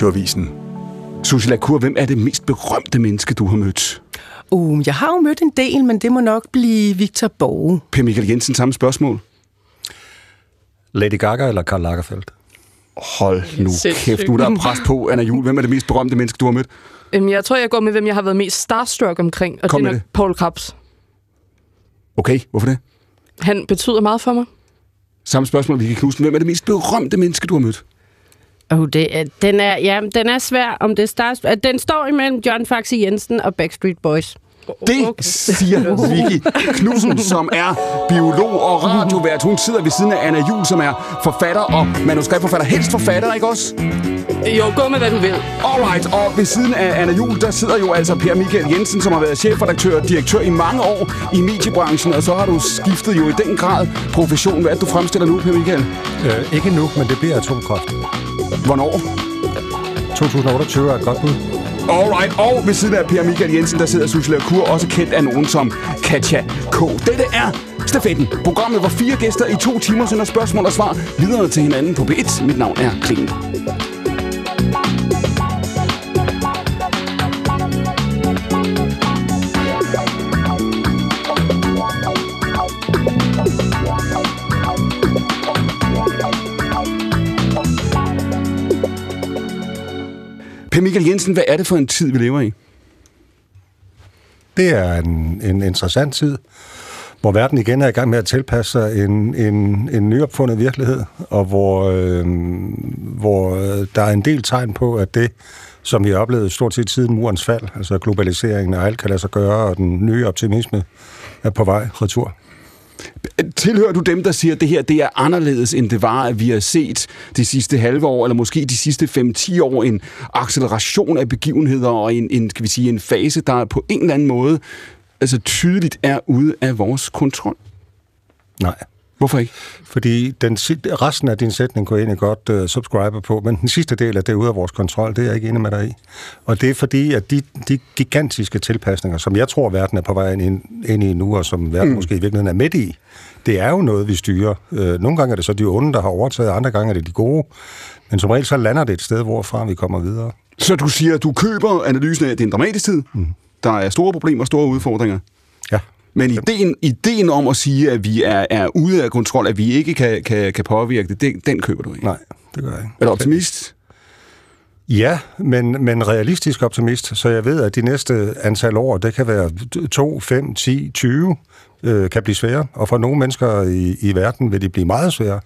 Radioavisen. Susie Lacour, hvem er det mest berømte menneske, du har mødt? Uh, jeg har jo mødt en del, men det må nok blive Victor Borge. Per Michael Jensen, samme spørgsmål. Lady Gaga eller Karl Lagerfeldt? Hold nu kæft, nu er der pres på, Anna Jul. Hvem er det mest berømte menneske, du har mødt? Øhm, jeg tror, jeg går med, hvem jeg har været mest starstruck omkring, og Kom det er nok Paul Krabs. Okay, hvorfor det? Han betyder meget for mig. Samme spørgsmål, Vicky Knudsen. Hvem er det mest berømte menneske, du har mødt? Oh, det er, den, er, ja, den er svær, om det starts. Den står imellem John Faxe Jensen og Backstreet Boys. Det okay. siger Vicky Knudsen, som er biolog og radiovært. Hun sidder ved siden af Anna Jul, som er forfatter og manuskriptforfatter. Helst forfatter, ikke også? Jo, gå med, hvad du vil. Alright, og ved siden af Anna Jul, der sidder jo altså Per Michael Jensen, som har været chefredaktør og direktør i mange år i mediebranchen, og så har du skiftet jo i den grad profession. Hvad er det, du fremstiller nu, Per Michael? Øh, ikke nu, men det bliver atomkraft. Hvornår? 2028 er et godt bud. Alright, og ved siden af Per Michael Jensen, der sidder Susie Kur, også kendt af nogen som Katja K. Dette er Stafetten, programmet, hvor fire gæster i to timer sender spørgsmål og svar videre til hinanden på B1. Mit navn er Klingen. Per Michael Jensen, hvad er det for en tid, vi lever i? Det er en, en interessant tid, hvor verden igen er i gang med at tilpasse sig en, en, en nyopfundet virkelighed, og hvor, øh, hvor øh, der er en del tegn på, at det, som vi har oplevet stort set siden murens fald, altså globaliseringen og alt kan lade sig gøre, og den nye optimisme er på vej retur. Tilhører du dem, der siger, at det her det er anderledes, end det var, at vi har set de sidste halve år, eller måske de sidste 5-10 år, en acceleration af begivenheder og en, en, skal vi sige, en fase, der på en eller anden måde altså tydeligt er ude af vores kontrol? Nej. Hvorfor ikke? Fordi den, resten af din sætning kunne jeg egentlig godt uh, subscribe på, men den sidste del af det ude af vores kontrol, det er jeg ikke enig med dig i. Og det er fordi, at de, de gigantiske tilpasninger, som jeg tror, verden er på vej ind, ind i nu, og som verden mm. måske i virkeligheden er midt i, det er jo noget, vi styrer. Uh, nogle gange er det så de onde, der har overtaget, andre gange er det de gode. Men som regel så lander det et sted, hvorfra vi kommer videre. Så du siger, at du køber analysen af, at det er en dramatisk tid? Mm. Der er store problemer, store udfordringer? Ja. Men ideen, ideen om at sige, at vi er, er ude af kontrol, at vi ikke kan, kan, kan påvirke det, den, den køber du ikke? Nej, det gør jeg ikke. Er du optimist? Ja, men, men realistisk optimist, så jeg ved, at de næste antal år, det kan være 2, 5, 10, 20, øh, kan blive svære. Og for nogle mennesker i, i verden vil de blive meget svære.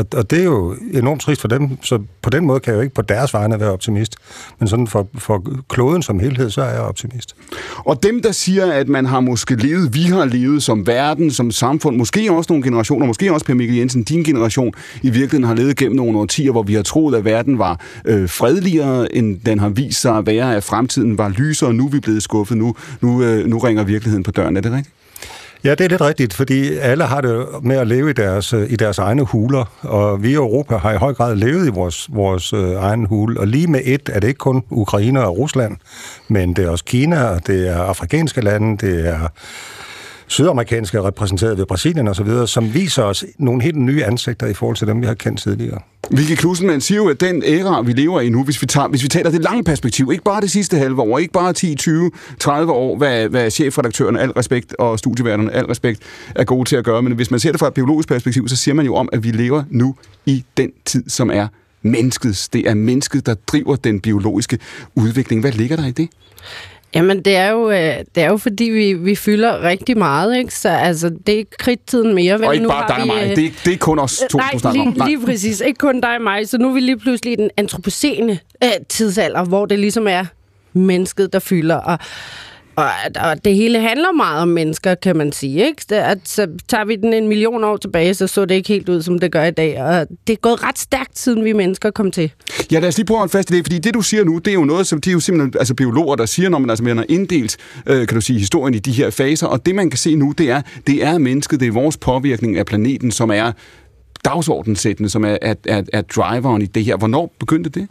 Og, og det er jo enormt trist for dem, så på den måde kan jeg jo ikke på deres vegne være optimist. Men sådan for, for kloden som helhed, så er jeg optimist. Og dem, der siger, at man har måske levet, vi har levet som verden, som samfund, måske også nogle generationer, måske også Per Mikkel Jensen, din generation, i virkeligheden har levet gennem nogle årtier, hvor vi har troet, at verden var øh, fredeligere, end den har vist sig at være, at fremtiden var lysere, og nu er vi blevet skuffet, nu, nu, øh, nu ringer virkeligheden på døren. Er det rigtigt? Ja, det er lidt rigtigt, fordi alle har det med at leve i deres, i deres egne huler, og vi i Europa har i høj grad levet i vores, vores øh, egen hule, og lige med et er det ikke kun Ukraine og Rusland, men det er også Kina, det er afrikanske lande, det er sydamerikanske repræsenteret ved Brasilien og så videre, som viser os nogle helt nye ansigter i forhold til dem, vi har kendt tidligere. Vicky Knudsen, man siger jo, at den æra, vi lever i nu, hvis vi, tager, hvis vi taler det lange perspektiv, ikke bare det sidste halve år, ikke bare 10, 20, 30 år, hvad, hvad chefredaktøren, al respekt, og studieværterne, al respekt, er gode til at gøre, men hvis man ser det fra et biologisk perspektiv, så siger man jo om, at vi lever nu i den tid, som er menneskets. Det er mennesket, der driver den biologiske udvikling. Hvad ligger der i det? Jamen, det er jo, øh, det er jo fordi, vi, vi fylder rigtig meget, ikke? Så altså, det er kridttiden mere. Vel? Og ikke nu bare dig og mig. Det er, det er kun os to, nej, du snakker lige, om. Nej, lige præcis. Ikke kun dig og mig. Så nu er vi lige pludselig i den antropocene øh, tidsalder, hvor det ligesom er mennesket, der fylder. Og, og, og det hele handler meget om mennesker, kan man sige. Ikke? Det, at, så tager vi den en million år tilbage, så så det ikke helt ud, som det gør i dag. Og det er gået ret stærkt, siden vi mennesker kom til. Ja, lad os lige prøve at holde fast i det, fordi det, du siger nu, det er jo noget, som de er jo simpelthen altså biologer, der siger, når man, altså, man har inddelt, øh, kan du sige, historien i de her faser, og det, man kan se nu, det er, det er mennesket, det er vores påvirkning af planeten, som er dagsordensættende, som er, er, er, er driveren i det her. Hvornår begyndte det?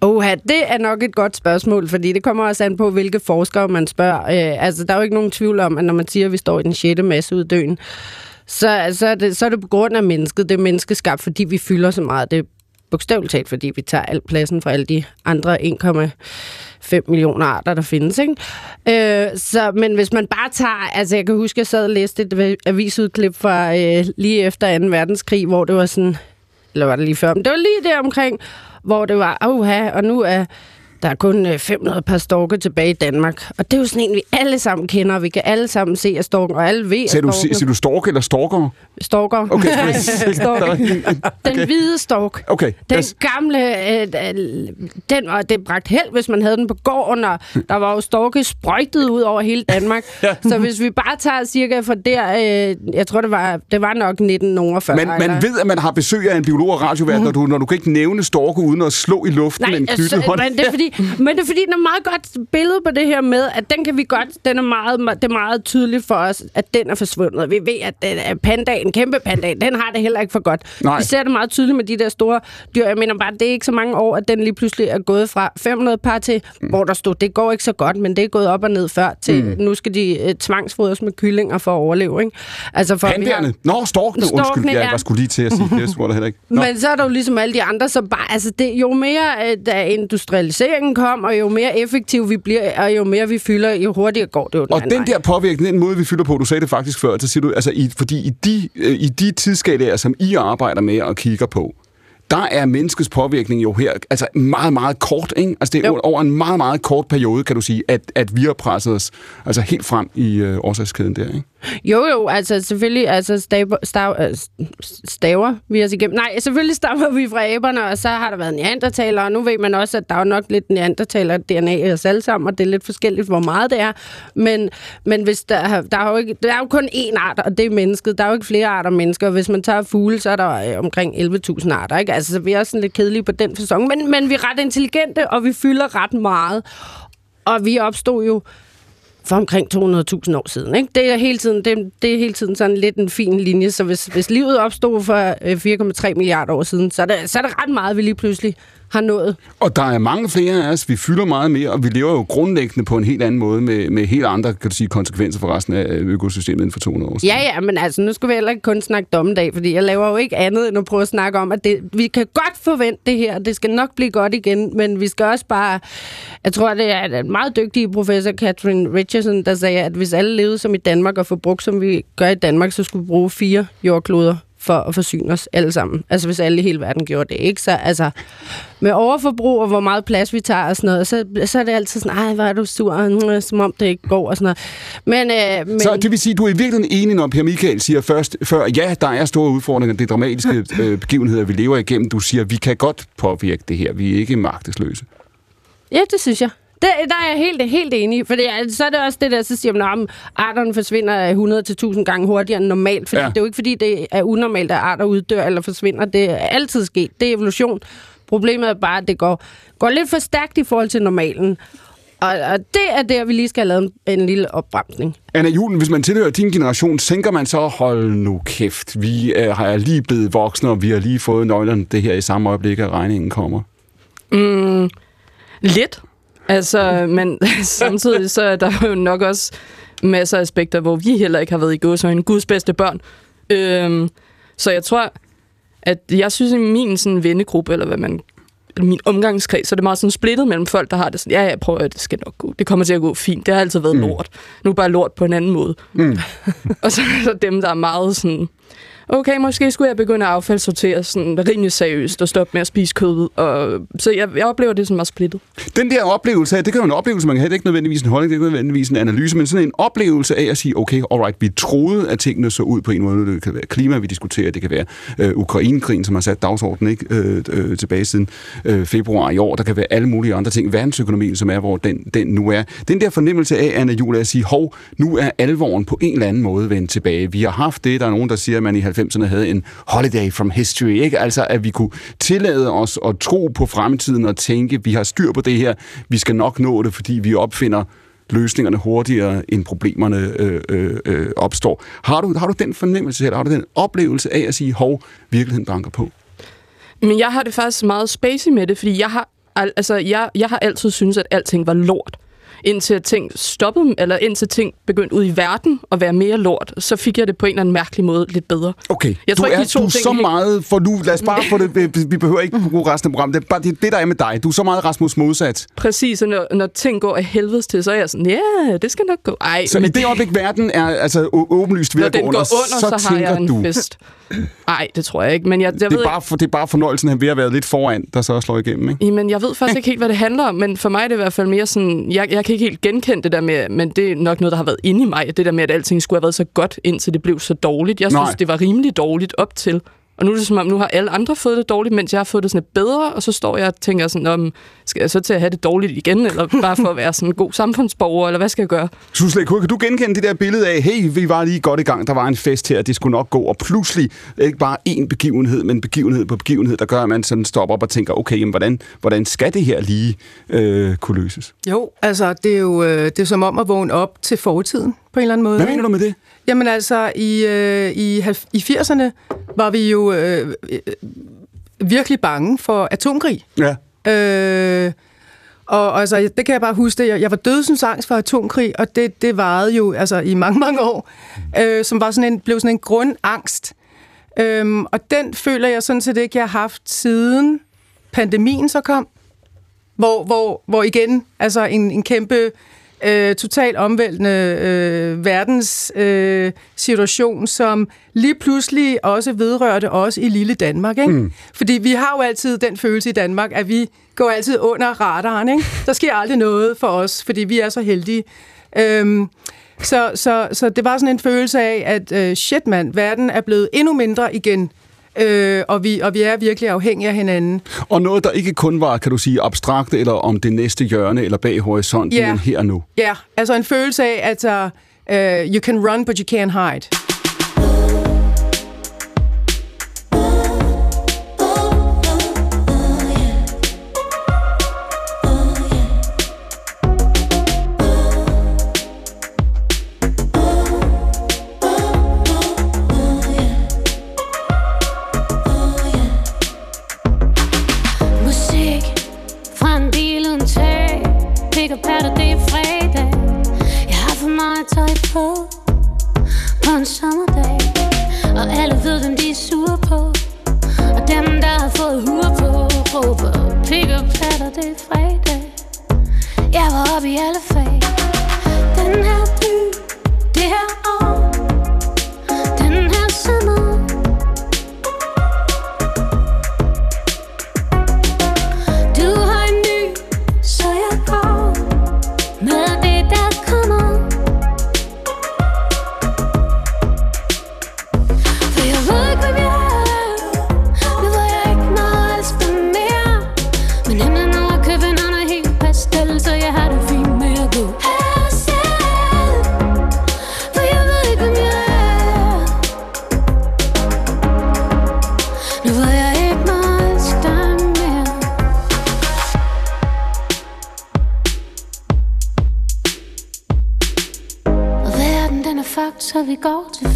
Oha, det er nok et godt spørgsmål, fordi det kommer også an på, hvilke forskere man spørger. Øh, altså, der er jo ikke nogen tvivl om, at når man siger, at vi står i den 6. masseuddøen, så, så, er det, så er det på grund af mennesket. Det er menneskeskabt, fordi vi fylder så meget. Det bogstaveligt talt, fordi vi tager al pladsen fra alle de andre 1,5 millioner arter, der findes. Ikke? Øh, så, men hvis man bare tager... Altså, jeg kan huske, jeg sad og læste et avisudklip fra øh, lige efter 2. verdenskrig, hvor det var sådan... Eller var det lige før? Men det var lige der omkring, hvor det var, uha, og nu er der er kun øh, 500 par storke tilbage i Danmark. Og det er jo sådan en, vi alle sammen kender. Vi kan alle sammen se af storken, og alle ved Siger du, storken. siger du stork eller storker? Storker. Okay, Nej, stork. Den hvide stork. Okay, Den yes. gamle, øh, øh, den var, det bragt held, hvis man havde den på gården, og der var jo storke sprøjtet ud over hele Danmark. ja. Så hvis vi bare tager cirka fra der, øh, jeg tror, det var, det var nok 1940. Man, man ved, at man har besøg af en biolog og radiovært, mm. når, du, når du kan ikke nævne storke uden at slå i luften med en knyttet altså, hånd. men det er fordi, men det er fordi, den er meget godt billede på det her med, at den kan vi godt, den er meget, det er meget tydeligt for os, at den er forsvundet. Vi ved, at den er pandaen, kæmpe pandaen, den har det heller ikke for godt. Nej. Vi ser det meget tydeligt med de der store dyr. Jeg mener bare, det er ikke så mange år, at den lige pludselig er gået fra 500 par til, mm. hvor der stod, det går ikke så godt, men det er gået op og ned før til, mm. nu skal de uh, tvangsfodres med kyllinger for at overleve. Ikke? Altså for, har- Pandaerne? Nå, storkene. Undskyld, Storkene, jeg ja. var skulle lige til at sige det. Jeg tror det heller ikke. Nå. Men så er der jo ligesom alle de andre, så bare, altså det, jo mere øh, da industrialiseringen kom, og jo mere effektiv vi bliver, og jo mere vi fylder, jo hurtigere går det jo den Og den vej. der påvirkning, den måde, vi fylder på, du sagde det faktisk før, så siger du, altså, i, fordi i de, øh, i de tidsskalaer, som I arbejder med og kigger på, der er menneskets påvirkning jo her altså meget, meget kort. Ikke? Altså det er Jo. over en meget, meget kort periode, kan du sige, at, at vi har presset os altså helt frem i øh, årsagskæden der. Ikke? Jo, jo, altså selvfølgelig altså staver, stav, øh, staver vi os igennem. Nej, selvfølgelig stammer vi fra æberne, og så har der været neandertalere, og nu ved man også, at der er nok lidt neandertaler-DNA i os alle sammen, og det er lidt forskelligt, hvor meget det er. Men, men hvis der, der, er jo ikke, der er jo kun én art, og det er mennesket. Der er jo ikke flere arter mennesker. og Hvis man tager fugle, så er der øh, omkring 11.000 arter. Ikke? Altså, så vi er også sådan lidt kedelige på den fasong. Men, men vi er ret intelligente, og vi fylder ret meget. Og vi opstod jo for omkring 200.000 år siden. Ikke? Det, er hele tiden, det, det er hele tiden sådan lidt en fin linje, så hvis, hvis livet opstod for øh, 4,3 milliarder år siden, så er, det, så er det ret meget, vi lige pludselig har nået. Og der er mange flere af os, vi fylder meget mere, og vi lever jo grundlæggende på en helt anden måde, med, med helt andre kan du sige, konsekvenser for resten af økosystemet inden for 200 år siden. Ja, ja, men altså, nu skal vi heller ikke kun snakke dommedag, fordi jeg laver jo ikke andet end at prøve at snakke om, at det, vi kan godt forvente det her, det skal nok blive godt igen, men vi skal også bare, jeg tror, det er en meget dygtig professor, Catherine Richardson, der sagde, at hvis alle levede som i Danmark og forbrugt, som vi gør i Danmark, så skulle vi bruge fire jordkloder for at forsyne os alle sammen. Altså hvis alle i hele verden gjorde det, ikke? Så altså, med overforbrug og hvor meget plads vi tager og sådan noget, så, så er det altid sådan, ej, hvor er du sur, som om det ikke går og sådan noget. Men, øh, men Så det vil sige, du er i virkeligheden enig, når Per Michael siger først, før, ja, der er store udfordringer, det er dramatiske øh, begivenheder, vi lever igennem. Du siger, vi kan godt påvirke det her, vi er ikke magtesløse. Ja, det synes jeg. Det, der er jeg helt, helt enig. For det, er- så er det også det der, så siger man, at arterne forsvinder 100-1000 gange hurtigere end normalt. Fordi Ja. det er jo ikke, fordi det er unormalt, at arter uddør eller forsvinder. Det er altid sket. Det er evolution. Problemet er bare, at det går, går lidt for stærkt i forhold til normalen. Og, og det er der, vi lige skal have lavet en, en lille opbremsning. Anna Julen, hvis man tilhører din generation, tænker man så, hold nu kæft, vi er, har lige blevet voksne, og vi har lige fået nøglerne det her i samme øjeblik, at regningen kommer. Mm, lidt. Altså, men samtidig så er der jo nok også masser af aspekter, hvor vi heller ikke har været i gå som en guds bedste børn. Øhm, så jeg tror, at jeg synes, at min sådan vennegruppe, eller hvad man min omgangskreds, så er det meget sådan splittet mellem folk, der har det sådan, ja, jeg prøver, det skal nok gå. Det kommer til at gå fint. Det har altid været mm. lort. Nu er bare lort på en anden måde. Mm. og så er der dem, der er meget sådan, okay, måske skulle jeg begynde at affaldssortere sådan rimelig seriøst og stoppe med at spise kød. Og, så jeg, jeg oplever det som meget splittet. Den der oplevelse af, det kan jo en oplevelse, man kan have, det er ikke nødvendigvis en holdning, det er ikke nødvendigvis en analyse, men sådan en oplevelse af at sige, okay, alright, vi troede, at tingene så ud på en måde. Det kan være klima, vi diskuterer, det kan være øh, Ukrainekrigen, som har sat dagsordenen ikke, øh, øh, tilbage siden øh, februar i år. Der kan være alle mulige andre ting. Verdensøkonomien, som er, hvor den, den nu er. Den der fornemmelse af, Anna Jule, at sige, hov, nu er alvoren på en eller anden måde vendt tilbage. Vi har haft det, der er nogen, der siger, at man i 90'erne havde en holiday from history, ikke? Altså, at vi kunne tillade os at tro på fremtiden og tænke, vi har styr på det her, vi skal nok nå det, fordi vi opfinder løsningerne hurtigere, end problemerne øh, øh, øh opstår. Har du, har du den fornemmelse, eller har du den oplevelse af at sige, hov, virkeligheden banker på? Men jeg har det faktisk meget spacey med det, fordi jeg har, altså, jeg, jeg har altid syntes, at alting var lort indtil ting stoppede, eller indtil ting begyndte ud i verden at være mere lort, så fik jeg det på en eller anden mærkelig måde lidt bedre. Okay, Jeg tror du ikke, er, de to du er så hænger- meget, for nu, lad os bare få det, vi- behøver ikke bruge resten af programmet, det er bare det, det, der er med dig. Du er så meget Rasmus modsat. Præcis, og når, når ting går af helvedes til, så er jeg sådan, ja, det skal nok gå. Ej, Så i det øjeblik, verden er altså åbenlyst ved når at gå under, under, så, så har tænker jeg en du, fest. Nej, det tror jeg ikke, men jeg, jeg det ved er, bare for, det er bare fornøjelsen af ved at være lidt foran, der så slår igennem, ikke? Jamen, jeg ved faktisk ikke helt, hvad det handler om, men for mig er det i hvert fald mere sådan, jeg, jeg kan ikke helt genkende det der med, men det er nok noget, der har været inde i mig, det der med, at alting skulle have været så godt, indtil det blev så dårligt. Jeg synes, Nej. det var rimelig dårligt op til. Og nu er det som om, nu har alle andre fået det dårligt, mens jeg har fået det sådan lidt bedre, og så står jeg og tænker sådan, om, skal jeg så til at have det dårligt igen, eller bare for at være sådan en god samfundsborger, eller hvad skal jeg gøre? Susle, kan du genkende det der billede af, hey, vi var lige godt i gang, der var en fest her, det skulle nok gå, og pludselig ikke bare én begivenhed, men begivenhed på begivenhed, der gør, at man sådan stopper op og tænker, okay, jamen, hvordan, hvordan skal det her lige øh, kunne løses? Jo, altså det er jo øh, det er som om at vågne op til fortiden på en eller anden måde. Hvad mener du med det? Jamen altså, i, øh, i, i 80'erne var vi jo øh, øh, virkelig bange for atomkrig. Ja. Øh, og og altså, det kan jeg bare huske. Jeg, jeg var dødsens angst for atomkrig, og det, det varede jo altså, i mange, mange år, øh, som var sådan en, blev sådan en grundangst. Øhm, og den føler jeg sådan set ikke, jeg har haft siden pandemien så kom. Hvor, hvor, hvor igen, altså en, en kæmpe, øh, totalt omvæltende øh, verdens øh, situation, som lige pludselig også vedrørte os i lille Danmark. Ikke? Mm. Fordi vi har jo altid den følelse i Danmark, at vi går altid under radaren. Ikke? Der sker aldrig noget for os, fordi vi er så heldige. Øhm, så, så, så det var sådan en følelse af, at øh, shit mand, verden er blevet endnu mindre igen. Øh, og, vi, og vi er virkelig afhængige af hinanden. Og noget, der ikke kun var, kan du sige, abstrakt, eller om det næste hjørne, eller bag horisonten, Ja. men her og nu. Ja, altså en følelse af, at uh, you can run, but you can't hide. En sommerdag Og alle ved, hvem de er sure på. Og dem, der har fået hur på Råber Pick up patter, det er fredag Jeg var oppe i alle fag. Den her by, det her difficult.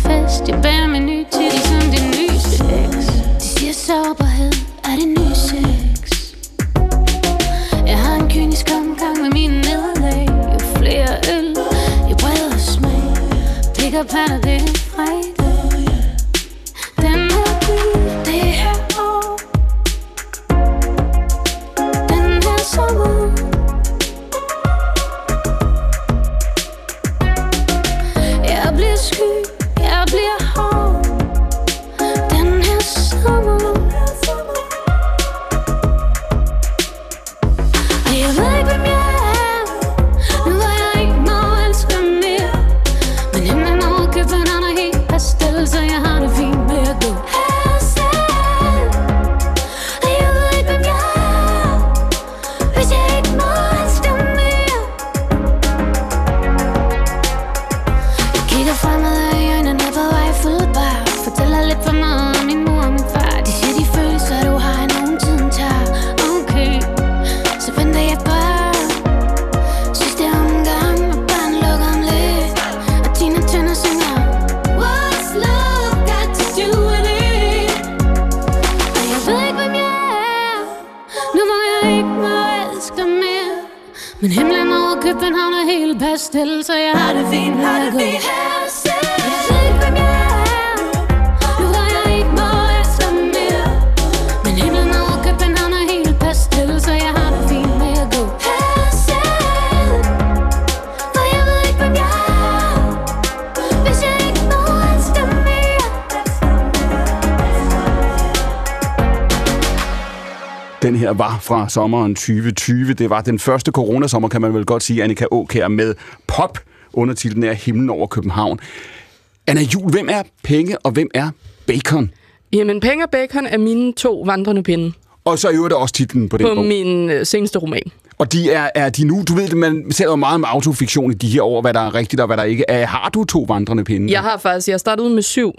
Fra sommeren 2020. Det var den første coronasommer, kan man vel godt sige, Annika Åkær med pop. Undertitlen er Himlen over København. Anna Jul, hvem er penge, og hvem er bacon? Jamen, Penge og Bacon er mine to vandrende pinde Og så i øvrigt også titlen på den på bog. min øh, seneste roman. Og de er, er de nu, du ved, man ser jo meget om autofiktion i de her år, hvad der er rigtigt og hvad der ikke er. Har du to vandrende pinde? Jeg har faktisk, jeg startede ud med syv.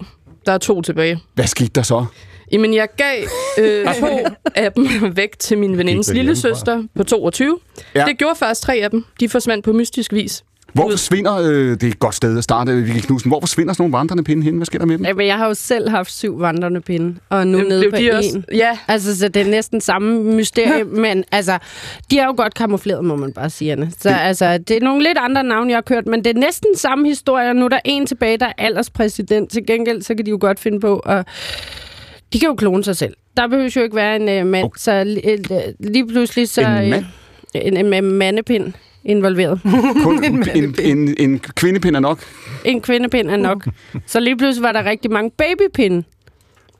Der er to tilbage. Hvad skete der så? Jamen, jeg gav øh, to af dem væk til min venindes lille søster på 22. Ja. Det gjorde faktisk tre af dem. De forsvandt på mystisk vis. Hvor forsvinder, øh, det er et godt sted at starte, Vicky Knudsen, hvor forsvinder sådan nogle vandrende pinde hen? Hvad sker der med dem? Jamen, jeg har jo selv haft syv vandrende pinde, og nu Jamen, nede det på de en. også- ja. Altså, så det er næsten samme mysterium, men altså, de er jo godt kamufleret, må man bare sige. Så altså, det er nogle lidt andre navne, jeg har kørt, men det er næsten samme historie. Nu er der en tilbage, der er alderspræsident. Til gengæld, så kan de jo godt finde på at... De kan jo klone sig selv. Der behøver jo ikke være en uh, mand, okay. så li- øh, lige pludselig så... En mand? Øh, en, en, en mandepind involveret. Kun en, en, en, en kvindepind er nok. En kvindepind er nok. Så lige pludselig var der rigtig mange babypinde.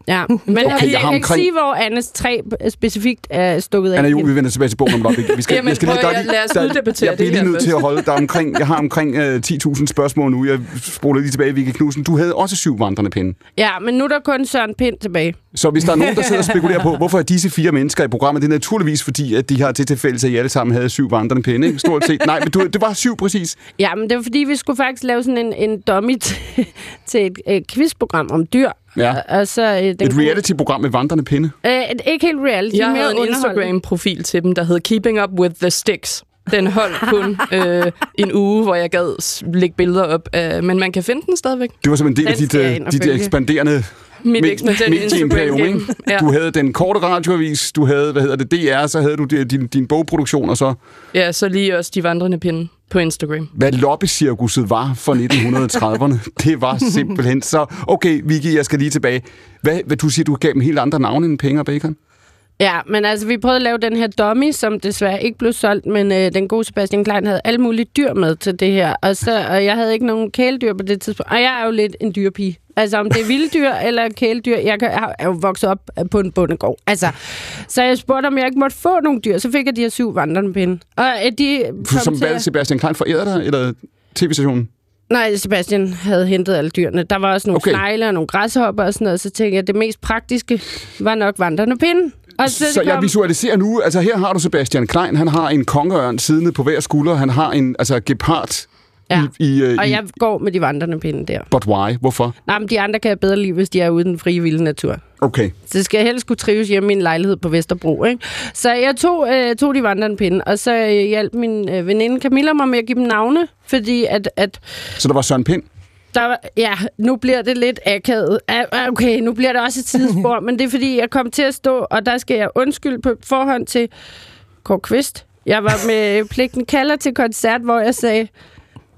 Ja, men okay, jeg jeg, har jeg kan ikke sige, hvor Annes træ specifikt er stukket af. Anna henne. vi vender tilbage til bogen om et. Vi skal, Jamen, jeg skal prøv lige, der, er at- lige- lad os der- uddebattere Jeg bliver lige nødt til at holde der omkring, jeg har omkring øh, 10.000 spørgsmål nu. Jeg spoler lige tilbage, Vicky Knudsen. Du havde også syv vandrende pinde. Ja, men nu er der kun Søren Pind tilbage. Så hvis der er nogen, der sidder og spekulerer på, hvorfor er disse fire mennesker i programmet, det er naturligvis fordi, at de har til tilfælde, at I alle sammen havde syv vandrende pinde. Ikke? Stort set. Nej, men du, det var syv præcis. Ja, men det var fordi, vi skulle faktisk lave sådan en, en dummy til, til et, et quizprogram om dyr. Ja. Og, så, øh, den Et reality-program med vandrende pinde. Øh, et- ikke helt reality, Jeg mere havde en. Instagram-profil til dem, der hed Keeping Up With The Sticks. Den holdt kun øh, en uge, hvor jeg gad lægge billeder op. Af, men man kan finde den stadigvæk. Det var som en del af dit, øh, og dit følge. Me- eksperimentelle ikke? Ja. Du havde den korte radioavis, du havde, hvad hedder det, DR, så havde du di- din, din bogproduktion, og så ja, så lige også de vandrende pinde på Instagram. hvad lobbycirkuset var for 1930'erne. det var simpelthen så... Okay, Vicky, jeg skal lige tilbage. Hvad, hvad du siger, du gav dem helt andre navne end penge og bacon? Ja, men altså, vi prøvede at lave den her dummy, som desværre ikke blev solgt, men øh, den gode Sebastian Klein havde alle mulige dyr med til det her. Og, så, og jeg havde ikke nogen kæledyr på det tidspunkt. Og jeg er jo lidt en dyrpige. Altså, om det er vilde dyr eller kæledyr. Jeg, er jo vokset op på en bondegård. Altså, så jeg spurgte, om jeg ikke måtte få nogle dyr. Så fik jeg de her syv vandrende pinde. Og øh, de kom Som til... hvad Sebastian Klein forærede dig, eller tv-stationen? Nej, Sebastian havde hentet alle dyrene. Der var også nogle Okay. snegle og nogle græshopper og sådan noget. Så tænkte jeg, at det mest praktiske var nok vandrende pinde. Og så, Så det jeg kom- visualiserer nu, altså her har du Sebastian Klein, han har en kongeørn siddende på hver skulder, han har en altså gepard Ja. i, i, øh, Og i jeg går med de vandrende pinde der. But why? Hvorfor? Nej, men de andre kan jeg bedre lide, hvis de er ude i den frie vilde natur. Okay. Så skal jeg helst kunne trives hjemme i en lejlighed på Vesterbro. Ikke? Så jeg tog, øh, tog de vandrende pinde, og så øh, hjalp min øh, veninde Camilla mig med at give dem navne, fordi at, at Så der var Søren Pind. der var, ja, nu bliver det lidt akavet. Ah, ah, Okay, nu bliver det også et tidsspor, men det er fordi, jeg kom til at stå, og der skal jeg undskylde på forhånd til Kåre Kvist. Jeg var med Pligten kalder til koncert, hvor jeg sagde,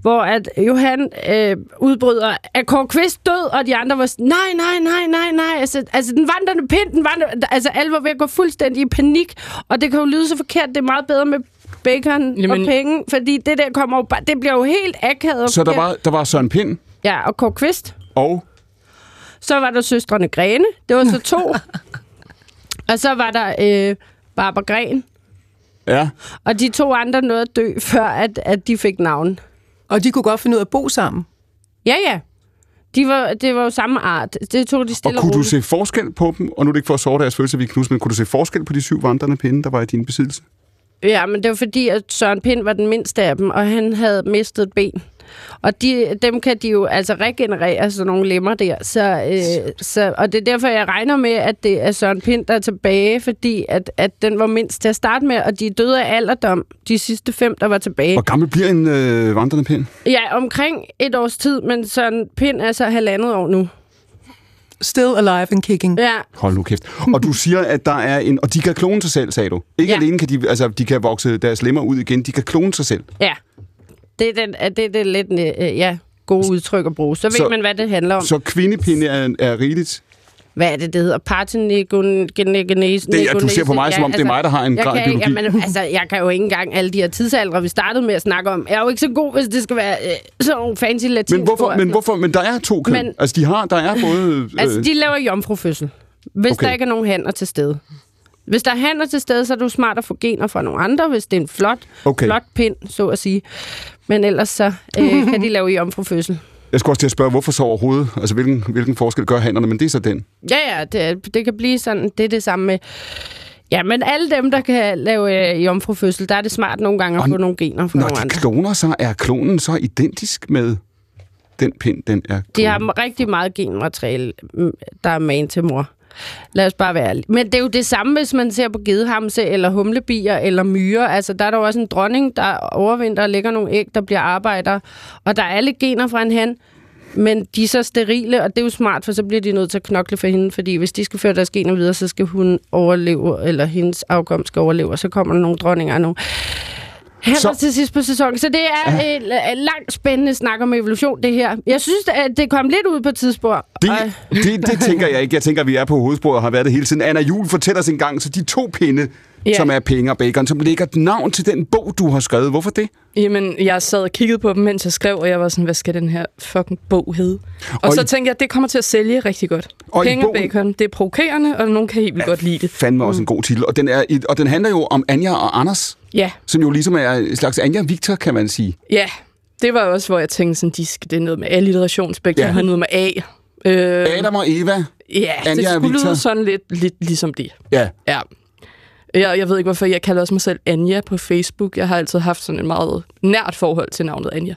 hvor at Johan øh, udbryder, at Kåre Kvist død, og de andre var sådan, nej, nej, nej, nej, nej, altså, altså den vandrende pind, den vandrende, altså alle var ved at gå fuldstændig i panik, og det kan jo lyde så forkert, det er meget bedre med bacon Jamen, og penge, fordi det der kommer jo bare, det bliver jo helt akavet. Så der var, der var Søren Pind Ja, og Kåre Kvist. og... Så var der søstrene Grene. Det var så to. og så var der øh, Barbara Gren. Ja, Og de to andre nåede at dø, før at, at de fik navn. Og de kunne godt finde ud af at bo sammen. Ja, ja. De var, det var jo samme art. Det tog de og stille og, kunne du roligt. se forskel på dem? Og nu er det ikke for at såre deres følelser, vi knus, men kunne du se forskel på de syv vandrende pinde, der var i din besiddelse? Ja, men det var fordi, at Søren Pind var den mindste af dem, og han havde mistet et ben. Og de, dem kan de jo altså regenerere, sådan nogle lemmer der. Så, øh, så, og det er derfor, jeg regner med, at det er Søren Pind, der er tilbage, fordi at, at den var mindst til at starte med, og de døde af alderdom, de sidste fem, der var tilbage. Hvor gammel bliver en øh, vandrende pind? Ja, omkring et års tid, men Søren Pind er så halvandet år nu. still alive and kicking. Ja, Hold nu kæft. Og du siger, at der er en... Og de kan klone sig selv, sagde du. Ikke Ja. alene kan de... Altså, de kan vokse deres lemmer ud igen. De kan klone sig selv. ja. Det er, den, er det, er lidt øh, ja, gode udtryk at bruge. Så ved Så- man, hvad det handler om. Så kvindepinde er, er rigeligt. Hvad er det, det hedder? Partenegynese? Det, du ser på mig, som om det er mig, der har en grad i biologi. Jamen, altså, jeg kan jo ikke engang alle de her tidsaldre, vi startede med at snakke om. Jeg er jo ikke så god, hvis det skal være øh, sådan nogle fancy latinske Men hvorfor, men hvorfor? Men der er to køn. Men- altså, de har... Der er både... Altså, øh, de laver jomfrufødsel, hvis Okay. der ikke er nogen hænder til stede. Hvis der er hænder til stede, så er det smart at få gener fra nogle andre, hvis det er en flot, Okay. flot pind, så at sige. Men ellers så øh, kan de lave jomfrufødsel. Jeg skulle også til at spørge, hvorfor så overhovedet? Altså, hvilken, hvilken forskel gør hænderne? Men det er så den. Ja, ja, det, det kan blive sådan, det er det samme med... Ja, men alle dem, der kan lave øh, jomfrufødsel, der er det smart nogle gange at Og få nogle gener fra Når nogle de andre. kloner sig, er klonen så identisk med den pind, den er De klonet? har rigtig meget genmateriale, mm, der er man til mor. Lad os bare være ærlige. Men det er jo det samme, hvis man ser på gedehamse, eller humlebier, eller myrer. Altså, der er der jo også en dronning, der overvinter og lægger nogle æg, der bliver arbejder. Og der er alle gener fra en han, men de er så sterile, og det er jo smart, for så bliver de nødt til at knokle for hende, fordi hvis de skal føre deres gener videre, så skal hun overleve, eller hendes afkom skal overleve, og så kommer der nogle dronninger og Hænder Så- så... til sidst på sæsonen. Så det er ja. en, en langt spændende snak om evolution, det her. Jeg synes, at det kom lidt ud på et tidspunkt. Det, Ej. det, det tænker jeg ikke. Jeg tænker, at vi er på hovedsporet og har været det hele tiden. Anna Jul, fortæl os en gang, så de to pinde, Ja. som er penge og bacon, som lægger et navn til den bog, du har skrevet. Hvorfor det? Jamen, jeg sad og kiggede på dem, mens jeg skrev, og jeg var sådan, hvad skal den her fucking bog hedde? Og, Og og så i- tænkte jeg, at det kommer til at sælge rigtig godt. Og Penge og bogen- bacon, det er provokerende, og nogen kan helt vildt godt lide det. Fandme også en god titel. Og den, er, og den handler jo om Anja og Anders, Ja, som jo ligesom er en slags Anja Victor, kan man sige. ja. Det var også, hvor jeg tænkte, sådan, de skal, det er noget med alliterationsspektrum, Ja. har noget med A. Øh, Adam og Eva. ja, Anja det skulle Victor. lyde sådan lidt, lidt ligesom det. Ja. Ja. Jeg, jeg ved ikke, hvorfor jeg kalder også mig selv Anja på Facebook. Jeg har altid haft sådan et meget nært forhold til navnet Anja.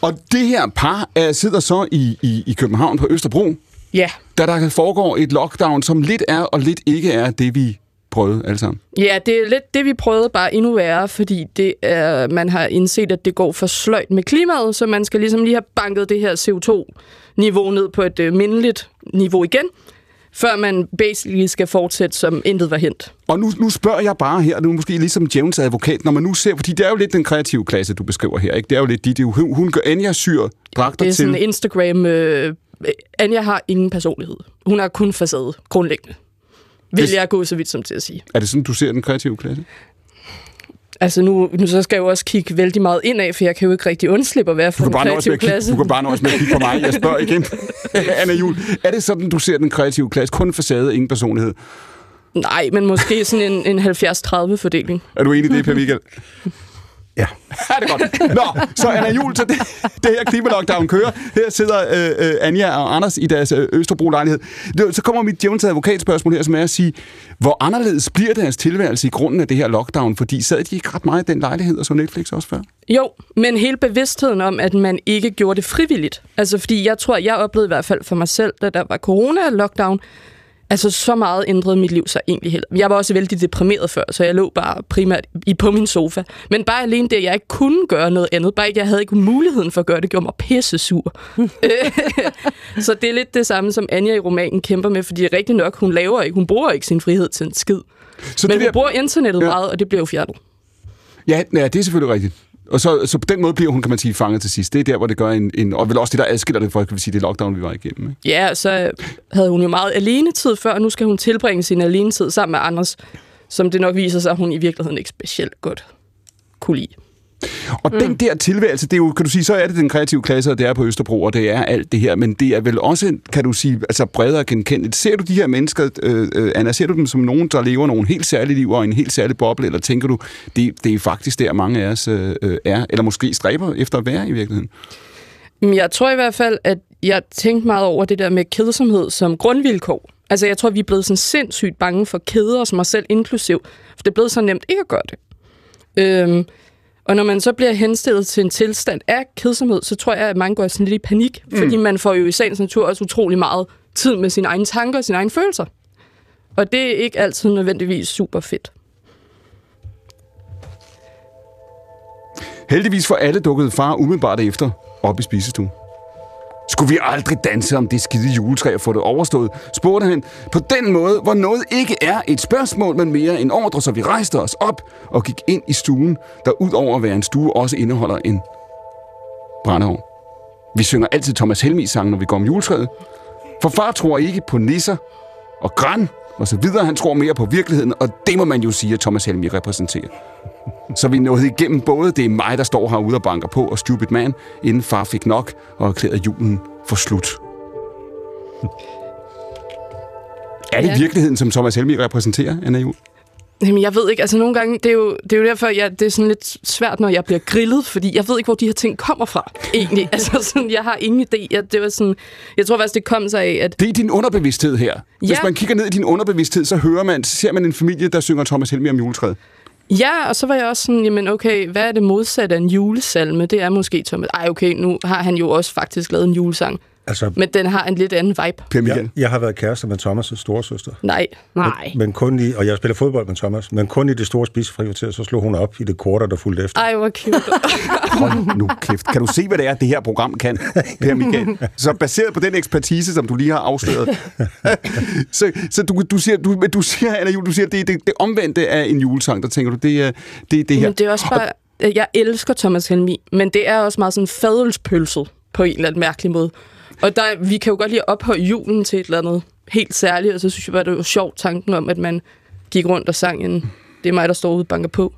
Og det her par er, sidder så i, i, i København på Østerbro, Ja, da der foregår et lockdown, som lidt er og lidt ikke er det, vi prøvede alle sammen. Ja, det er lidt det, vi prøvede, bare endnu værre, fordi det er, man har indset, at det går for sløjt med klimaet, så man skal ligesom lige have banket det her CO2-niveau ned på et øh, mindeligt niveau igen, før man basically skal fortsætte, som intet var hent. Og nu, nu spørger jeg bare her, nu måske ligesom Jævns advokat, når man nu ser, fordi det er jo lidt den kreative klasse, du beskriver her, ikke? Det er jo lidt de, er jo, hun, hun gør Anja syr dragter Det er til. sådan Instagram... Øh, Anja har ingen personlighed. Hun har kun facade, grundlæggende. Vil Det- jeg gå så vidt som til at sige. Er det sådan, du ser den kreative klasse? Altså nu, nu så skal jeg jo også kigge vældig meget indad, for jeg kan jo ikke rigtig undslippe at være Du for kan, en bare nøjes kreativ med at kigge, klasse. du kan bare nøjes med at kigge på mig. Jeg spørger igen. Anna Jul, er det sådan, du ser den kreative klasse? Kun facade, ingen personlighed. Nej, men måske sådan en, en 70-30 fordeling. Er du enig i det, Per Michael? Ja. Ja, det er godt. Nå, så Anna Jul, så det, det her klimalockdown kører. Her sidder øh, øh, Anja og Anders i deres øh, Østerbro-lejlighed. Så kommer mit djævnens advokatspørgsmål her, som er at sige, hvor anderledes bliver deres tilværelse i grunden af det her lockdown? Fordi sad de ikke ret meget i den lejlighed og så Netflix også før? Jo, men hele bevidstheden om, at man ikke gjorde det frivilligt. Altså, fordi jeg tror, jeg oplevede i hvert fald for mig selv, da der var corona-lockdown, altså så meget ændrede mit liv sig egentlig heller. Jeg var også vældig deprimeret før, så jeg lå bare primært i på min sofa. Men bare alene det, at jeg ikke kunne gøre noget andet, bare ikke, jeg havde ikke muligheden for at gøre det, gjorde mig pisse sur. Så det er lidt det samme, som Anja i romanen kæmper med, fordi rigtig nok, hun laver ikke, hun bruger ikke sin frihed til en skid. Så Men det hun bruger internettet ja. meget, og det bliver jo fjernet. ja, ja, det er selvfølgelig rigtigt. Og så, så på den måde bliver hun, kan man sige, fanget til sidst. Det er der, hvor det gør en... en og vel også det, der adskiller det fra, kan vi sige, det lockdown, vi var igennem. Ikke? Ja, så havde hun jo meget alenetid før, og nu skal hun tilbringe sin alenetid sammen med Anders, som det nok viser sig, at hun i virkeligheden ikke specielt godt kunne lide. Og mm. den der tilværelse, det er jo, kan du sige, så er det den kreative klasse, og det er på Østerbro, og det er alt det her, men det er vel også, kan du sige, altså bredere genkendeligt. Ser du de her mennesker, øh, øh, Anna, ser du dem som nogen, der lever nogle helt særlige liv og en helt særlig boble, eller tænker du, det, det er faktisk der, mange af os øh, øh, er, eller måske stræber efter at være i virkeligheden? Men jeg tror i hvert fald, at jeg tænkte meget over det der med kedsomhed som grundvilkår. Altså, jeg tror, vi er blevet sådan sindssygt bange for keder, som os selv inklusiv. For det er blevet så nemt ikke at gøre det. Øhm, og når man så bliver henstillet til en tilstand af kedsomhed, så tror jeg, at mange går sådan lidt i panik. Mm. Fordi man får jo i sagens natur også utrolig meget tid med sine egne tanker og sine egne følelser. Og det er ikke altid nødvendigvis super fedt. Heldigvis for alle dukkede far umiddelbart efter op i spisestuen. Skulle vi aldrig danse om det skide juletræ og få det overstået? Spurgte han på den måde, hvor noget ikke er et spørgsmål, men mere en ordre, så vi rejste os op og gik ind i stuen, der ud over at være en stue også indeholder en brændeovn. Vi synger altid Thomas Helmis sang, når vi går om juletræet. For far tror ikke på nisser og græn og så videre. Han tror mere på virkeligheden, og det må man jo sige, at Thomas Helmi repræsenterer. Så vi nåede igennem både, det er mig, der står herude og banker på, og Stupid Man, inden far fik nok og erklærede julen for slut. Er det Ja. virkeligheden, som Thomas Helmi repræsenterer, Anna Jul? Jamen, jeg ved ikke, altså nogle gange, det er jo, det er jo derfor, jeg, det er sådan lidt svært, når jeg bliver grillet, fordi jeg ved ikke, hvor de her ting kommer fra, egentlig. altså sådan, jeg har ingen idé. Jeg, det var sådan, jeg tror faktisk, det kom sig af, at Det er din underbevidsthed her. Hvis Ja. man kigger ned i din underbevidsthed, så hører man, ser man en familie, der synger Thomas Helmi om juletræet. Ja, og så var jeg også sådan, jamen okay, hvad er det modsatte af en julesalme? Det er måske Thomas. Ej, okay, nu har han jo også faktisk lavet en julesang. Altså, Men den har en lidt anden vibe. Per Michael. jeg, jeg har været kæreste med Thomas' storesøster. Nej. Nej. Men kun i, og jeg spiller fodbold med Thomas, men kun i det store spisefrikvarter, så slog hun op i det korter, der fulgte efter. Ej, hvor cute. Hold nu kæft. Kan du se, hvad det er, det her program kan, Per Michael? Så baseret på den ekspertise, som du lige har afsløret. så så du, du siger, du, men du siger, Anna Jul, du siger, det er det, det omvendte af en julesang, der tænker du, det er det, det her. Men det er også bare... Jeg elsker Thomas Helmi, men det er også meget sådan fadelspølset på en eller anden mærkelig måde. Og der, vi kan jo godt lide at ophøje julen til et eller andet helt særligt, og så synes jeg bare, det var sjovt tanken om, at man gik rundt og sang en Det er mig, der står ude og banker på.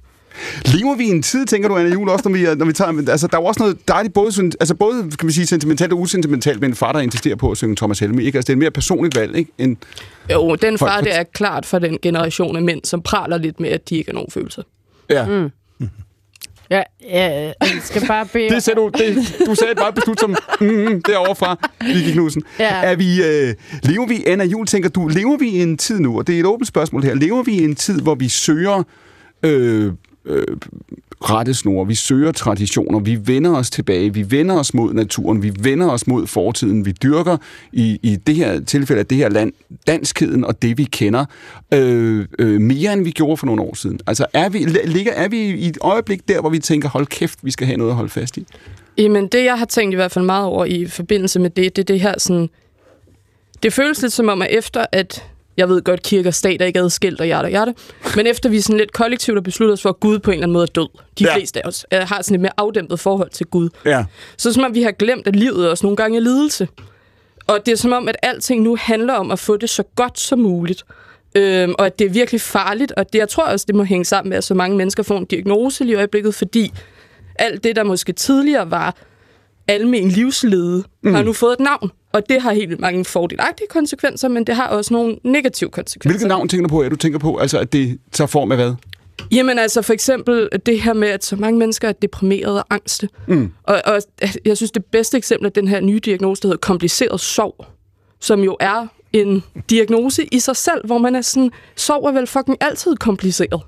Lever vi i en tid, tænker du, Anna Jul, også når vi, når vi tager... Altså, der er jo også noget dejligt, både, altså, både kan man sige, sentimentalt og usentimentalt, med en far, der insisterer på at synge Thomas Helmi. Ikke? Altså, det er et mere personligt valg, ikke? End, Jo, den Folk- far, det er klart for den generation af mænd, som praler lidt med, at de ikke har nogen følelser. ja. Mm. Ja, ja, jeg skal bare bede... Det sagde du, det, du sagde bare beslut som mm, mm, derovre fra, Vicky Knudsen. Ja. Er vi, øh, lever vi, Anna Jul, tænker du, lever vi i en tid nu, og det er et åbent spørgsmål her, lever vi i en tid, hvor vi søger øh, øh, rettesnore, vi søger traditioner, vi vender os tilbage, vi vender os mod naturen, vi vender os mod fortiden, vi dyrker i, i det her tilfælde af det her land, danskheden og det, vi kender, øh, øh, mere end vi gjorde for nogle år siden. Altså, er vi, ligger, er vi i et øjeblik der, hvor vi tænker, hold kæft, vi skal have noget at holde fast i? Jamen, det jeg har tænkt i hvert fald meget over i forbindelse med det, det er det her sådan... Det føles lidt som om, at efter at... Jeg ved godt, kirke og stat er ikke adskilt og hjerte hjerte. Men efter vi sådan lidt kollektivt har besluttet os for, at Gud på en eller anden måde er død. De Ja. fleste af os øh, har sådan et mere afdæmpet forhold til Gud. Ja. Så som om, vi har glemt, at livet også nogle gange er lidelse. Og det er som om, at alting nu handler om at få det så godt som muligt. Øhm, og at det er virkelig farligt. Og det, jeg tror også, det må hænge sammen med, at så mange mennesker får en diagnose lige i øjeblikket, fordi alt det, der måske tidligere var almen livslede, mm. har nu fået et navn. Og det har helt mange fordelagtige konsekvenser, men det har også nogle negative konsekvenser. Hvilket navn tænker du på? Er du tænker på, altså, at det tager form af hvad? Jamen altså for eksempel det her med, at så mange mennesker er deprimerede og angste. Mm. Og, og jeg synes, det bedste eksempel er den her nye diagnose, der hedder kompliceret sorg, som jo er en diagnose i sig selv, hvor man er sådan, sorg er vel fucking altid kompliceret.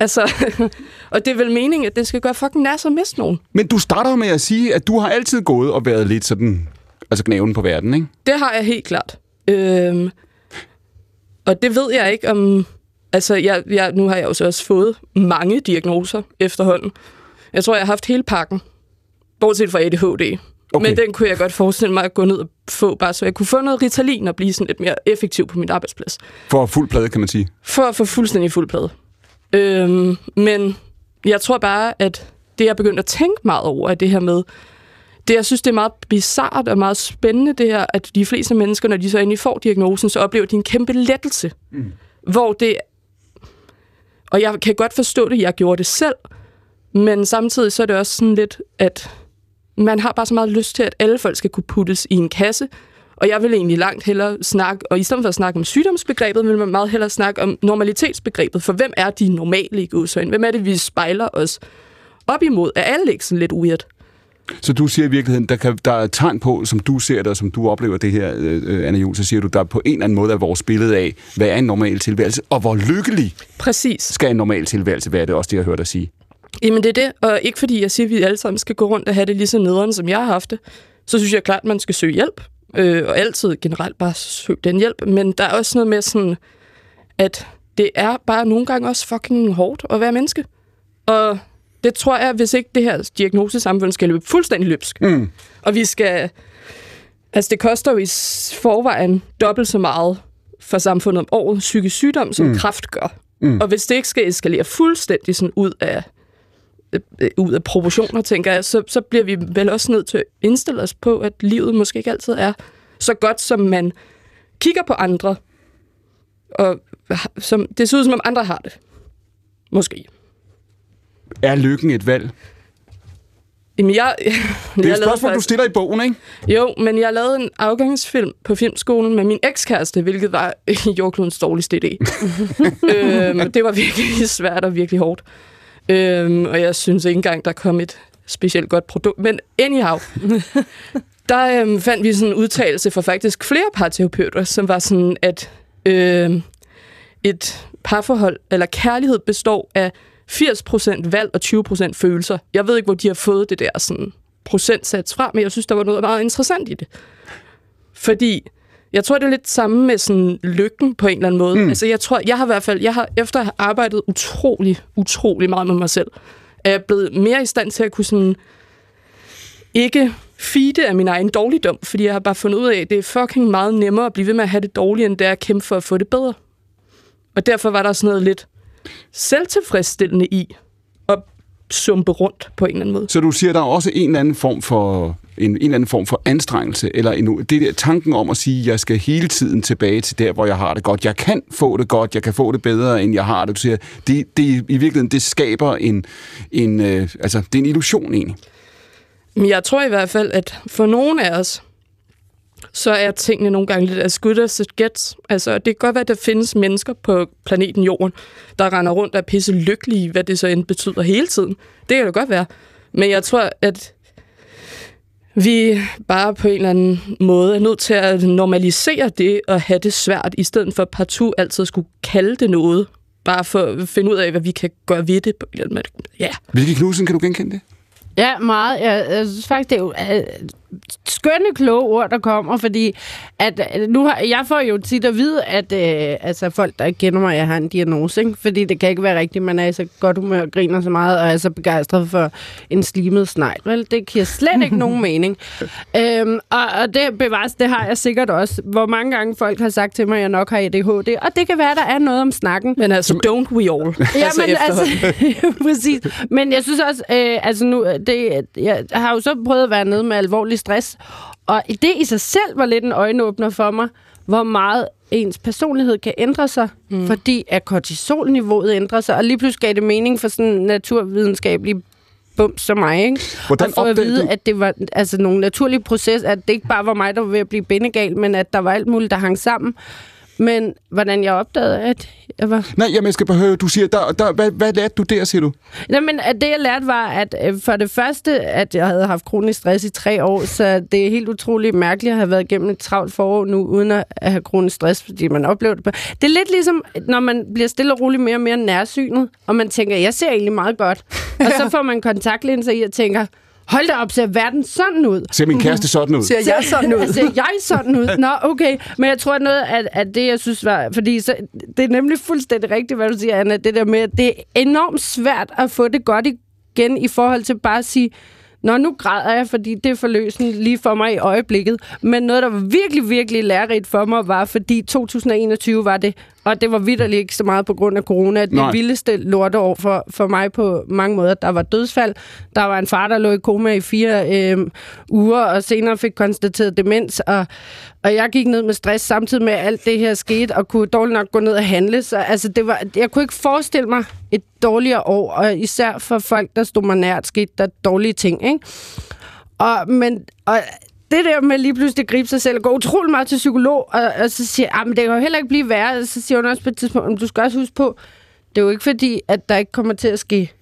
Altså, og det er vel meningen, at det skal gøre fucking nas at miste nogen. Men du starter med at sige, at du har altid gået og været lidt sådan, altså knæven på verden, ikke? Det har jeg helt klart. Øhm, og det ved jeg ikke om... Altså, jeg, jeg, nu har jeg jo så også fået mange diagnoser efterhånden. Jeg tror, jeg har haft hele pakken. Bortset fra ADHD. Okay. Okay. Men den kunne jeg godt forestille mig at gå ned og få, bare så jeg kunne få noget Ritalin og blive sådan lidt mere effektiv på min arbejdsplads. For fuld plade, kan man sige. For at få fuldstændig fuld plade. Øhm, men jeg tror bare, at det, jeg begyndte at tænke meget over, er det her med, det, jeg synes, det er meget bizart og meget spændende, det her, at de fleste mennesker, når de så endelig får diagnosen, så oplever de en kæmpe lettelse. Mm. Hvor det... Og jeg kan godt forstå det, jeg gjorde det selv, men samtidig så er det også sådan lidt, at man har bare så meget lyst til, at alle folk skal kunne puttes i en kasse, og jeg vil egentlig langt hellere snakke, og i stedet for at snakke om sygdomsbegrebet, vil man meget hellere snakke om normalitetsbegrebet, for hvem er de normale i? Hvem er det, vi spejler os op imod? Er alle ikke sådan lidt weird? Så du siger i virkeligheden, der, kan, der er tegn på, som du ser det, og som du oplever det her, øh, Anna Jul, så siger du, der på en eller anden måde er vores billede af, hvad er en normal tilværelse, og hvor lykkelig Præcis. skal en normal tilværelse være, det er også det, jeg har hørt dig sige. Jamen det er det, og ikke fordi jeg siger, at vi alle sammen skal gå rundt og have det lige så nederen, som jeg har haft det. Så synes jeg klart, at man skal søge hjælp, øh, og altid generelt bare søge den hjælp. Men der er også noget med sådan, at det er bare nogle gange også fucking hårdt at være menneske. Og det tror jeg, hvis ikke det her diagnosesamfund skal løbe fuldstændig løbsk, mm. og vi skal Altså, det koster jo i forvejen dobbelt så meget for samfundet om året psykisk sygdom, som mm. kræft gør. Mm. Og hvis det ikke skal eskalere fuldstændig sådan ud af, øh, ud af proportioner, tænker jeg, så, så bliver vi vel også nødt til at indstille os på, at livet måske ikke altid er så godt, som man kigger på andre. Og som, det ser ud, som om andre har det. Måske. Er lykken et valg? Jamen, jeg, Det er jeg et spørgsmål, du stiller i bogen, ikke? Jo, men jeg lavede en afgangsfilm på filmskolen med min ekskæreste, hvilket var jordklodens dårligste idé. øhm, det var virkelig svært og virkelig hårdt. Øhm, og jeg synes ikke engang, der kom et specielt godt produkt. Men anyhow, der øhm, fandt vi sådan en udtalelse fra faktisk flere parterapeuter, som var sådan, at øhm, et parforhold eller kærlighed består af 80% valg og 20% følelser. Jeg ved ikke, hvor de har fået det der sådan, procentsats fra, men jeg synes, der var noget meget interessant i det. Fordi jeg tror, det er lidt samme med sådan lykken på en eller anden måde. Mm. Altså, jeg tror, jeg har i hvert fald, jeg har efter at have arbejdet utrolig, utrolig meget med mig selv, er jeg blevet mere i stand til at kunne sådan ikke feede af min egen dårligdom, fordi jeg har bare fundet ud af, at det er fucking meget nemmere at blive ved med at have det dårligt, end det er at kæmpe for at få det bedre. Og derfor var der sådan noget lidt selvtilfredsstillende i at sumpe rundt på en eller anden måde. Så du siger, der er også en eller anden form for en, en eller anden form for anstrengelse, eller en, det der tanken om at sige, at jeg skal hele tiden tilbage til der, hvor jeg har det godt. Jeg kan få det godt, jeg kan få det bedre, end jeg har det. Du siger, det, det i virkeligheden, det skaber en, en øh, altså, det er en illusion egentlig. Men jeg tror i hvert fald, at for nogle af os, så er tingene nogle gange lidt as good as it gets. Altså, det kan godt være, at der findes mennesker på planeten Jorden, der render rundt og er pisse lykkelige, hvad det så end betyder hele tiden. Det kan det godt være. Men jeg tror, at vi bare på en eller anden måde er nødt til at normalisere det og have det svært, i stedet for partout altid skulle kalde det noget, bare for at finde ud af, hvad vi kan gøre ved det. Ja, Hvilke Knudsen, kan du genkende det? Ja, meget. Jeg, jeg synes faktisk, det er jo øh, skønne, kloge ord, der kommer, fordi at, øh, nu har, jeg får jo tit at vide, at øh, altså, folk, der ikke kender mig, jeg har en diagnose, ikke? fordi det kan ikke være rigtigt, man er i så godt humør og griner så meget, og er så begejstret for en slimet snegl. Vel, det giver slet ikke nogen mening. Øhm, og, og det bevares, det har jeg sikkert også. Hvor mange gange folk har sagt til mig, at jeg nok har ADHD, og det kan være, der er noget om snakken. men altså, don't we all? Ja, altså, men altså, præcis. Men jeg synes også, øh, altså nu, det, jeg har jo så prøvet at være nede med alvorlig stress, og det i sig selv var lidt en øjenåbner for mig, hvor meget ens personlighed kan ændre sig, mm. fordi at kortisolniveauet ændrer sig, og lige pludselig gav det mening for sådan en naturvidenskabelig bums som mig, ikke? Hvordan og for at opdagede vide, du- at det var altså, nogle naturlige proces, at det ikke bare var mig, der var ved at blive bindegal, men at der var alt muligt, der hang sammen. Men hvordan jeg opdagede, at jeg var Nej, jamen, jeg skal bare høre, du siger, der, der, hvad, hvad lærte du der, siger du? Jamen, at det jeg lærte var, at øh, for det første, at jeg havde haft kronisk stress i tre år, så det er helt utroligt mærkeligt at have været igennem et travlt forår nu, uden at have kronisk stress, fordi man oplever det. Det er lidt ligesom, når man bliver stille og roligt mere og mere nærsynet, og man tænker, jeg ser egentlig meget godt. Og så får man kontaktlinser i og tænker, hold da op, ser verden sådan ud? Ser min kæreste sådan ud? Ser jeg sådan ud? Ser jeg sådan ud? Nå, okay. Men jeg tror, at noget af, at det, jeg synes var... Fordi så, det er nemlig fuldstændig rigtigt, hvad du siger, Anna. Det der med, at det er enormt svært at få det godt igen i forhold til bare at sige, Nå, nu græder jeg, fordi det er forløsende lige for mig i øjeblikket. Men noget, der var virkelig, virkelig lærerigt for mig, var, fordi 2021 var det, og det var vidderligt ikke så meget på grund af corona, det Nej. vildeste lorteår for, for mig på mange måder. Der var dødsfald. Der var en far, der lå i koma i fire øh, uger, og senere fik konstateret demens, og, og jeg gik ned med stress samtidig med, at alt det her skete, og kunne dårligt nok gå ned og handle. Så altså, det var, jeg kunne ikke forestille mig et dårligere år, og især for folk, der stod mig nært, skete der dårlige ting, ikke? Og, men, og det der med lige pludselig at gribe sig selv og gå utrolig meget til psykolog, og, og så siger jeg, men det kan jo heller ikke blive værre. Så siger hun også på et tidspunkt, "Men du skal også huske på, det er jo ikke fordi, at der ikke kommer til at ske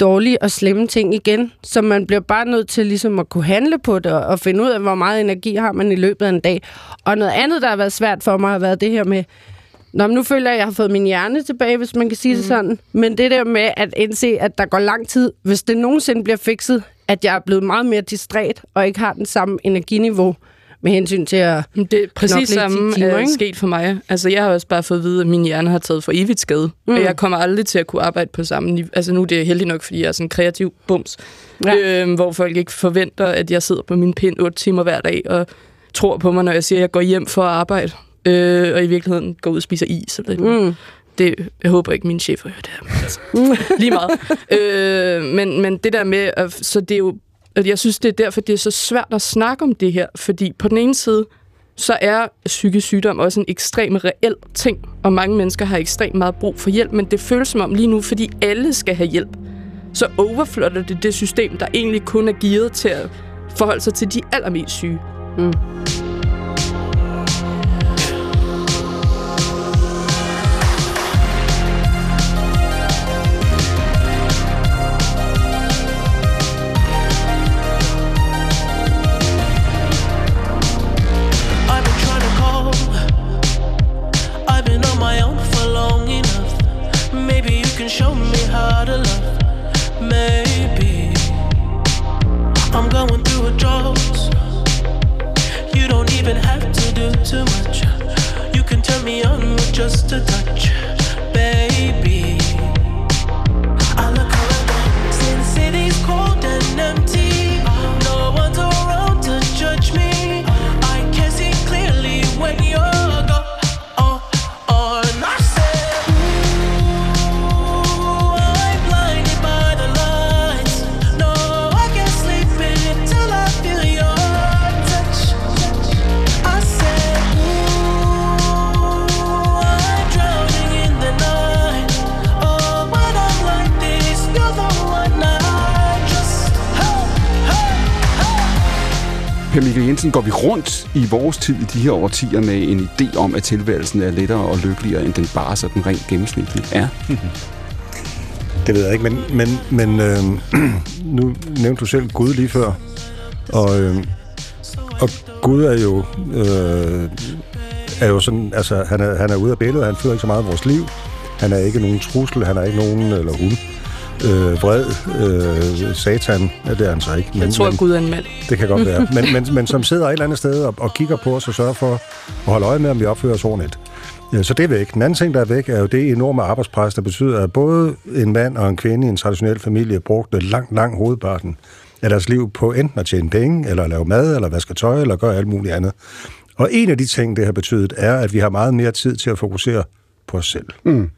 dårlige og slemme ting igen, så man bliver bare nødt til ligesom at kunne handle på det, og, og finde ud af, hvor meget energi har man i løbet af en dag. Og noget andet, der har været svært for mig, har været det her med, Nå, men nu føler jeg, at jeg har fået min hjerne tilbage, hvis man kan sige mm. det sådan. Men det der med at indse, at der går lang tid, hvis det nogensinde bliver fikset, at jeg er blevet meget mere distræt, og ikke har den samme energiniveau med hensyn til at... Det er præcis knokle i 10 samme timer, er sket for mig. Altså, jeg har også bare fået at vide, at min hjerne har taget for evigt skade. Mm. Og jeg kommer aldrig til at kunne arbejde på samme niveau. Altså, nu er det heldig nok, fordi jeg er sådan en kreativ bums. Ja. Øhm, hvor folk ikke forventer, at jeg sidder på min pind 8 timer hver dag og tror på mig, når jeg siger, at jeg går hjem for at arbejde, øh, og i virkeligheden går ud og spiser is. Eller mm. Det, jeg håber ikke, mine chefer hører det her. Altså, lige meget. Øh, men, men det der med, at, så det er jo, at jeg synes, det er derfor, det er så svært at snakke om det her, fordi på den ene side, så er psykisk sygdom også en ekstrem reel ting, og mange mennesker har ekstremt meget brug for hjælp, men det føles som om lige nu, fordi alle skal have hjælp, så overflotter det det system, der egentlig kun er gearet til at forholde sig til de allermest syge. I've too much. You can turn me on with just a touch, Per Michael Jensen, går vi rundt i vores tid i de her årtier med en idé om, at tilværelsen er lettere og lykkeligere, end den bare sådan rent gennemsnitligt er? Det ved jeg ikke, men, men, men øh, nu nævnte du selv Gud lige før, og, øh, og Gud er jo, øh, er jo sådan, altså han er, han er ude af billedet, han fylder ikke så meget af vores liv, han er ikke nogen trussel, han er ikke nogen, eller hun, øh, vred, øh, satan, ja, det er han så ikke. Men, Jeg tror, men, at Gud er en mand. det kan godt være. Men, men, men som sidder et eller andet sted og, og kigger på os og sørger for at holde øje med, om vi opfører os ordentligt. Ja, så det er væk. Den anden ting, der er væk, er jo det enorme arbejdspres, der betyder, at både en mand og en kvinde i en traditionel familie brugte langt, langt hovedparten af deres liv på enten at tjene penge, eller lave mad, eller vaske tøj, eller gøre alt muligt andet. Og en af de ting, det har betydet, er, at vi har meget mere tid til at fokusere på os selv. Mm.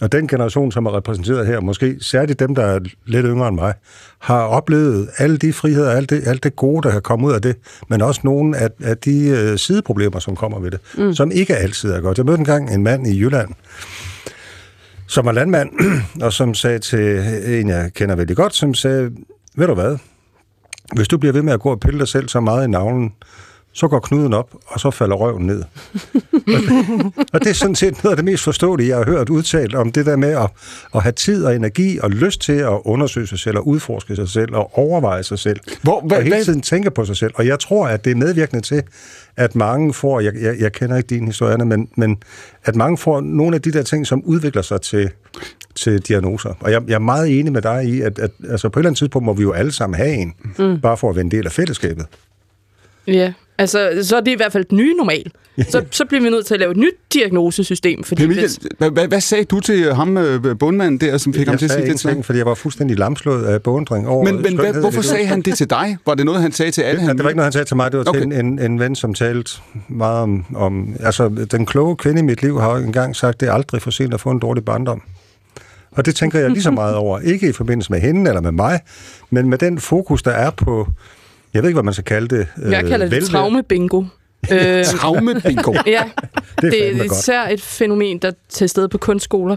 Og den generation, som er repræsenteret her, måske særligt dem, der er lidt yngre end mig, har oplevet alle de friheder, alt det, alt det gode, der kan komme ud af det, men også nogle af, af de øh, sideproblemer, som kommer ved det, mm. som ikke altid er godt. Jeg mødte engang en mand i Jylland, som var landmand, og som sagde til en, jeg kender vældig godt, som sagde, ved du hvad, hvis du bliver ved med at gå og pille dig selv så meget i navlen, så går knuden op, og så falder røven ned. og det er sådan set noget af det mest forståelige, jeg har hørt udtalt om det der med at, at have tid og energi og lyst til at undersøge sig selv og udforske sig selv og overveje sig selv. Hvor- hvad- og hele tiden tænke på sig selv. Og jeg tror, at det er medvirkende til, at mange får, jeg, jeg, jeg kender ikke din historie, men, men at mange får nogle af de der ting, som udvikler sig til, til diagnoser. Og jeg, jeg er meget enig med dig i, at, at altså på et eller andet tidspunkt må vi jo alle sammen have en, mm. bare for at være en del af fællesskabet. Ja, altså, så er det i hvert fald det nye normal. Så, så bliver vi nødt til at lave et nyt diagnosesystem, fordi Per Mikkel, hvis, hvad, hvad, sagde du til ham, øh, bundmanden der, som fik ham jeg til at sige sagde den slags? ingenting, fordi jeg var fuldstændig lamslået af beundring over Men, men hvad, hvorfor det. sagde han det til dig? Var det noget, han sagde til alle? Ja, han det var ikke noget, han sagde til mig. Det var Okay. til en, en, en ven, som talte meget om, om... Altså, den kloge kvinde i mit liv har engang sagt, det er aldrig for sent at få en dårlig barndom. Og det tænker jeg lige så meget over. Ikke i forbindelse med hende eller med mig, men med den fokus, der er på... Jeg ved ikke, hvad man skal kalde det. jeg kalder det velvære. traume-bingo. Øh, Traume bingo. ja, Det er det er godt. især et fænomen, der er til stede på kunstskoler.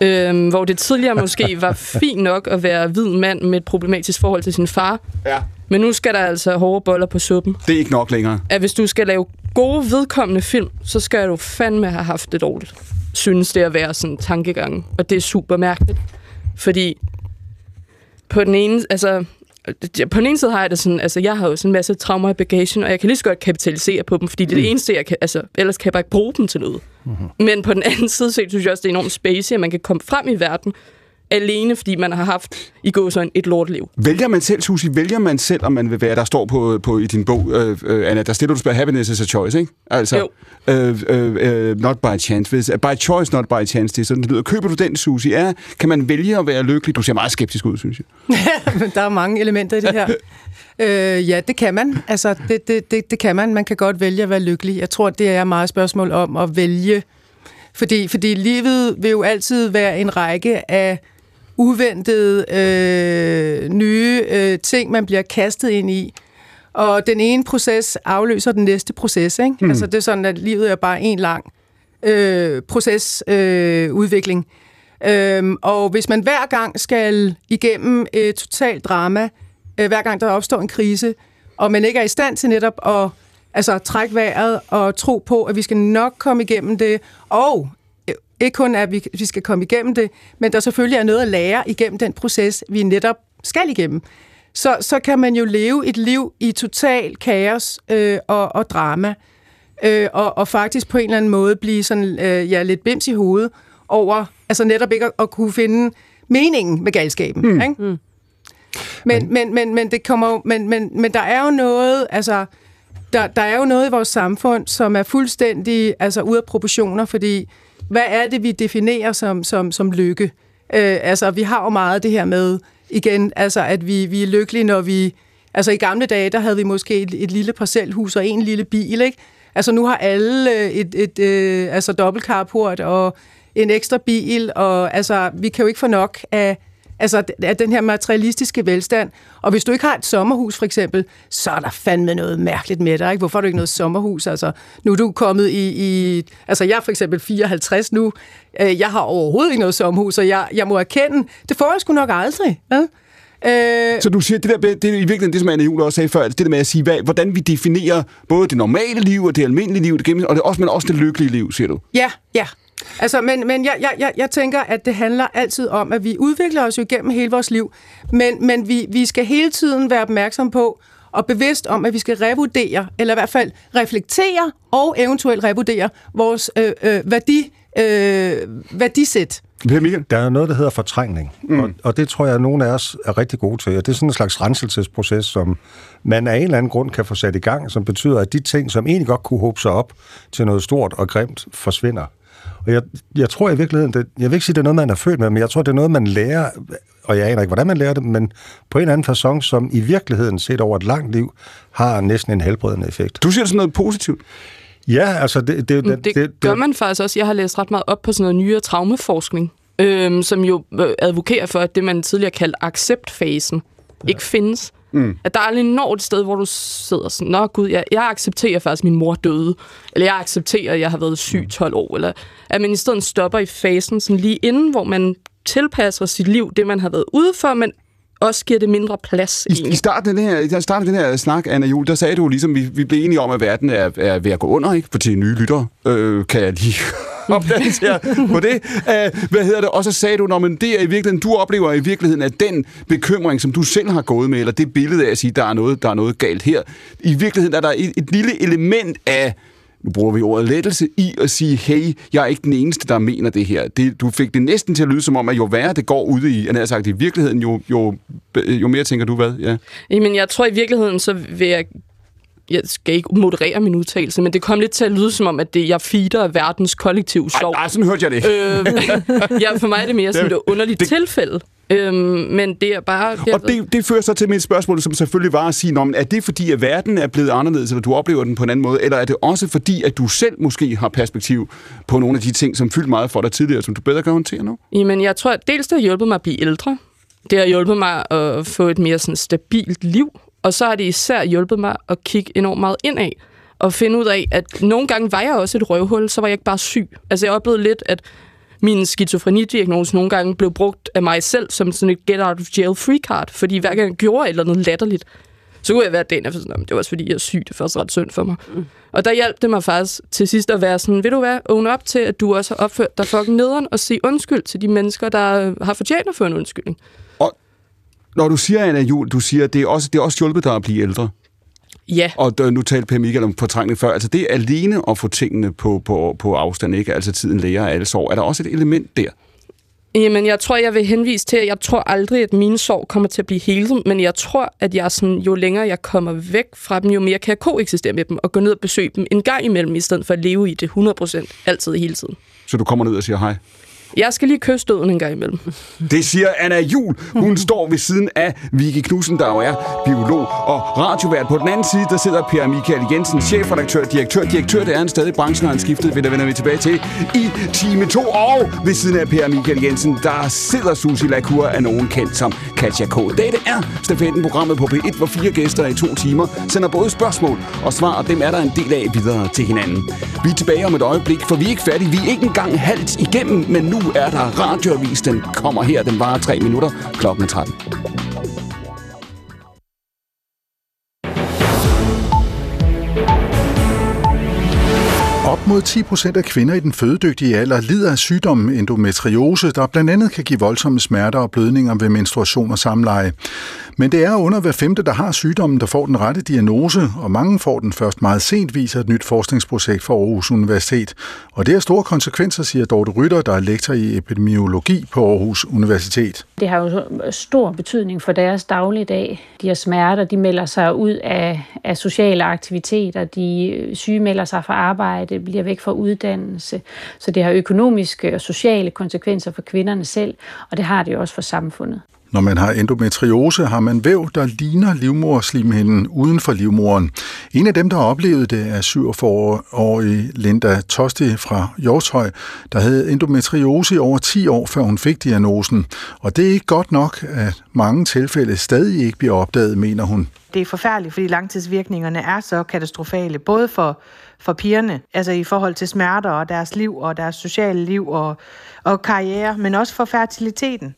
Øhm, hvor det tidligere måske var fint nok at være hvid mand med et problematisk forhold til sin far. Ja. Men nu skal der altså hårde boller på suppen. Det er ikke nok længere. At hvis du skal lave gode, vedkommende film, så skal du fandme have haft det dårligt. Synes det at være sådan en tankegang. Og det er super mærkeligt. Fordi på den ene, altså, på den ene side har jeg det sådan, altså jeg har jo sådan en masse traumer i bagagen, og jeg kan lige så godt kapitalisere på dem, fordi det er det eneste, jeg kan, altså ellers kan jeg bare ikke bruge dem til noget. Mm-hmm. Men på den anden side set, synes jeg også, det er enormt spacey, at man kan komme frem i verden alene fordi man har haft i gåsøjne et lortliv. Vælger man selv, Susi, vælger man selv, om man vil være, der står på, på i din bog, øh, øh, Anna, der stiller du spørger, happiness is a choice, ikke? Altså, Jo. Øh, øh, øh, not by chance. Hvis, by choice, not by chance, det er sådan, det lyder. Køber du den, Susi? Er, kan man vælge at være lykkelig? Du ser meget skeptisk ud, synes jeg. Men der er mange elementer i det her. øh, ja, det kan man. Altså, det, det, det, det kan man. Man kan godt vælge at være lykkelig. Jeg tror, det er meget spørgsmål om at vælge. Fordi, fordi livet vil jo altid være en række af uventede øh, nye øh, ting, man bliver kastet ind i. Og den ene proces afløser den næste proces. Ikke? Mm. Altså, det er sådan, at livet er bare en lang øh, procesudvikling. Øh, udvikling. Øhm, og hvis man hver gang skal igennem et totalt drama, øh, hver gang der opstår en krise, og man ikke er i stand til netop at altså, trække vejret og tro på, at vi skal nok komme igennem det, og ikke kun at vi, vi skal komme igennem det, men der selvfølgelig er noget at lære igennem den proces, vi netop skal igennem, så, så kan man jo leve et liv i total kaos øh, og, og drama, øh, og, og faktisk på en eller anden måde blive sådan, øh, ja, lidt bims i hovedet over, altså netop ikke at, at kunne finde meningen med galskaben. Mm. Ikke? Mm. Men, men, men, men, det kommer jo, men, men, men der er jo noget, altså, der, der er jo noget i vores samfund, som er fuldstændig altså, ude af proportioner, fordi hvad er det, vi definerer som, som, som lykke? Øh, altså, vi har jo meget det her med, igen, altså, at vi, vi er lykkelige, når vi... Altså, i gamle dage, der havde vi måske et, et lille parcelhus og en lille bil, ikke? Altså, nu har alle et, et, et øh, altså, dobbeltkarport og en ekstra bil, og altså, vi kan jo ikke få nok af, altså, af den her materialistiske velstand. Og hvis du ikke har et sommerhus, for eksempel, så er der fandme noget mærkeligt med dig. Ikke? Hvorfor har du ikke noget sommerhus? Altså, nu er du kommet i... i altså, jeg er for eksempel 54 nu. Øh, Jeg har overhovedet ikke noget sommerhus, og jeg, jeg må erkende, det får jeg sgu nok aldrig. Ja? Øh, Så du siger, det, der, det er i virkeligheden det, som Anna Juhl også sagde før, det der med at sige, hvad, hvordan vi definerer både det normale liv og det almindelige liv, det gennem, og det, også, men også det lykkelige liv, siger du. Ja, ja. Altså, men, men jeg, jeg, jeg, jeg tænker, at det handler altid om, at vi udvikler os jo igennem hele vores liv, men, men vi, vi skal hele tiden være opmærksom på og bevidst om, at vi skal revurdere, eller i hvert fald reflektere og eventuelt revurdere vores øh, øh, værdi, øh, værdisæt. Per Michael? Der er noget, der hedder fortrængning, mm. og, og det tror jeg, at nogle af os er rigtig gode til. Og det er sådan en slags renselsesproces, som man af en eller anden grund kan få sat i gang, som betyder, at de ting, som egentlig godt kunne håbe sig op til noget stort og grimt, forsvinder. Og jeg, jeg tror i virkeligheden, det, jeg vil ikke sige, det er noget, man er født med, men jeg tror, det er noget, man lærer, og jeg aner ikke, hvordan man lærer det, men på en eller anden façon, som i virkeligheden set over et langt liv, har næsten en helbredende effekt. Du siger det sådan noget positivt. Ja, altså det... det, Det, det, det gør man faktisk også. Jeg har læst ret meget op på sådan noget nyere traumeforskning, øhm, som jo øh, advokerer for, at det, man tidligere kaldte acceptfasen, ja. ikke findes. Mm. At der aldrig når et sted, hvor du sidder sådan, Nå gud, jeg, jeg accepterer faktisk, at min mor døde. Eller jeg accepterer, at jeg har været syg 12 år. Eller at man i stedet stopper i fasen sådan lige inden, hvor man tilpasser sit liv, det man har været ude for, men også giver det mindre plads. I, egentlig. I starten af den her, i starten af den her snak, Anna Jul, der sagde du ligesom, vi, vi blev enige om, at verden er, er ved at gå under, ikke? For til nye lyttere øh, kan jeg lige opdatere på det. Uh, hvad hedder det? Og så sagde du, når men det er i virkeligheden, du oplever i virkeligheden, at den bekymring, som du selv har gået med, eller det billede af at sige, der er noget, der er noget galt her, i virkeligheden er der et, et lille element af nu bruger vi ordet lettelse, i at sige, hey, jeg er ikke den eneste, der mener det her. Det, du fik det næsten til at lyde som om, at jo værre det går ude i, han sagt, i virkeligheden, jo, jo, jo mere tænker du hvad? Ja. Jamen, jeg tror i virkeligheden, så vil jeg... Jeg skal ikke moderere min udtalelse, men det kom lidt til at lyde som om, at det, jeg feeder verdens kollektiv sorg. Ej, sådan hørte jeg det. Øh, ja, for mig er det mere sådan et underligt det, tilfælde. Øhm, men det er bare... Det, og det, det fører så til mit spørgsmål, som selvfølgelig var at sige, men er det fordi, at verden er blevet anderledes, eller du oplever den på en anden måde, eller er det også fordi, at du selv måske har perspektiv på nogle af de ting, som fyldte meget for dig tidligere, som du bedre kan håndtere nu? Jamen, jeg tror, at dels det har hjulpet mig at blive ældre. Det har hjulpet mig at få et mere sådan stabilt liv. Og så har det især hjulpet mig at kigge enormt meget indad og finde ud af, at nogle gange var jeg også et røvhul, så var jeg ikke bare syg. Altså, jeg oplevede lidt, at min skizofrenidiagnose nogle gange blev brugt af mig selv som sådan et get out of jail free card, fordi hver gang jeg gjorde et eller andet latterligt, så kunne jeg være den efter sådan, "Nå, men det var også fordi, jeg er syg, det er først ret synd for mig. Mm. Og der hjalp det mig faktisk til sidst at være sådan, ved du hvad, own op til, at du også har opført dig fucking nederen, og sige undskyld til de mennesker, der har fortjent at få en undskyldning. Og når du siger, Anna Jul, du siger, at det er også, det er også hjulpet dig at blive ældre. Ja, Og nu talte Per Michael om fortrængning før. Altså det er alene at få tingene på, på, på afstand, ikke? Altså tiden læger alle sår. Er der også et element der? Jamen, jeg tror, jeg vil henvise til, at jeg tror aldrig, at mine sår kommer til at blive helet, men jeg tror, at jeg sådan, jo længere jeg kommer væk fra dem, jo mere kan jeg koexistere med dem og gå ned og besøge dem en gang imellem, i stedet for at leve i det 100% altid hele tiden. Så du kommer ned og siger hej. Jeg skal lige kysse døden en gang imellem. Det siger Anna Jul. Hun står ved siden af Vicky Knudsen, der jo er biolog og radiovært. På den anden side, der sidder Per Michael Jensen, chefredaktør, direktør. Direktør, det er han stadig. Branchen har han skiftet, der vender vi tilbage til i time 2. Og ved siden af Per Michael Jensen, der sidder Susie Lacour af nogen kendt som Katja K. Dette er stafetten programmet på P1, hvor fire gæster i to timer sender både spørgsmål og svar, og dem er der en del af videre til hinanden. Vi er tilbage om et øjeblik, for vi er ikke færdige. Vi er ikke engang halvt igennem, men nu er der radioavis. Den kommer her. Den varer tre minutter. Klokken er 13. Op mod 10 procent af kvinder i den fødedygtige alder lider af sygdommen endometriose, der blandt andet kan give voldsomme smerter og blødninger ved menstruation og samleje. Men det er under hver femte, der har sygdommen, der får den rette diagnose, og mange får den først meget sent, viser et nyt forskningsprojekt fra Aarhus Universitet. Og det har store konsekvenser, siger Dorte Rytter, der er lektor i epidemiologi på Aarhus Universitet. Det har jo stor betydning for deres dagligdag. De har smerter, de melder sig ud af, af sociale aktiviteter, de sygemelder sig fra arbejde, bliver væk fra uddannelse. Så det har økonomiske og sociale konsekvenser for kvinderne selv, og det har det jo også for samfundet. Når man har endometriose, har man væv, der ligner livmorslimhinden uden for livmoren. En af dem, der oplevede det, er 47-årige Linda Tosti fra Jorshøj, der havde endometriose i over 10 år, før hun fik diagnosen. Og det er ikke godt nok, at mange tilfælde stadig ikke bliver opdaget, mener hun. Det er forfærdeligt, fordi langtidsvirkningerne er så katastrofale, både for, for pigerne, altså i forhold til smerter og deres liv og deres sociale liv og, og karriere, men også for fertiliteten.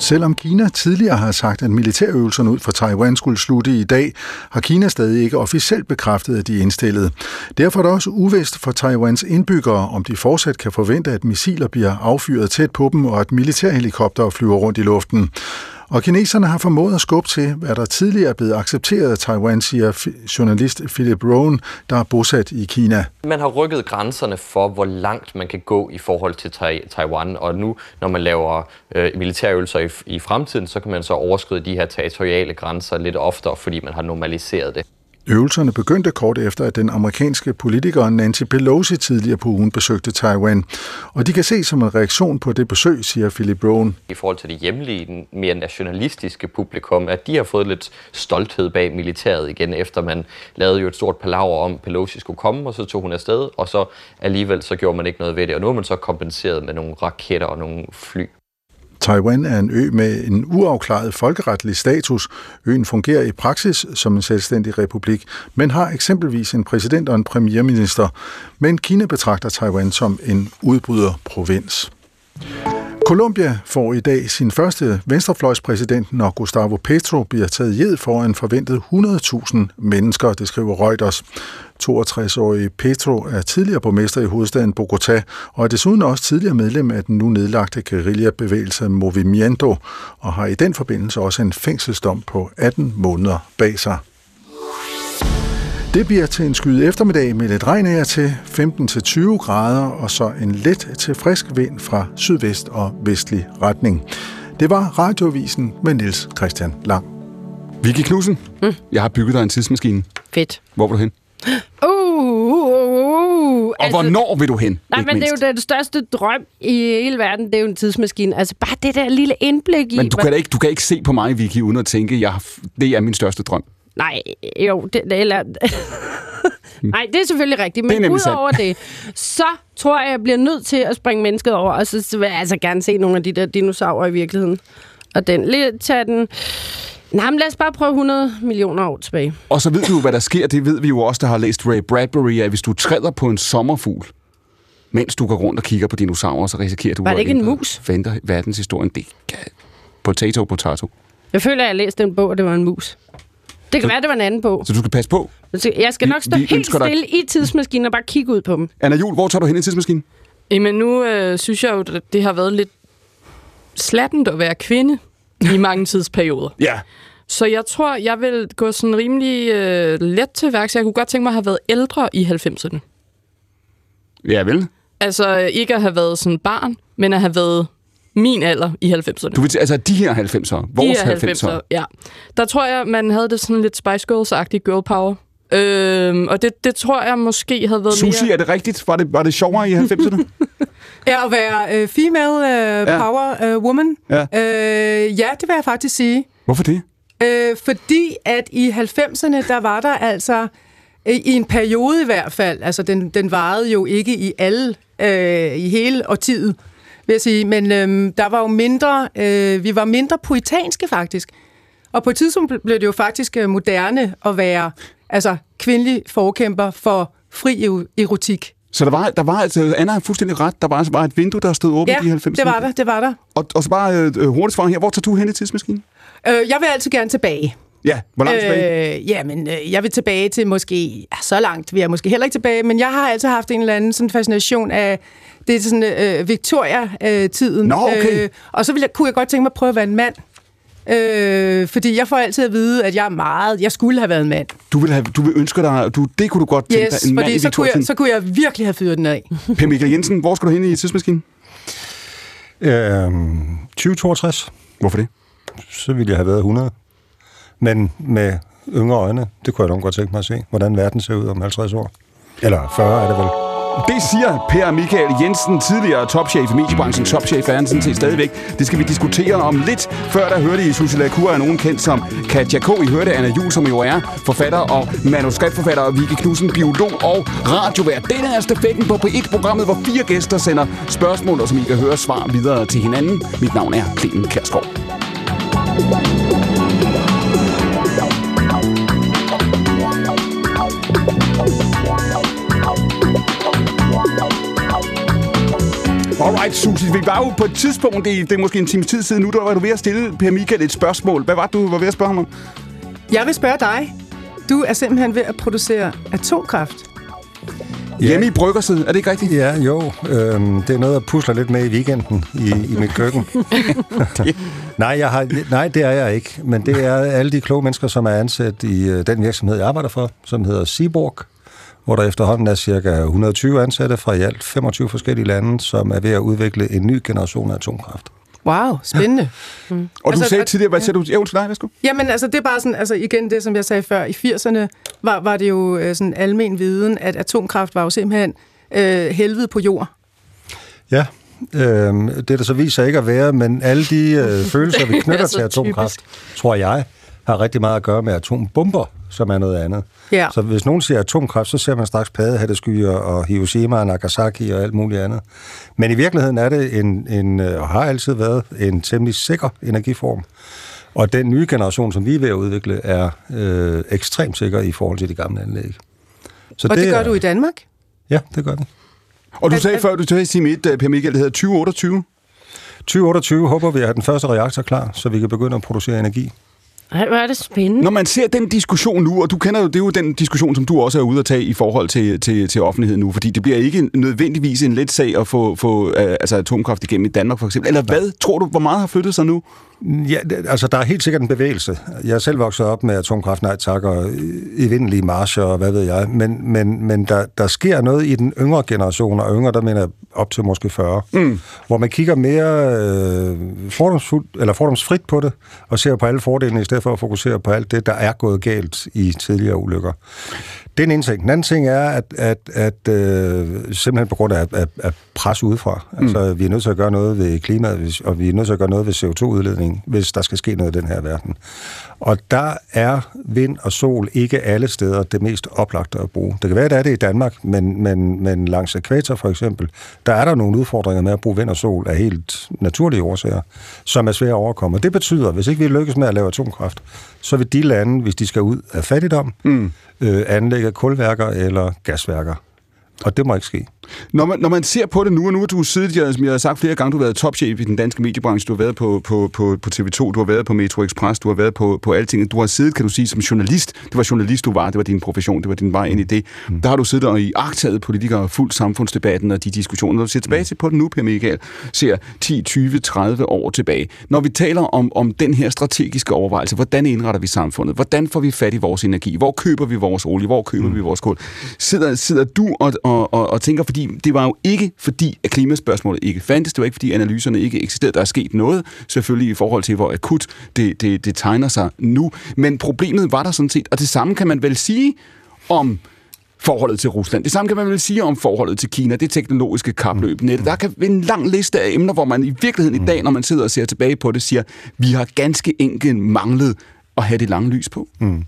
Selvom Kina tidligere har sagt, at militærøvelserne ud for Taiwan skulle slutte i dag, har Kina stadig ikke officielt bekræftet, at de er indstillet. Derfor er det også uvist for Taiwans indbyggere, om de fortsat kan forvente, at missiler bliver affyret tæt på dem, og at militærhelikoptere flyver rundt i luften. Og kineserne har formået at skubbe til, hvad der tidligere er blevet accepteret af Taiwan, siger journalist Philip Rohn, der er bosat i Kina. Man har rykket grænserne for, hvor langt man kan gå i forhold til Taiwan, og nu, når man laver øh, militærøvelser i, i fremtiden, så kan man så overskride de her territoriale grænser lidt oftere, fordi man har normaliseret det. Øvelserne begyndte kort efter, at den amerikanske politiker Nancy Pelosi tidligere på ugen besøgte Taiwan. Og de kan se som en reaktion på det besøg, siger Philip Brown. I forhold til det hjemlige, mere nationalistiske publikum, at de har fået lidt stolthed bag militæret igen, efter man lavede jo et stort palaver om, Pelosi skulle komme, og så tog hun afsted, og så alligevel så gjorde man ikke noget ved det. Og nu har man så kompenseret med nogle raketter og nogle fly. Taiwan er en ø med en uafklaret folkeretlig status. Øen fungerer i praksis som en selvstændig republik, men har eksempelvis en præsident og en premierminister. Men Kina betragter Taiwan som en udbryderprovins. Colombia får i dag sin første venstrefløjspræsident, når Gustavo Petro bliver taget jed for en forventet 100.000 mennesker, det skriver Reuters. 62-årige Petro er tidligere borgmester i hovedstaden Bogotá og er desuden også tidligere medlem af den nu nedlagte guerillabevægelse Movimiento og har i den forbindelse også en fængselsdom på 18 måneder bag sig. Det bliver til en skyde eftermiddag med lidt regn af til 15-20 grader, og så en let til frisk vind fra sydvest og vestlig retning. Det var radiovisen med Niels Christian Lang. Vicky Knudsen, mm. jeg har bygget dig en tidsmaskine. Fedt. Hvor vil du hen? Uh, uh, uh, uh. Og altså, hvornår vil du hen? Nej, men mindst? det er jo den største drøm i hele verden, det er jo en tidsmaskine. Altså bare det der lille indblik i... Men du kan, ikke, du kan ikke se på mig, Vicky, uden at tænke, jeg, det er min største drøm. Nej, jo, det, eller... Nej, det er selvfølgelig rigtigt, men udover det, så tror jeg, jeg bliver nødt til at springe mennesket over, og så vil jeg altså gerne se nogle af de der dinosaurer i virkeligheden. Og den, lidt, tage den... Nej, men lad os bare prøve 100 millioner år tilbage. Og så ved du hvad der sker. Det ved vi jo også, der har læst Ray Bradbury, at hvis du træder på en sommerfugl, mens du går rundt og kigger på dinosaurer, så risikerer du... Var det ikke en mus? Venter verdenshistorien. Det kan... Potato, potato. Jeg føler, at jeg læste den bog, og det var en mus. Det kan så, være, det var en anden på. Så du skal passe på? Jeg skal nok stå vi, vi helt stille dig... i tidsmaskinen og bare kigge ud på dem. Anna Jul, hvor tager du hen i tidsmaskinen? Jamen nu øh, synes jeg jo, at det har været lidt slattent at være kvinde i mange tidsperioder. Ja. Så jeg tror, jeg vil gå sådan rimelig øh, let til værks. Jeg kunne godt tænke mig at have været ældre i 90'erne. Ja, vel? Altså ikke at have været sådan barn, men at have været min alder i 90'erne. Du vil, altså de her 90'ere, vores de her 90'ere. 90'ere, ja. Der tror jeg, man havde det sådan lidt Spice Girls-agtigt girl power. Øhm, og det, det tror jeg måske havde været Sushi, mere... er det rigtigt? Var det, var det sjovere i 90'erne? Ja, at være øh, female øh, Ja. power øh, woman. Ja. Øh, ja, det vil jeg faktisk sige. Hvorfor det? Øh, fordi at i 90'erne, der var der altså, i en periode i hvert fald, altså den, den varede jo ikke i alle, øh, i hele årtiet, vil jeg sige, men øh, der var jo mindre, øh, vi var mindre puritanske faktisk. Og på et tidspunkt blev det jo faktisk øh, moderne at være altså, kvindelig forkæmper for fri ero- erotik. Så der var, der var altså, Anna har fuldstændig ret, der var, altså bare et vindue, der stod åbent Ja, i 90'erne. det var der, det var der. Og, og så bare øh, hurtigt svar her, hvor tager du hen i tidsmaskinen? Øh, jeg vil altid gerne tilbage. Ja, hvor langt tilbage? Øh, jamen, øh, jeg vil tilbage til måske... Ja, så langt vil jeg måske heller ikke tilbage, men jeg har altid haft en eller anden sådan fascination af... Det er sådan øh, Victoria-tiden. Nå, okay. øh, og så vil jeg, kunne jeg godt tænke mig at prøve at være en mand. Øh, fordi jeg får altid at vide, at jeg er meget... Jeg skulle have været en mand. Du vil, have, du vil ønske dig, du, det kunne du godt tænke Yes, dig, en mand i så kunne, jeg, så kunne jeg virkelig have fyret den af. Per Michael Jensen, hvor skal du hen i tidsmaskinen? Øhm, 2062, Hvorfor det? så ville jeg have været 100. Men med yngre øjne, det kunne jeg nok godt tænke mig at se, hvordan verden ser ud om 50 år. Eller 40 er det vel. Det siger Per Michael Jensen, tidligere topchef i mediebranchen. Topchef er han sådan set stadigvæk. Det skal vi diskutere om lidt. Før der hørte I Susie Lacour er nogen kendt som Katja K. I hørte Anna Jul, som jo er forfatter og manuskriptforfatter, og Vicky Knudsen, biolog og radiovært. Den er stafetten på P1-programmet, hvor fire gæster sender spørgsmål, og som I kan høre svar videre til hinanden. Mit navn er Clemen Kærsgaard. Alright, Susie, vi var jo på et tidspunkt, det er, det er måske en times tid siden nu, der var du ved at stille Per Michael et spørgsmål. Hvad var det, du var ved at spørge ham om? Jeg vil spørge dig. Du er simpelthen ved at producere atomkraft. Ja. Hjemme i bryggersid, er det ikke rigtigt? Ja, jo. Øhm, det er noget, jeg pusler lidt med i weekenden i, i mit køkken. nej, jeg har, nej, det er jeg ikke. Men det er alle de kloge mennesker, som er ansat i øh, den virksomhed, jeg arbejder for, som hedder Seaborg, hvor der efterhånden er cirka 120 ansatte fra i alt 25 forskellige lande, som er ved at udvikle en ny generation af atomkraft. Wow, spændende. Og du Altså, sagde tidligere, hvad sagde du? Ja, undskyld dig, værsgo. Jamen, altså, det er bare sådan, altså igen det, som jeg sagde før, i 80'erne var, var det jo øh, sådan almen viden, at atomkraft var jo simpelthen øh, helvede på jord. Ja, øhm, det er der så viser ikke at være, men alle de øh, følelser, vi knytter til atomkraft, tror jeg, har rigtig meget at gøre med atombomber, som er noget andet. Ja. Så hvis nogen siger atomkraft, så ser man straks paddehatteskyer og Hiroshima og Nagasaki og alt muligt andet. Men i virkeligheden er det en, en øh, og har altid været en temmelig sikker energiform. Og den nye generation, som vi er ved at udvikle, er øh, ekstremt sikker i forhold til de gamle anlæg. Så Og det, det gør er- du i Danmark? Ja, det gør vi. Og du sagde før, du sagde i time 1, Per Michael, det hedder 2028. 2028 håber vi at have den første reaktor klar, så vi kan begynde at producere energi. Hvor er det spændende. Når man ser den diskussion nu, og du kender jo, det er jo den diskussion, som du også er ude at tage i forhold til, til, til offentligheden nu, fordi det bliver ikke nødvendigvis en let sag at få, få uh, altså atomkraft igennem i Danmark for eksempel. Eller hvad tror du, hvor meget har flyttet sig nu? Ja, det- altså der er helt sikkert en bevægelse. Jeg er selv vokset op med atomkraft, nej tak, og evindelige marscher og hvad ved jeg. Men, men, men der, der sker noget i den yngre generation, og yngre, der mener jeg op til måske 40, mm. hvor man kigger mere øh, fordomsfuldt, eller fordomsfrit på det, og ser på alle fordelene, i stedet for at fokusere på alt det, der er gået galt i tidligere ulykker. Det er en ene ting. Den anden ting er, at, at, at øh, simpelthen på grund af, af, af pres udefra, mm. altså vi er nødt til at gøre noget ved klimaet, og vi er nødt til at gøre noget ved CO2-udledning, hvis der skal ske noget i den her verden. Og der er vind og sol ikke alle steder det mest oplagte at bruge. Det kan være, at det er det i Danmark, men, men, men langs ekvator for eksempel, der er der nogle udfordringer med at bruge vind og sol af helt naturlige årsager, som er svære at overkomme. Og det betyder, at hvis ikke vi lykkes med at lave atomkraft, så vil de lande, hvis de skal ud af fattigdom, mm. øh, anlægge kulværker eller gasværker. Og det må ikke ske. Når man, når man ser på det nu, og nu har du siddet, jeg- som jeg har sagt flere gange, du har været topchef i den danske mediebranche, du har været på, på, på, på TV2, du har været på Metro Express, du har været på, på alting. Du har siddet, kan du sige, som journalist. Det var journalist, du var, det var din profession, det var din vej ind i det. Mm. Der har du siddet og i agtaget politikere og fuldt samfundsdebatten og de diskussioner. Når du ser tilbage til på det nu, Per Michael, ser 10, 20, 30 år tilbage. Når vi taler om, om den her strategiske overvejelse, hvordan indretter vi samfundet? Hvordan får vi fat i vores energi? Hvor køber vi vores olie? Hvor køber mm. vi vores kul? Sidder, sidder du og, og og, og, og tænker, fordi det var jo ikke fordi, at klimaspørgsmålet ikke fandtes, det var ikke fordi, analyserne ikke eksisterede. Der er sket noget, selvfølgelig i forhold til, hvor akut det, det, det tegner sig nu. Men problemet var der sådan set, og det samme kan man vel sige om forholdet til Rusland. Det samme kan man vel sige om forholdet til Kina, det teknologiske kapløb. Net. Der kan være en lang liste af emner, hvor man i virkeligheden i dag, når man sidder og ser tilbage på det, siger, vi har ganske enkelt manglet at have det lange lys på. Mm.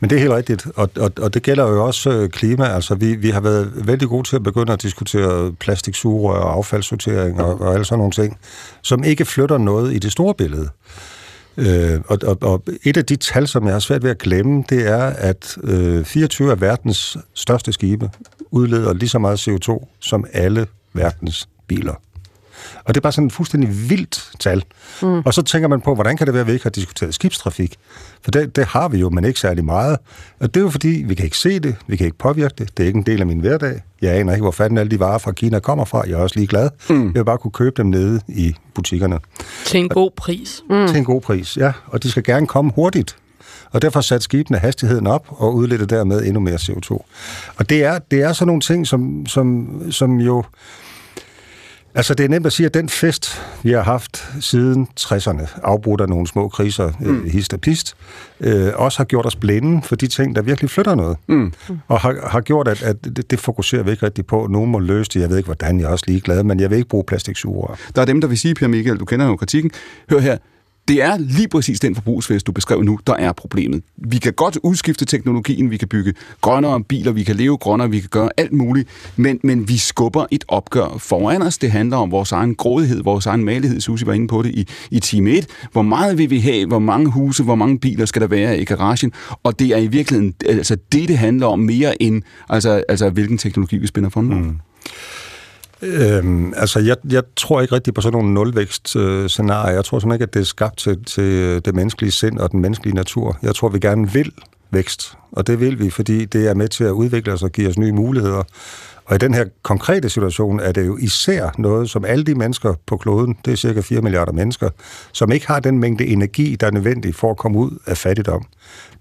Men det er helt rigtigt, og, og, og det gælder jo også øh, klima. Altså, vi, vi har været vældig gode til at begynde at diskutere plastiksugerør og affaldssortering og, og alle sådan nogle ting, som ikke flytter noget i det store billede. Øh, og, og, og et af de tal, som jeg har svært ved at glemme, det er, at øh, 24 af verdens største skibe udleder lige så meget CO2 som alle verdens biler. Og det er bare sådan et fuldstændig vildt tal. Mm. Og så tænker man på, hvordan kan det være, at vi ikke har diskuteret skibstrafik? For det, det har vi jo, men ikke særlig meget. Og det er jo fordi, vi kan ikke se det, vi kan ikke påvirke det, det er ikke en del af min hverdag. Jeg aner ikke, hvor fanden alle de varer fra Kina kommer fra. Jeg er også lige glad. Mm. Jeg vil bare kunne købe dem nede i butikkerne. Til en god pris. Mm. Til en god pris, ja. Og de skal gerne komme hurtigt. Og derfor satte skibene hastigheden op og udledte dermed endnu mere CO2. Og det er, det er sådan nogle ting, som, som, som jo Altså, det er nemt at sige, at den fest, vi har haft siden 60'erne, afbrudt af nogle små kriser, mm. øh, hist og pist, øh, også har gjort os blinde for de ting, der virkelig flytter noget. Mm. Og har, har gjort, at, at det, det fokuserer vi ikke rigtig på. Nogen må løse det. Jeg ved ikke, hvordan jeg er også ligeglad, men jeg vil ikke bruge plastiksugerør. Der er dem, der vil sige, Per Michael, du kender jo kritikken. Hør her, det er lige præcis den forbrugsfest, du beskrev nu, der er problemet. Vi kan godt udskifte teknologien, vi kan bygge grønnere biler, vi kan leve grønnere, vi kan gøre alt muligt, men, men vi skubber et opgør foran os. Det handler om vores egen grådighed, vores egen malighed. Susie var inde på det i, i time 1. Hvor meget vil vi have? Hvor mange huse, hvor mange biler skal der være i garagen? Og det er i virkeligheden altså det, det handler om mere end altså, altså hvilken teknologi vi spænder for. Mm. Øhm, altså, jeg, jeg tror ikke rigtig på sådan nogle nulvækst-scenarier. Jeg tror simpelthen ikke, at det er skabt til, til øh, det menneskelige sind og den menneskelige natur. Jeg tror, vi gerne vil vækst, og det vil vi, fordi det er med til at udvikle os og give os nye muligheder. Og i den her konkrete situation er det jo især noget, som alle de mennesker på kloden, det er cirka 4 milliarder mennesker, som ikke har den mængde energi, der er nødvendig for at komme ud af fattigdom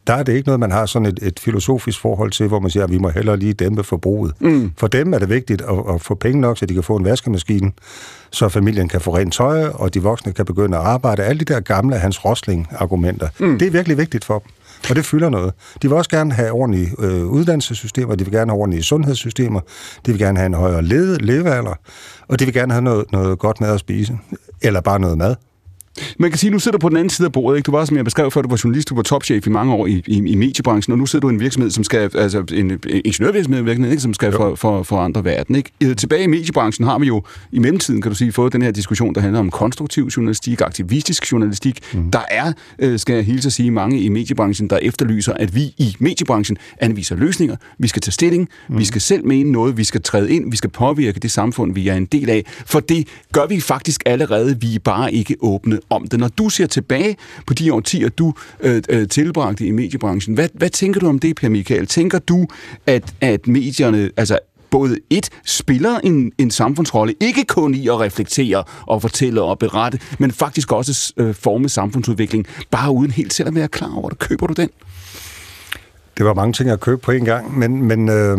der er det ikke noget, man har sådan et, et filosofisk forhold til, hvor man siger, at vi må hellere lige dæmpe forbruget. Mm. For dem er det vigtigt at, at få penge nok, så de kan få en vaskemaskine, så familien kan få rent tøj, og de voksne kan begynde at arbejde. Alle de der gamle Hans Rosling-argumenter, mm. det er virkelig vigtigt for dem. Og det fylder noget. De vil også gerne have ordentlige øh, uddannelsessystemer, de vil gerne have ordentlige sundhedssystemer, de vil gerne have en højere leve, levealder, og de vil gerne have noget, noget godt mad at spise. Eller bare noget mad. Man kan sige, at nu sidder du på den anden side af bordet. Ikke? Du var, som jeg beskrev før, du var journalist, du var topchef i mange år i, i, i mediebranchen, og nu sidder du i en virksomhed, som skal, altså en ingeniørvirksomhed, ikke? som skal for, for, for andre verden. Ikke? Tilbage i mediebranchen har vi jo i mellemtiden, kan du sige, fået den her diskussion, der handler om konstruktiv journalistik, aktivistisk journalistik. Mm. Der er, øh, skal jeg hilse at sige, mange i mediebranchen, der efterlyser, at vi i mediebranchen anviser løsninger. Vi skal tage stilling, mm. vi skal selv mene noget, vi skal træde ind, vi skal påvirke det samfund, vi er en del af. For det gør vi faktisk allerede, vi er bare ikke åbne Øh, om det. Når du ser tilbage på de årtier, du øh, øh, tilbragte i mediebranchen, hvad, hvad tænker du om det, Per Michael? Tænker du, at, at medierne, altså både et, spiller en, en samfundsrolle, ikke kun i at reflektere og fortælle og berette, men faktisk også øh, forme samfundsudvikling, bare uden helt selv at være klar over det. Køber du den? Det var mange ting at købe på en gang, men, men, øh,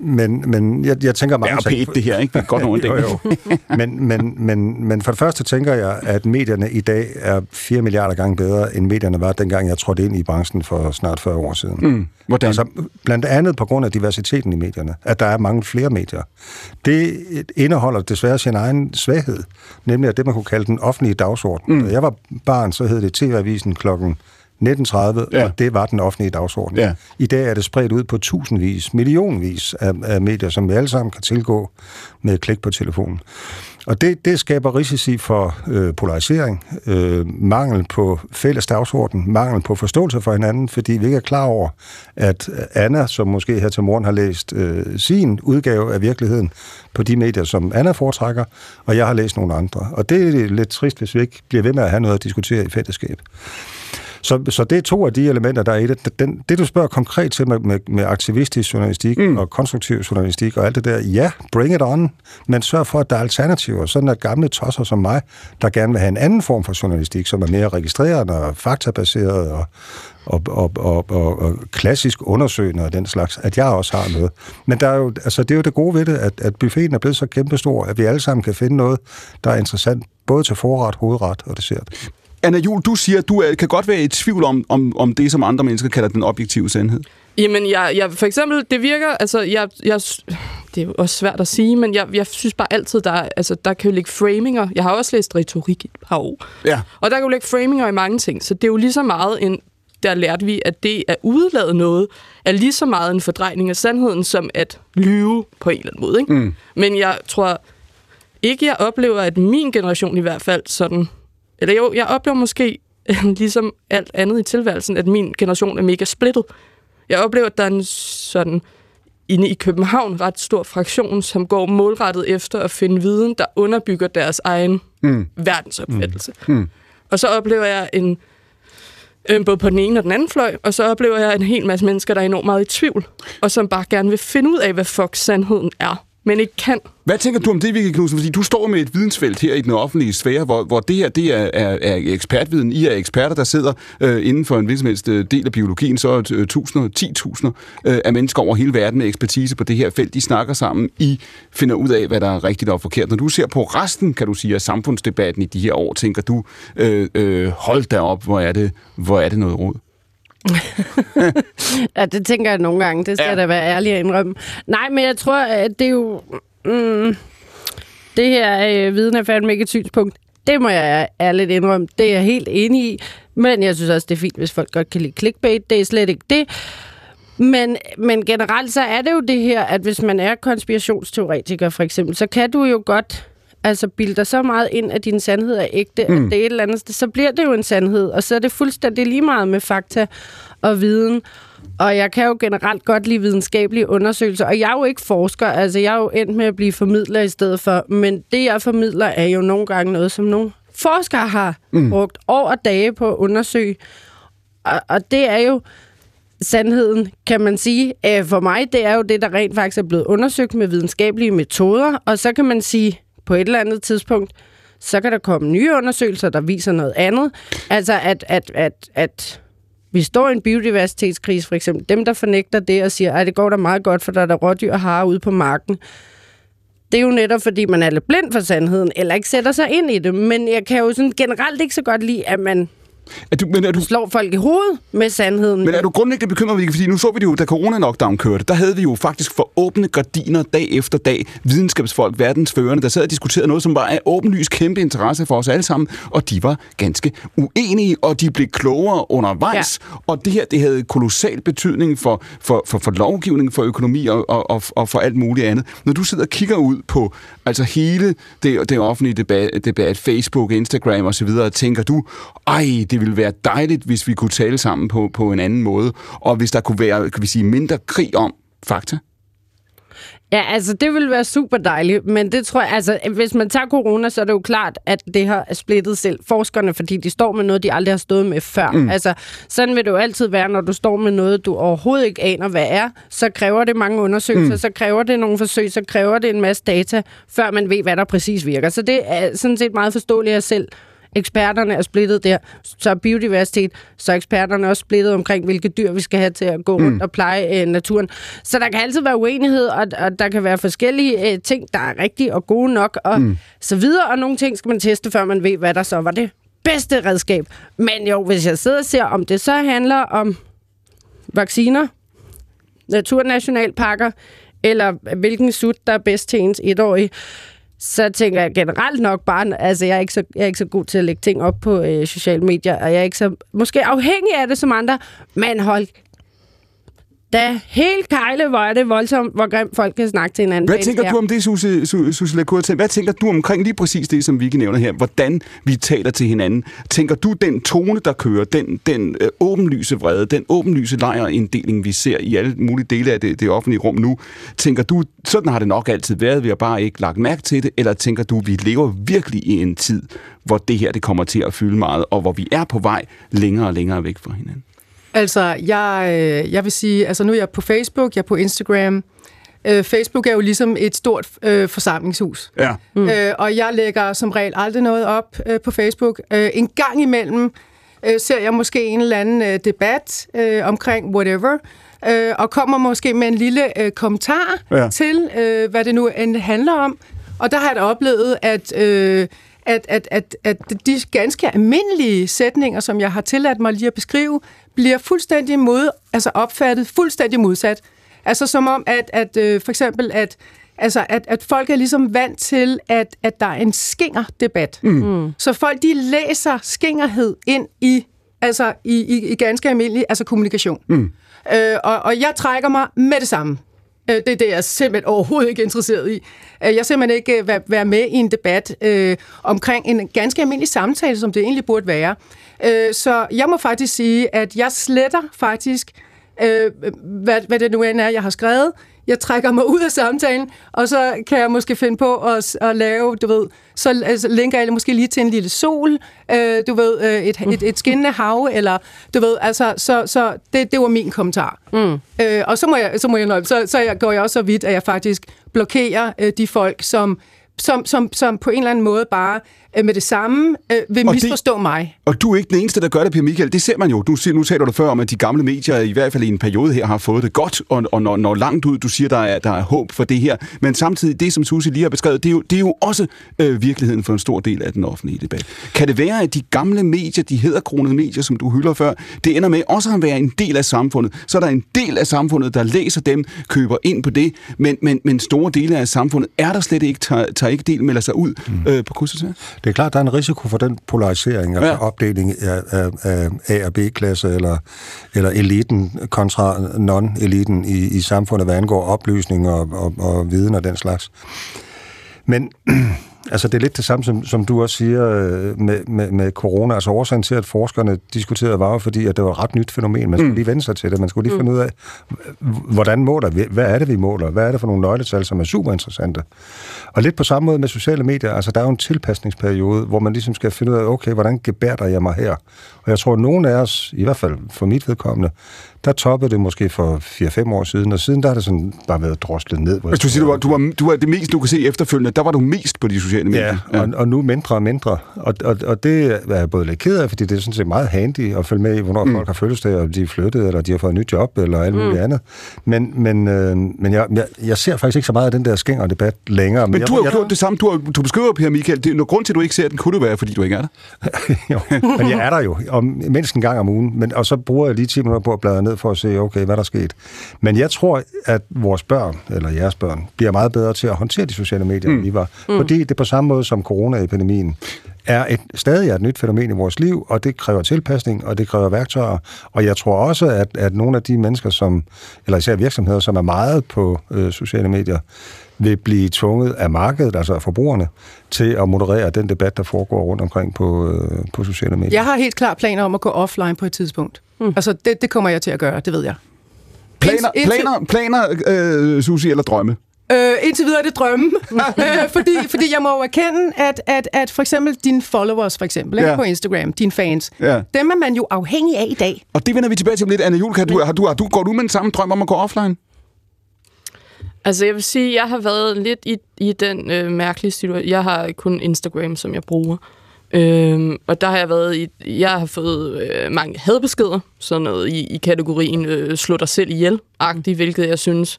men, men jeg, jeg tænker mange ting... Det det her, ikke? Det er godt nogle jo, jo. men, men, men, men for det første tænker jeg, at medierne i dag er 4 milliarder gange bedre, end medierne var, dengang jeg trådte ind i branchen for snart 40 år siden. Mm. Hvordan? Altså, blandt andet på grund af diversiteten i medierne, at der er mange flere medier. Det indeholder desværre sin egen svaghed, nemlig at det, man kunne kalde den offentlige dagsorden. Mm. Da jeg var barn, så hed det TV-avisen klokken 1930, ja. og det var den offentlige dagsorden. Ja. I dag er det spredt ud på tusindvis, millionvis af, af medier, som vi alle sammen kan tilgå med et klik på telefonen. Og det, det skaber risici for øh, polarisering, øh, mangel på fælles dagsorden, mangel på forståelse for hinanden, fordi vi ikke er klar over, at Anna, som måske her til morgen har læst øh, sin udgave af virkeligheden på de medier, som Anna foretrækker, og jeg har læst nogle andre. Og det er lidt trist, hvis vi ikke bliver ved med at have noget at diskutere i fællesskab. Så, så det er to af de elementer, der er i det. Den, det, du spørger konkret til med, med, med aktivistisk journalistik mm. og konstruktiv journalistik og alt det der, ja, bring it on, men sørg for, at der er alternativer, sådan at gamle tosser som mig, der gerne vil have en anden form for journalistik, som er mere registreret og faktabaseret og, og, og, og, og, og klassisk undersøgende og den slags, at jeg også har noget. Men der er jo, altså, det er jo det gode ved det, at, at buffeten er blevet så kæmpestor, at vi alle sammen kan finde noget, der er interessant, både til forret, hovedret og dessert. Anna Jul, du siger, at du er, kan godt være i tvivl om, om, om det, som andre mennesker kalder den objektive sandhed. Jamen, jeg, jeg, for eksempel, det virker, altså, jeg, jeg, det er jo også svært at sige, men jeg, jeg synes bare altid, der, altså, der kan jo ligge framinger. Jeg har også læst retorik et par år. Ja. Og der kan jo ligge framinger i mange ting, så det er jo lige så meget en, der lærte vi, at det at udlade noget, er lige så meget en fordrejning af sandheden, som at lyve på en eller anden måde. Ikke? Mm. Men jeg tror ikke, jeg oplever, at min generation i hvert fald sådan... Eller jo, jeg oplever måske, ligesom alt andet i tilværelsen, at min generation er mega splittet. Jeg oplever, at der er en sådan inde i København ret stor fraktion, som går målrettet efter at finde viden, der underbygger deres egen Mm. verdensopfattelse. Mm. Og så oplever jeg en øh, både på den ene og den anden fløj, og så oplever jeg en hel masse mennesker, der er enormt meget i tvivl, og som bare gerne vil finde ud af, hvad fuck sandheden er, men ikke kan. Hvad tænker du om det, Vicky Knudsen? Fordi du står med et vidensfelt her i den offentlige sfære, hvor, hvor det her det er, er, er ekspertviden. I er eksperter, der sidder øh, inden for en hvilken som helst øh, del af biologien, så er øh, tusinder, titusinder øh, af mennesker over hele verden med ekspertise på det her felt. De snakker sammen. I finder ud af, hvad der er rigtigt og forkert. Når du ser på resten, kan du sige, af samfundsdebatten i de her år, tænker du, øh, øh, hold da op, hvor er det, hvor er det noget råd? Ja, det tænker jeg nogle gange. Det skal Ja. da være ærlig at indrømme. Nej, men jeg tror, at det er jo... Mm, det her øh, viden er fandme ikke et synspunkt. Det må jeg ærligt indrømme. Det er jeg helt enig i. Men jeg synes også, det er fint, hvis folk godt kan lide clickbait. Det er slet ikke det. Men, men generelt så er det jo det her, at hvis man er konspirationsteoretiker for eksempel, så kan du jo godt altså bilde dig så meget ind, at din sandhed er ægte, mm. at det er et eller andet så bliver det jo en sandhed, og så er det fuldstændig lige meget med fakta og viden. Og jeg kan jo generelt godt lide videnskabelige undersøgelser, og jeg er jo ikke forsker, altså jeg er jo endt med at blive formidler i stedet for, men det jeg formidler er jo nogle gange noget, som nogle forskere har mm. brugt år og dage på at undersøge. Og, og det er jo sandheden, kan man sige. Øh, For mig, det er jo det, der rent faktisk er blevet undersøgt med videnskabelige metoder, og så kan man sige, på et eller andet tidspunkt, så kan der komme nye undersøgelser, der viser noget andet. Altså, at, at, at, at vi står i en biodiversitetskrise, for eksempel. Dem, der fornægter det og siger, at det går da meget godt, for der er der rådyr og harer ude på marken. Det er jo netop, fordi man er lidt blind for sandheden, eller ikke sætter sig ind i det. Men jeg kan jo sådan generelt ikke så godt lide, at man er du, men er du, slår folk i hovedet med sandheden. Men er du grundlæggende bekymret, Vicky? Fordi nu så vi det jo, da corona-lockdown kørte, der havde vi jo faktisk for åbne gardiner dag efter dag. Videnskabsfolk, verdensførende, der sad og diskuterede noget, som var af åbenlyst kæmpe interesse for os alle sammen. Og de var ganske uenige, og de blev klogere undervejs. Ja. Og det her, det havde kolossal betydning for, for, for, for lovgivning, for økonomi og, og, og, og for alt muligt andet. Når du sidder og kigger ud på altså hele det, det offentlige debat, debat, Facebook, Instagram osv., tænker du, ej, det ville være dejligt, hvis vi kunne tale sammen på, på en anden måde, og hvis der kunne være, kan vi sige, mindre krig om fakta. Ja, altså det ville være super dejligt, men det tror jeg, altså hvis man tager corona, så er det jo klart, at det har splittet selv forskerne, fordi de står med noget, de aldrig har stået med før. Mm. Altså sådan vil det jo altid være, når du står med noget, du overhovedet ikke aner, hvad er, så kræver det mange undersøgelser, mm. så kræver det nogle forsøg, så kræver det en masse data, før man ved, hvad der præcis virker. Så det er sådan set meget forståeligt at selv eksperterne er splittet der, så er biodiversitet, så er eksperterne også splittet omkring, hvilke dyr vi skal have til at gå rundt mm. og pleje øh, naturen. Så der kan altid være uenighed, og, og der kan være forskellige øh, ting, der er rigtige og gode nok, og mm. så videre, og nogle ting skal man teste, før man ved, hvad der så var det bedste redskab. Men jo, hvis jeg sidder og ser, om det så handler om vacciner, naturnationalparker, eller hvilken sut, der er bedst til ens etårige, så tænker jeg generelt nok bare, altså jeg er ikke så, jeg er ikke så god til at lægge ting op på øh, sociale medier, og jeg er ikke så, måske afhængig af det som andre, men hold da helt kejle, hvor er det voldsomt, hvor grimt folk kan snakke til hinanden. Hvad tænker skærm. du om det, Susie, Su- Susie Lacour? Hvad tænker du omkring lige præcis det, som Vicky nævner her? Hvordan vi taler til hinanden? Tænker du, den tone, der kører, den, den øh, åbenlyse vrede, den åbenlyse lejrinddeling, vi ser i alle mulige dele af det, det offentlige rum nu, tænker du, sådan har det nok altid været, vi har bare ikke lagt mærke til det, eller tænker du, vi lever virkelig i en tid, hvor det her det kommer til at fylde meget, og hvor vi er på vej længere og længere væk fra hinanden? Altså, jeg, øh, jeg vil sige, altså nu er jeg på Facebook, jeg er på Instagram. Øh, Facebook er jo ligesom et stort øh, forsamlingshus. Ja. Mm. Øh, og jeg lægger som regel aldrig noget op øh, på Facebook. Øh, en gang imellem øh, ser jeg måske en eller anden øh, debat øh, omkring whatever, øh, og kommer måske med en lille øh, kommentar ja. til, øh, hvad det nu end handler om. Og der har jeg da oplevet, at... Øh, at, at, at, at de ganske almindelige sætninger, som jeg har tilladt mig lige at beskrive, bliver fuldstændig mod, altså opfattet fuldstændig modsat. Altså som om, at, at øh, for eksempel, at, altså, at, at folk er ligesom vant til, at, at der er en skingerdebat. Mm. Så folk, de læser skingerhed ind i, altså, i, i, i ganske almindelig altså kommunikation. Mm. Øh, og, og jeg trækker mig med det samme. Øh, Det er det, jeg er simpelthen overhovedet ikke interesseret i. Øh, Jeg er simpelthen ikke øh, være- være med i en debat øh, omkring en ganske almindelig samtale, som det egentlig burde være. Øh, så jeg må faktisk sige, at jeg sletter faktisk, øh, hvad, hvad det nu end er, jeg har skrevet. Jeg trækker mig ud af samtalen, og så kan jeg måske finde på at, at lave, du ved, så altså, linker jeg måske lige til en lille sol, øh, du ved, øh, et, et, et skinnende hav, eller du ved, altså, så, så det, det var min kommentar. Mm. Øh, og så må jeg, så må jeg nøje, så, så jeg, går jeg også så vidt, at jeg faktisk blokerer øh, de folk, som, som, som, som på en eller anden måde bare øh, med det samme øh, vil Og det- misforstå mig. Og du er ikke den eneste, der gør det, Per Michael. Det ser man jo. Du, siger- nu taler du før om, at de gamle medier i hvert fald i en periode her har fået det godt, og, og når, når langt ud, du siger, der er, der er håb for det her. Men samtidig, det som Susie lige har beskrevet, det er jo, det er jo også øh, virkeligheden for en stor del af den offentlige debat. Kan det være, at de gamle medier, de hedderkronede medier, som du hylder før, det ender med også at være en del af samfundet? Så er der en del af samfundet, der læser dem, køber ind på det, men, men, men store dele af samfundet er der slet ikke, tager, tager ikke del, melder sig ud mm. øh, på kryds? Det er klart, der er en risiko for den polarisering, altså Ja. opdeling af, af, af A- og B-klasse, eller, eller eliten kontra non-eliten i, i samfundet, hvad angår oplysning og, og, og viden og den slags. Men altså, det er lidt det samme, som, som du også siger øh, med, med, med corona. Altså årsagen til, at forskerne diskuterede, var jo fordi, at det var et ret nyt fænomen. Man skulle lige vende sig til det. Man skulle lige finde ud af, hvordan måler vi? Hvad er det, vi måler? Hvad er det for nogle nøgletal, som er super interessante? Og lidt på samme måde med sociale medier. Altså, der er jo en tilpasningsperiode, hvor man ligesom skal finde ud af, okay, hvordan gebærder jeg mig her? Og jeg tror, at nogen af os, i hvert fald for mit vedkommende, der toppede det måske for 4-5 år siden, og siden der har det sådan bare været droslet ned. hvor Hvis du siger, du var, du, var, du var det mest, du kan se efterfølgende, der var du mest på de sociale medier. Ja, og, og nu mindre og mindre. Og, og, og det er jeg både lidt ked af, fordi det er sådan set meget handy at følge med i, hvornår mm. folk har fødselsdag, og de er flyttet, eller de har fået et nyt job, eller alt muligt andet. Men, men, øh, men jeg, jeg, jeg ser faktisk ikke så meget af den der skænger debat længere. Men jeg, du har jo gjort det samme. Du, har, du beskriver, Per Michael, det er noget grund til, at du ikke ser den, kunne det være, fordi du ikke er der. jo, men jeg er der jo, om, mindst en gang om ugen, men, og så bruger jeg lige 10 minutter på at bladre ned for at se, okay, hvad der er sket. Men jeg tror, at vores børn, eller jeres børn, bliver meget bedre til at håndtere de sociale medier, mm. end vi var. Mm. Fordi det på samme måde som coronaepidemien er et, stadig er et nyt fænomen i vores liv, og det kræver tilpasning, og det kræver værktøjer. Og jeg tror også, at, at nogle af de mennesker, som, eller især virksomheder, som er meget på øh, sociale medier, vil blive tvunget af markedet, altså af forbrugerne, til at moderere den debat, der foregår rundt omkring på, øh, på sociale medier. Jeg har helt klart planer om at gå offline på et tidspunkt. Mm. Altså, det, det kommer jeg til at gøre, det ved jeg. Planer, Indtil- planer, planer øh, Susie, eller drømme? Øh, indtil videre er det drømme. øh, fordi, fordi jeg må jo erkende, at, at, at for eksempel dine followers, for eksempel, ja. På Instagram, dine fans, Ja. dem er man jo afhængig af i dag. Og det vender vi tilbage til om lidt. Anna Julka, du, har du, har du, går du med den samme drøm om at gå offline? Altså, jeg vil sige, jeg har været lidt i, i den øh, mærkelige situation. Jeg har kun Instagram, som jeg bruger. Øhm, og der har jeg været i... Jeg har fået øh, mange hadbeskeder, sådan noget i, i kategorien øh, slå dig selv ihjel-agtigt, hvilket jeg synes,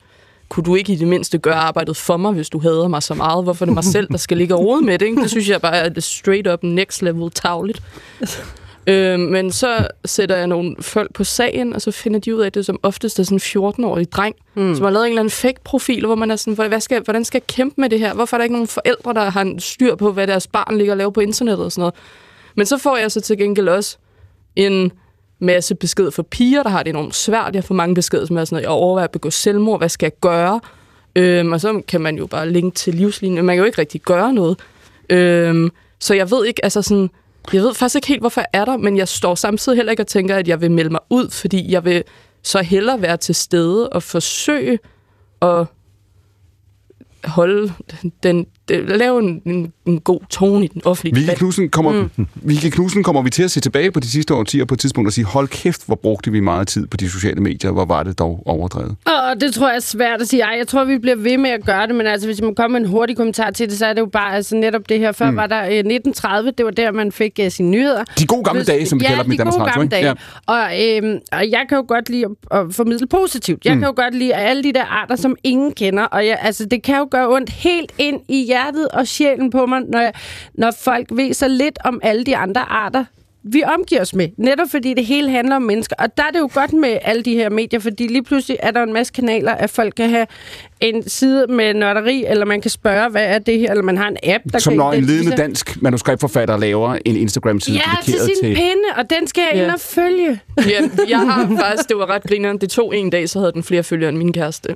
kunne du ikke i det mindste gøre arbejdet for mig, hvis du hader mig så meget? Hvorfor er det mig selv, der skal ligge og rode med det? Ikke? Det synes jeg bare er det straight up next level tavligt. Øh, men så sætter jeg nogle folk på sagen, og så finder de ud af, at det som oftest er sådan en 14-årig dreng, mm. som har lavet en eller anden fake-profil, hvor man er sådan, hvad skal, hvordan skal jeg kæmpe med det her? Hvorfor er der ikke nogen forældre, der har en styr på, hvad deres barn ligger og laver på internettet og sådan noget? Men så får jeg så til gengæld også en masse beskeder for piger, der har det enormt svært. Jeg får mange beskeder, som er sådan noget, jeg overvejer at begå selvmord, hvad skal jeg gøre? Øhm, og så kan man jo bare linke til livslinjen. Man kan jo ikke rigtig gøre noget. Øhm, så jeg ved ikke, altså sådan, jeg ved faktisk ikke helt, hvorfor jeg er der, men jeg står samtidig heller ikke og tænker, at jeg vil melde mig ud, fordi jeg vil så hellere være til stede og forsøge at holde den, den lave en, en, en god tone i den offentlige Vicky debat. Knudsen, kommer, mm. Vicky Knudsen, kommer vi til at se tilbage på de sidste årtier på et tidspunkt og sige, hold kæft, hvor brugte vi meget tid på de sociale medier, hvor var det dog overdrevet? Og det tror jeg er svært at sige. Ej, jeg tror, vi bliver ved med at gøre det, men altså, hvis man kommer med en hurtig kommentar til det, så er det jo bare altså, netop det her. Før mm. var der øh, 1930, det var der, man fik uh, sine nyheder. De gode gamle dage, som vi ja, kalder dem i de Danmarks gode Radio. dage. Og, øhm, og jeg kan jo godt lide at, at formidle positivt. Jeg mm. kan jo godt lide alle de der arter, som ingen kender. Og jeg, altså, det kan jo gøre ondt helt ind i hjertet og sjælen på mig, når, jeg, når folk ved så lidt om alle de andre arter, vi omgiver os med. Netop fordi det hele handler om mennesker. Og der er det jo godt med alle de her medier, fordi lige pludselig er der en masse kanaler, at folk kan have en side med nørderi, eller man kan spørge, hvad er det her, eller man har en app, der Som kan når en ledende dansk manuskriptforfatter laver en Instagram-side Ja, til dedikeret sin pinde, og den skal jeg Ja. ind og følge. Ja, jeg har faktisk, det var ret grineren. Det tog en dag, så havde den flere følgere end min kæreste.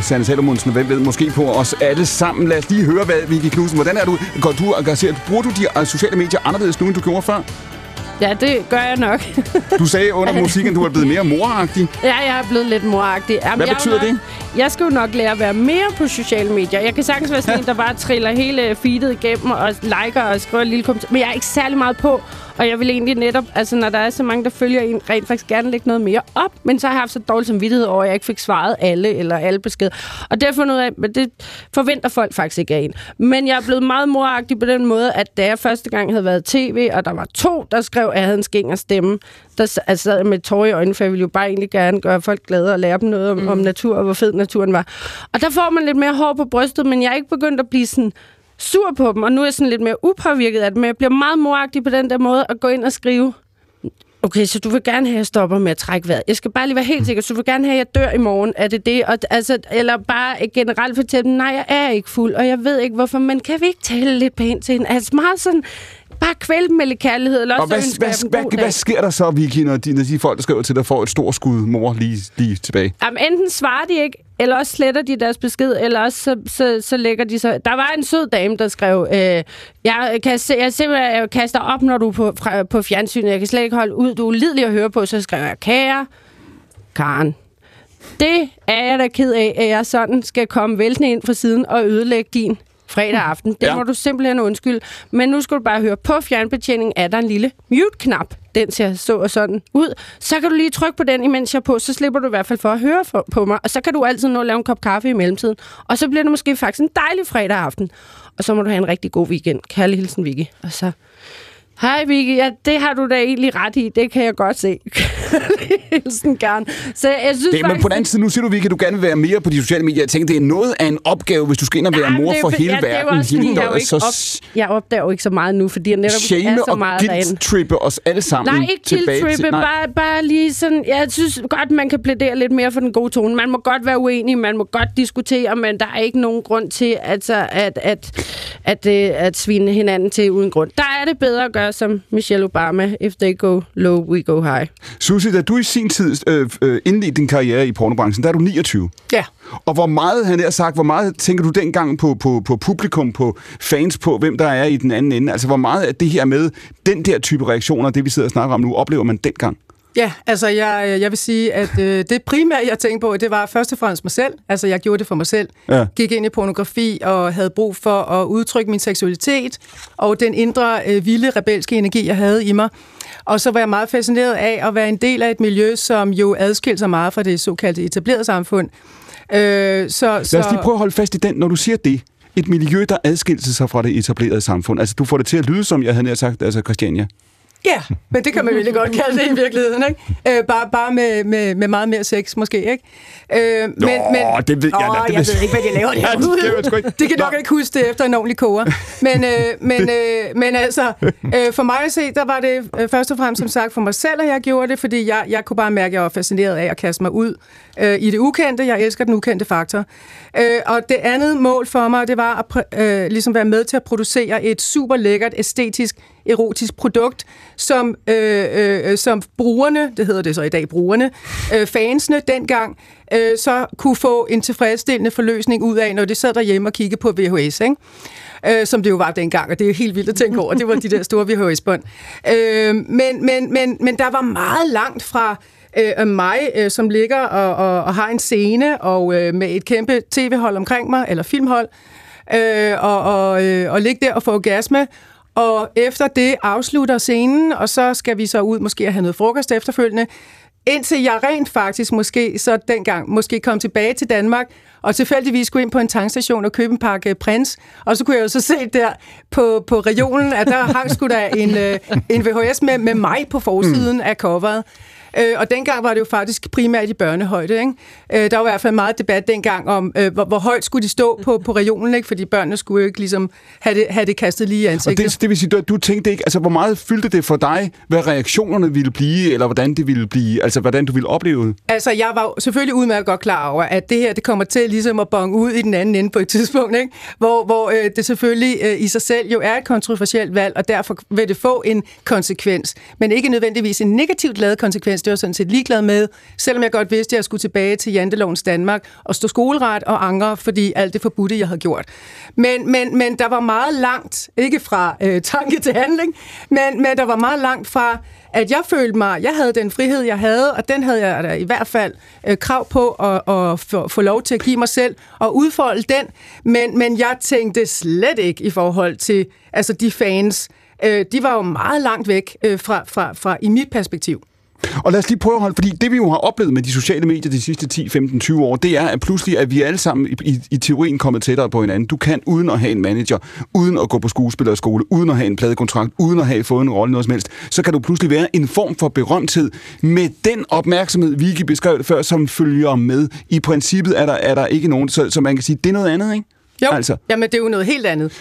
på Sanne Salomondsen, hvem ved måske på os alle sammen. Lad os lige høre, hvad Vicky Knudsen, hvordan er du? Går du engageret? Bruger du de øh, sociale medier anderledes nu, end du gjorde før? Ja, det gør jeg nok. Du sagde under musikken, du er blevet mere moragtig. Ja, jeg er blevet lidt moragtig. Jamen, Hvad jeg er betyder jo nok, det? Jeg skal jo nok lære at være mere på sociale medier. Jeg kan sagtens være sådan en, der bare triller hele feedet igennem og liker og skriver en lille kommentar. Men jeg er ikke særlig meget på. Og jeg vil egentlig netop, altså når der er så mange, der følger en, rent faktisk gerne lægge noget mere op. Men så har jeg haft så dårlig samvittighed over, at jeg ikke fik svaret alle eller alle beskeder. Og det har jeg fundet ud af, at det forventer folk faktisk ikke af en. Men jeg er blevet meget moragtig på den måde, at da jeg første gang havde været tv, og der var to, der skrev, at jeg havde en skæng stemme, der altså, sad jeg med tårer i øjnene, for jeg ville jo bare egentlig gerne gøre folk glade og lære dem noget om, mm. om natur, og hvor fed naturen var. Og der får man lidt mere hår på brystet, men jeg er ikke begyndt at blive sådan sur på dem, og nu er jeg sådan lidt mere upåvirket af det, men jeg bliver meget moragtig på den der måde at gå ind og skrive, Okay, så du vil gerne have, at jeg stopper med at trække vejret. Jeg skal bare lige være helt sikker. Så du vil gerne have, at jeg dør i morgen. Er det det? Og, altså, eller bare generelt fortælle dem, nej, jeg er ikke fuld, og jeg ved ikke hvorfor, men kan vi ikke tale lidt pænt til hende? Altså meget sådan, bare kvæle dem med lidt kærlighed. Eller Og hvad, så hvad, hvad, dag. hvad sker der så, Vicky, når de, når de folk, der skriver til dig, får et stort skud mor lige, lige tilbage? Jamen, enten svarer de ikke, eller også sletter de deres besked, eller også så, så, så lægger de sig... Der var en sød dame, der skrev, øh, jeg, kan se, jeg simpelthen jeg kaster op, når du er på, fra, på fjernsynet. Jeg kan slet ikke holde ud. Du er ulidelig at høre på. Så skrev jeg, kære Karen, det er jeg da ked af, at jeg sådan skal komme væltende ind fra siden og ødelægge din fredag aften. Det Ja. må du simpelthen undskylde. Men nu skal du bare høre, på fjernbetjeningen er der en lille mute-knap. Den ser så og sådan ud. Så kan du lige trykke på den, imens jeg er på, så slipper du i hvert fald for at høre for, på mig. Og så kan du altid nå at lave en kop kaffe i mellemtiden. Og så bliver det måske faktisk en dejlig fredag aften. Og så må du have en rigtig god weekend. Kærlig hilsen, Vicky. Og så... Hej Vicky, ja, det har du da egentlig ret i. Det kan jeg godt se. Hilsen gerne. Så jeg synes Det, men faktisk, på den anden side, nu siger du, Vicky, at du gerne vil være mere på de sociale medier. Jeg tænker, det er noget af en opgave, hvis du skal ind og være Jamen, mor det er for hele ja, det er verden. også, fordi hele jeg, ikke så op, jeg opdager jo ikke så meget nu, fordi jeg netop er så og meget derinde. guilt-trippe os alle sammen Nej, ikke tilbage guilt til... Nej. bare, bare lige sådan, jeg synes godt, man kan plædere lidt mere for den gode tone. Man må godt være uenig, man må godt diskutere, men der er ikke nogen grund til altså, at, at, at, at, at svine hinanden til uden grund. Der er det bedre at gøre som Michelle Obama, if they go low, we go high. Susie, da du i sin tid øh, øh, indledte din karriere i pornobranchen, der er du 29. Ja. Og hvor meget, han har sagt, hvor meget tænker du dengang på, på, på publikum, på fans, på hvem der er i den anden ende? Altså, hvor meget af det her med den der type reaktioner, det vi sidder og snakker om nu, oplever man dengang? Ja, altså jeg, jeg vil sige, at øh, det primære, jeg tænkte på, det var først og fremmest mig selv. Altså jeg gjorde det for mig selv. Ja. Gik ind i pornografi og havde brug for at udtrykke min seksualitet og den indre øh, vilde, rebelske energi, jeg havde i mig. Og så var jeg meget fascineret af at være en del af et miljø, som jo adskilte sig meget fra det såkaldte etablerede samfund. Øh, så, Lad os lige prøve at holde fast i den, når du siger det. Et miljø, der adskilte sig fra det etablerede samfund. Altså, du får det til at lyde, som jeg havde nær sagt, altså Christiania. Ja, men det kan man virkelig godt kalde det i virkeligheden, ikke? Øh, bare bare med, med, med meget mere sex, måske, ikke? Øh, men, Nå, det ved jeg Åh, det jeg ved- ikke, hvad de laver Ja, det ikke. Det kan nok Nå. ikke huske det efter en ordentlig koger. Men, øh, men, øh, men altså, øh, for mig at se, der var det øh, først og fremmest som sagt for mig selv, at jeg gjorde det, fordi jeg, jeg kunne bare mærke, at jeg var fascineret af at kaste mig ud øh, i det ukendte. Jeg elsker den ukendte faktor. Øh, og det andet mål for mig, det var at øh, ligesom være med til at producere et super lækkert, æstetisk, erotisk produkt, som, øh, øh, som brugerne, det hedder det så i dag, brugerne, øh, fansene dengang, øh, så kunne få en tilfredsstillende forløsning ud af, når de sad derhjemme og kiggede på VHS, ikke? Øh, som det jo var dengang, og det er jo helt vildt at tænke over. Det var de der store VHS-bånd. Øh, men, men, men, men der var meget langt fra øh, mig, øh, som ligger og, og, og har en scene og øh, med et kæmpe tv-hold omkring mig, eller filmhold, øh, og, og, øh, og ligge der og få orgasme, og efter det afslutter scenen, og så skal vi så ud måske og have noget frokost efterfølgende, indtil jeg rent faktisk måske så dengang måske kom tilbage til Danmark, og tilfældigvis skulle ind på en tankstation og købe en pakke prins, og så kunne jeg jo så se der på, på regionen, at der hang sgu da en, øh, en VHS med, med mig på forsiden mm. af coveret. Øh, og dengang var det jo faktisk primært i børnehøjde. Ikke? Øh, der var i hvert fald meget debat dengang om, øh, hvor, hvor højt skulle de stå på, på regionen, ikke? fordi børnene skulle jo ikke ligesom have det, have det kastet lige i Og ansigtet. det, det vil sige, du, du tænkte ikke, altså hvor meget fyldte det for dig, hvad reaktionerne ville blive, eller hvordan det ville blive, altså hvordan du ville opleve det? Altså, jeg var selvfølgelig udmærket godt klar over, at det her, det kommer til ligesom at bonge ud i den anden ende på et tidspunkt, ikke? hvor, hvor øh, det selvfølgelig øh, i sig selv jo er et kontroversielt valg, og derfor vil det få en konsekvens. Men ikke nødvendigvis en negativt lavet konsekvens, det var sådan set ligeglad med, selvom jeg godt vidste, at jeg skulle tilbage til jantelovens Danmark og stå skoleret og angre, fordi alt det forbudte, jeg havde gjort. Men, men, men der var meget langt, ikke fra øh, tanke til handling, men, men der var meget langt fra, at jeg følte mig, jeg havde den frihed, jeg havde, og den havde jeg da i hvert fald øh, krav på at, at få, få lov til at give mig selv og udfolde den. Men, men jeg tænkte slet ikke i forhold til altså de fans. Øh, de var jo meget langt væk øh, fra, fra, fra i mit perspektiv. Og lad os lige prøve at holde, fordi det vi jo har oplevet med de sociale medier de sidste 10, 15, 20 år, det er, at pludselig er vi alle sammen i, i, i teorien kommet tættere på hinanden. Du kan uden at have en manager, uden at gå på skuespillerskole, uden at have en pladekontrakt, uden at have fået en rolle noget som helst, så kan du pludselig være en form for berømthed med den opmærksomhed, vi ikke beskrev det før, som følger med. I princippet er der, er der ikke nogen, så, så man kan sige, det er noget andet, ikke? Jo, altså. jamen det er jo noget helt andet.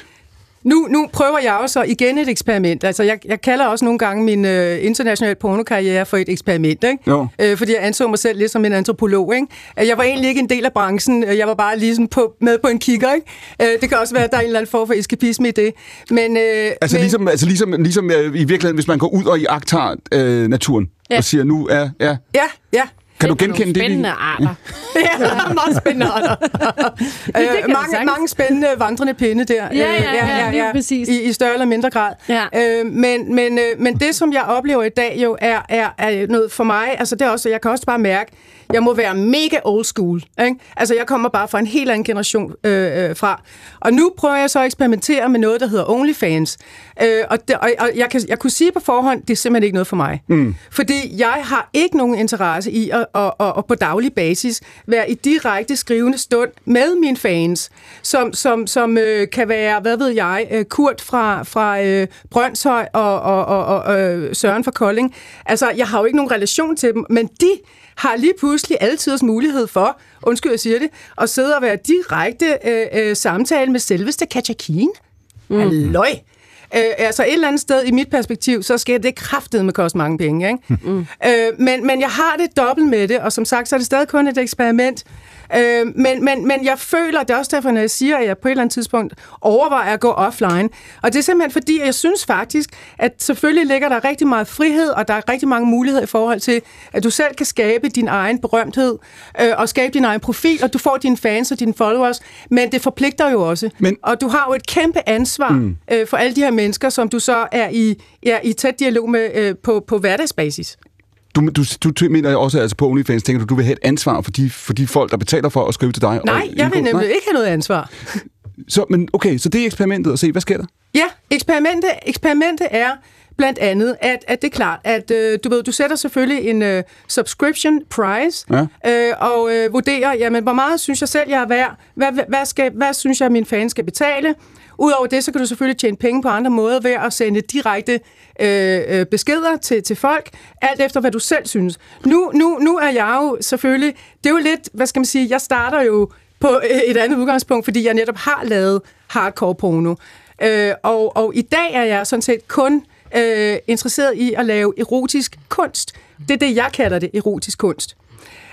Nu, nu prøver jeg også igen et eksperiment. Altså, jeg, jeg kalder også nogle gange min øh, internationale pornokarriere for et eksperiment, ikke? Jo. Øh, fordi jeg anså mig selv lidt som en antropolog. Ikke? Jeg var egentlig ikke en del af branchen. Øh, Jeg var bare ligesom på, med på en kigger. Ikke? Øh, Det kan også være, at der er en eller anden form for eskapisme i det. Men, øh, Altså men, ligesom, altså ligesom, ligesom øh, i virkeligheden, hvis man går ud og i agtar øh, naturen Ja. og siger, nu er... Ja. Ja, ja. Kan du genkende det? Spændende arter. ja, meget spændende arter. øh, mange, mange spændende vandrende pinde der. Ja, ja, ja, lige præcis. I, I større eller mindre grad. Ja. Øh, men, men, øh, men det, som jeg oplever i dag jo, er, er, er noget for mig, altså det er også, jeg kan også bare mærke, jeg må være mega old school. Ikke? Altså, jeg kommer bare fra en helt anden generation øh, øh, fra. Og nu prøver jeg så at eksperimentere med noget, der hedder OnlyFans. Øh, og det, og, og jeg, kan, jeg kunne sige på forhånd, det er simpelthen ikke noget for mig. Mm. Fordi jeg har ikke nogen interesse i at, at, at, at på daglig basis være i direkte skrivende stund med mine fans, som, som, som øh, kan være, hvad ved jeg, øh, Kurt fra, fra øh, Brøndshøj og, og, og, og øh, Søren fra Kolding. Altså, jeg har jo ikke nogen relation til dem, men de har lige pludselig altid mulighed for, undskyld jeg siger det, at sidde og være direkte øh, øh, samtale med selveste Katja Keen. Mm. Halløj! Øh, altså et eller andet sted i mit perspektiv, så skal det kraftet med koste mange penge. Ikke? Mm. Øh, men, men jeg har det dobbelt med det, og som sagt, så er det stadig kun et eksperiment. Øh, men, men, men jeg føler, det er også derfor, når jeg siger, at jeg på et eller andet tidspunkt overvejer at gå offline. Og det er simpelthen fordi, jeg synes faktisk, at selvfølgelig ligger der rigtig meget frihed, og der er rigtig mange muligheder i forhold til, at du selv kan skabe din egen berømthed, øh, og skabe din egen profil, og du får dine fans og dine followers, men det forpligter jo også. Men- og du har jo et kæmpe ansvar mm. øh, for alle de her mennesker, som du så er i, er i tæt dialog med øh, på, på hverdagsbasis. Du, du, du mener også altså på OnlyFans, tænker du, du vil have et ansvar for de, for de folk, der betaler for at skrive til dig? Nej, og jeg vil nemlig ikke have noget ansvar. Så, men okay, så det er eksperimentet at se, hvad sker der? Ja, eksperimentet, eksperimentet er blandt andet, at, at det er klart, at øh, du ved, du sætter selvfølgelig en øh, subscription price, Ja. øh, og øh, vurderer, jamen, hvor meget synes jeg selv, jeg er værd? Hvad, hvad, skal, hvad synes jeg, mine fans skal betale? Udover det, så kan du selvfølgelig tjene penge på andre måder ved at sende direkte øh, øh, beskeder til, til folk, alt efter hvad du selv synes. Nu, nu, nu er jeg jo selvfølgelig, det er jo lidt, hvad skal man sige, jeg starter jo på øh, et andet udgangspunkt, fordi jeg netop har lavet hardcore porno. Øh, og, og i dag er jeg sådan set kun øh, interesseret i at lave erotisk kunst. Det er det, jeg kalder det, erotisk kunst.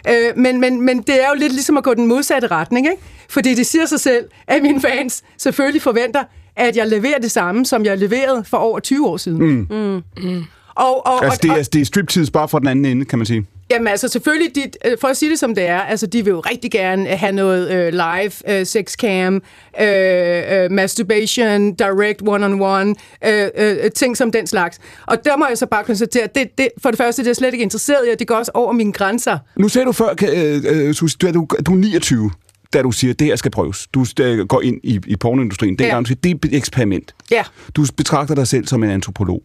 Øh, men, men, men det er jo lidt ligesom at gå den modsatte retning, ikke? Fordi det siger sig selv, at mine fans selvfølgelig forventer, at jeg leverer det samme, som jeg leverede for over 20 år siden. Mm. Mm. Og, og, Altså, og, det og, er, det er striptease bare fra den anden ende, kan man sige. Jamen altså selvfølgelig, de, øh, for at sige det som det er, altså de vil jo rigtig gerne have noget øh, live, øh, sexcam, øh, øh, masturbation, direct one-on-one, øh, øh, ting som den slags. Og der må jeg så bare konstatere, at det, det, for det første, det er jeg slet ikke interesseret i, og det går også over mine grænser. Nu sagde du før, øh, øh, Susie, du, er- du, du er 29, da du siger, at det her skal prøves. Du øh, går ind i, i pornoindustrien. Det er, Ja. ja. du siger, det er et eksperiment. Ja, Du betragter dig selv som en antropolog.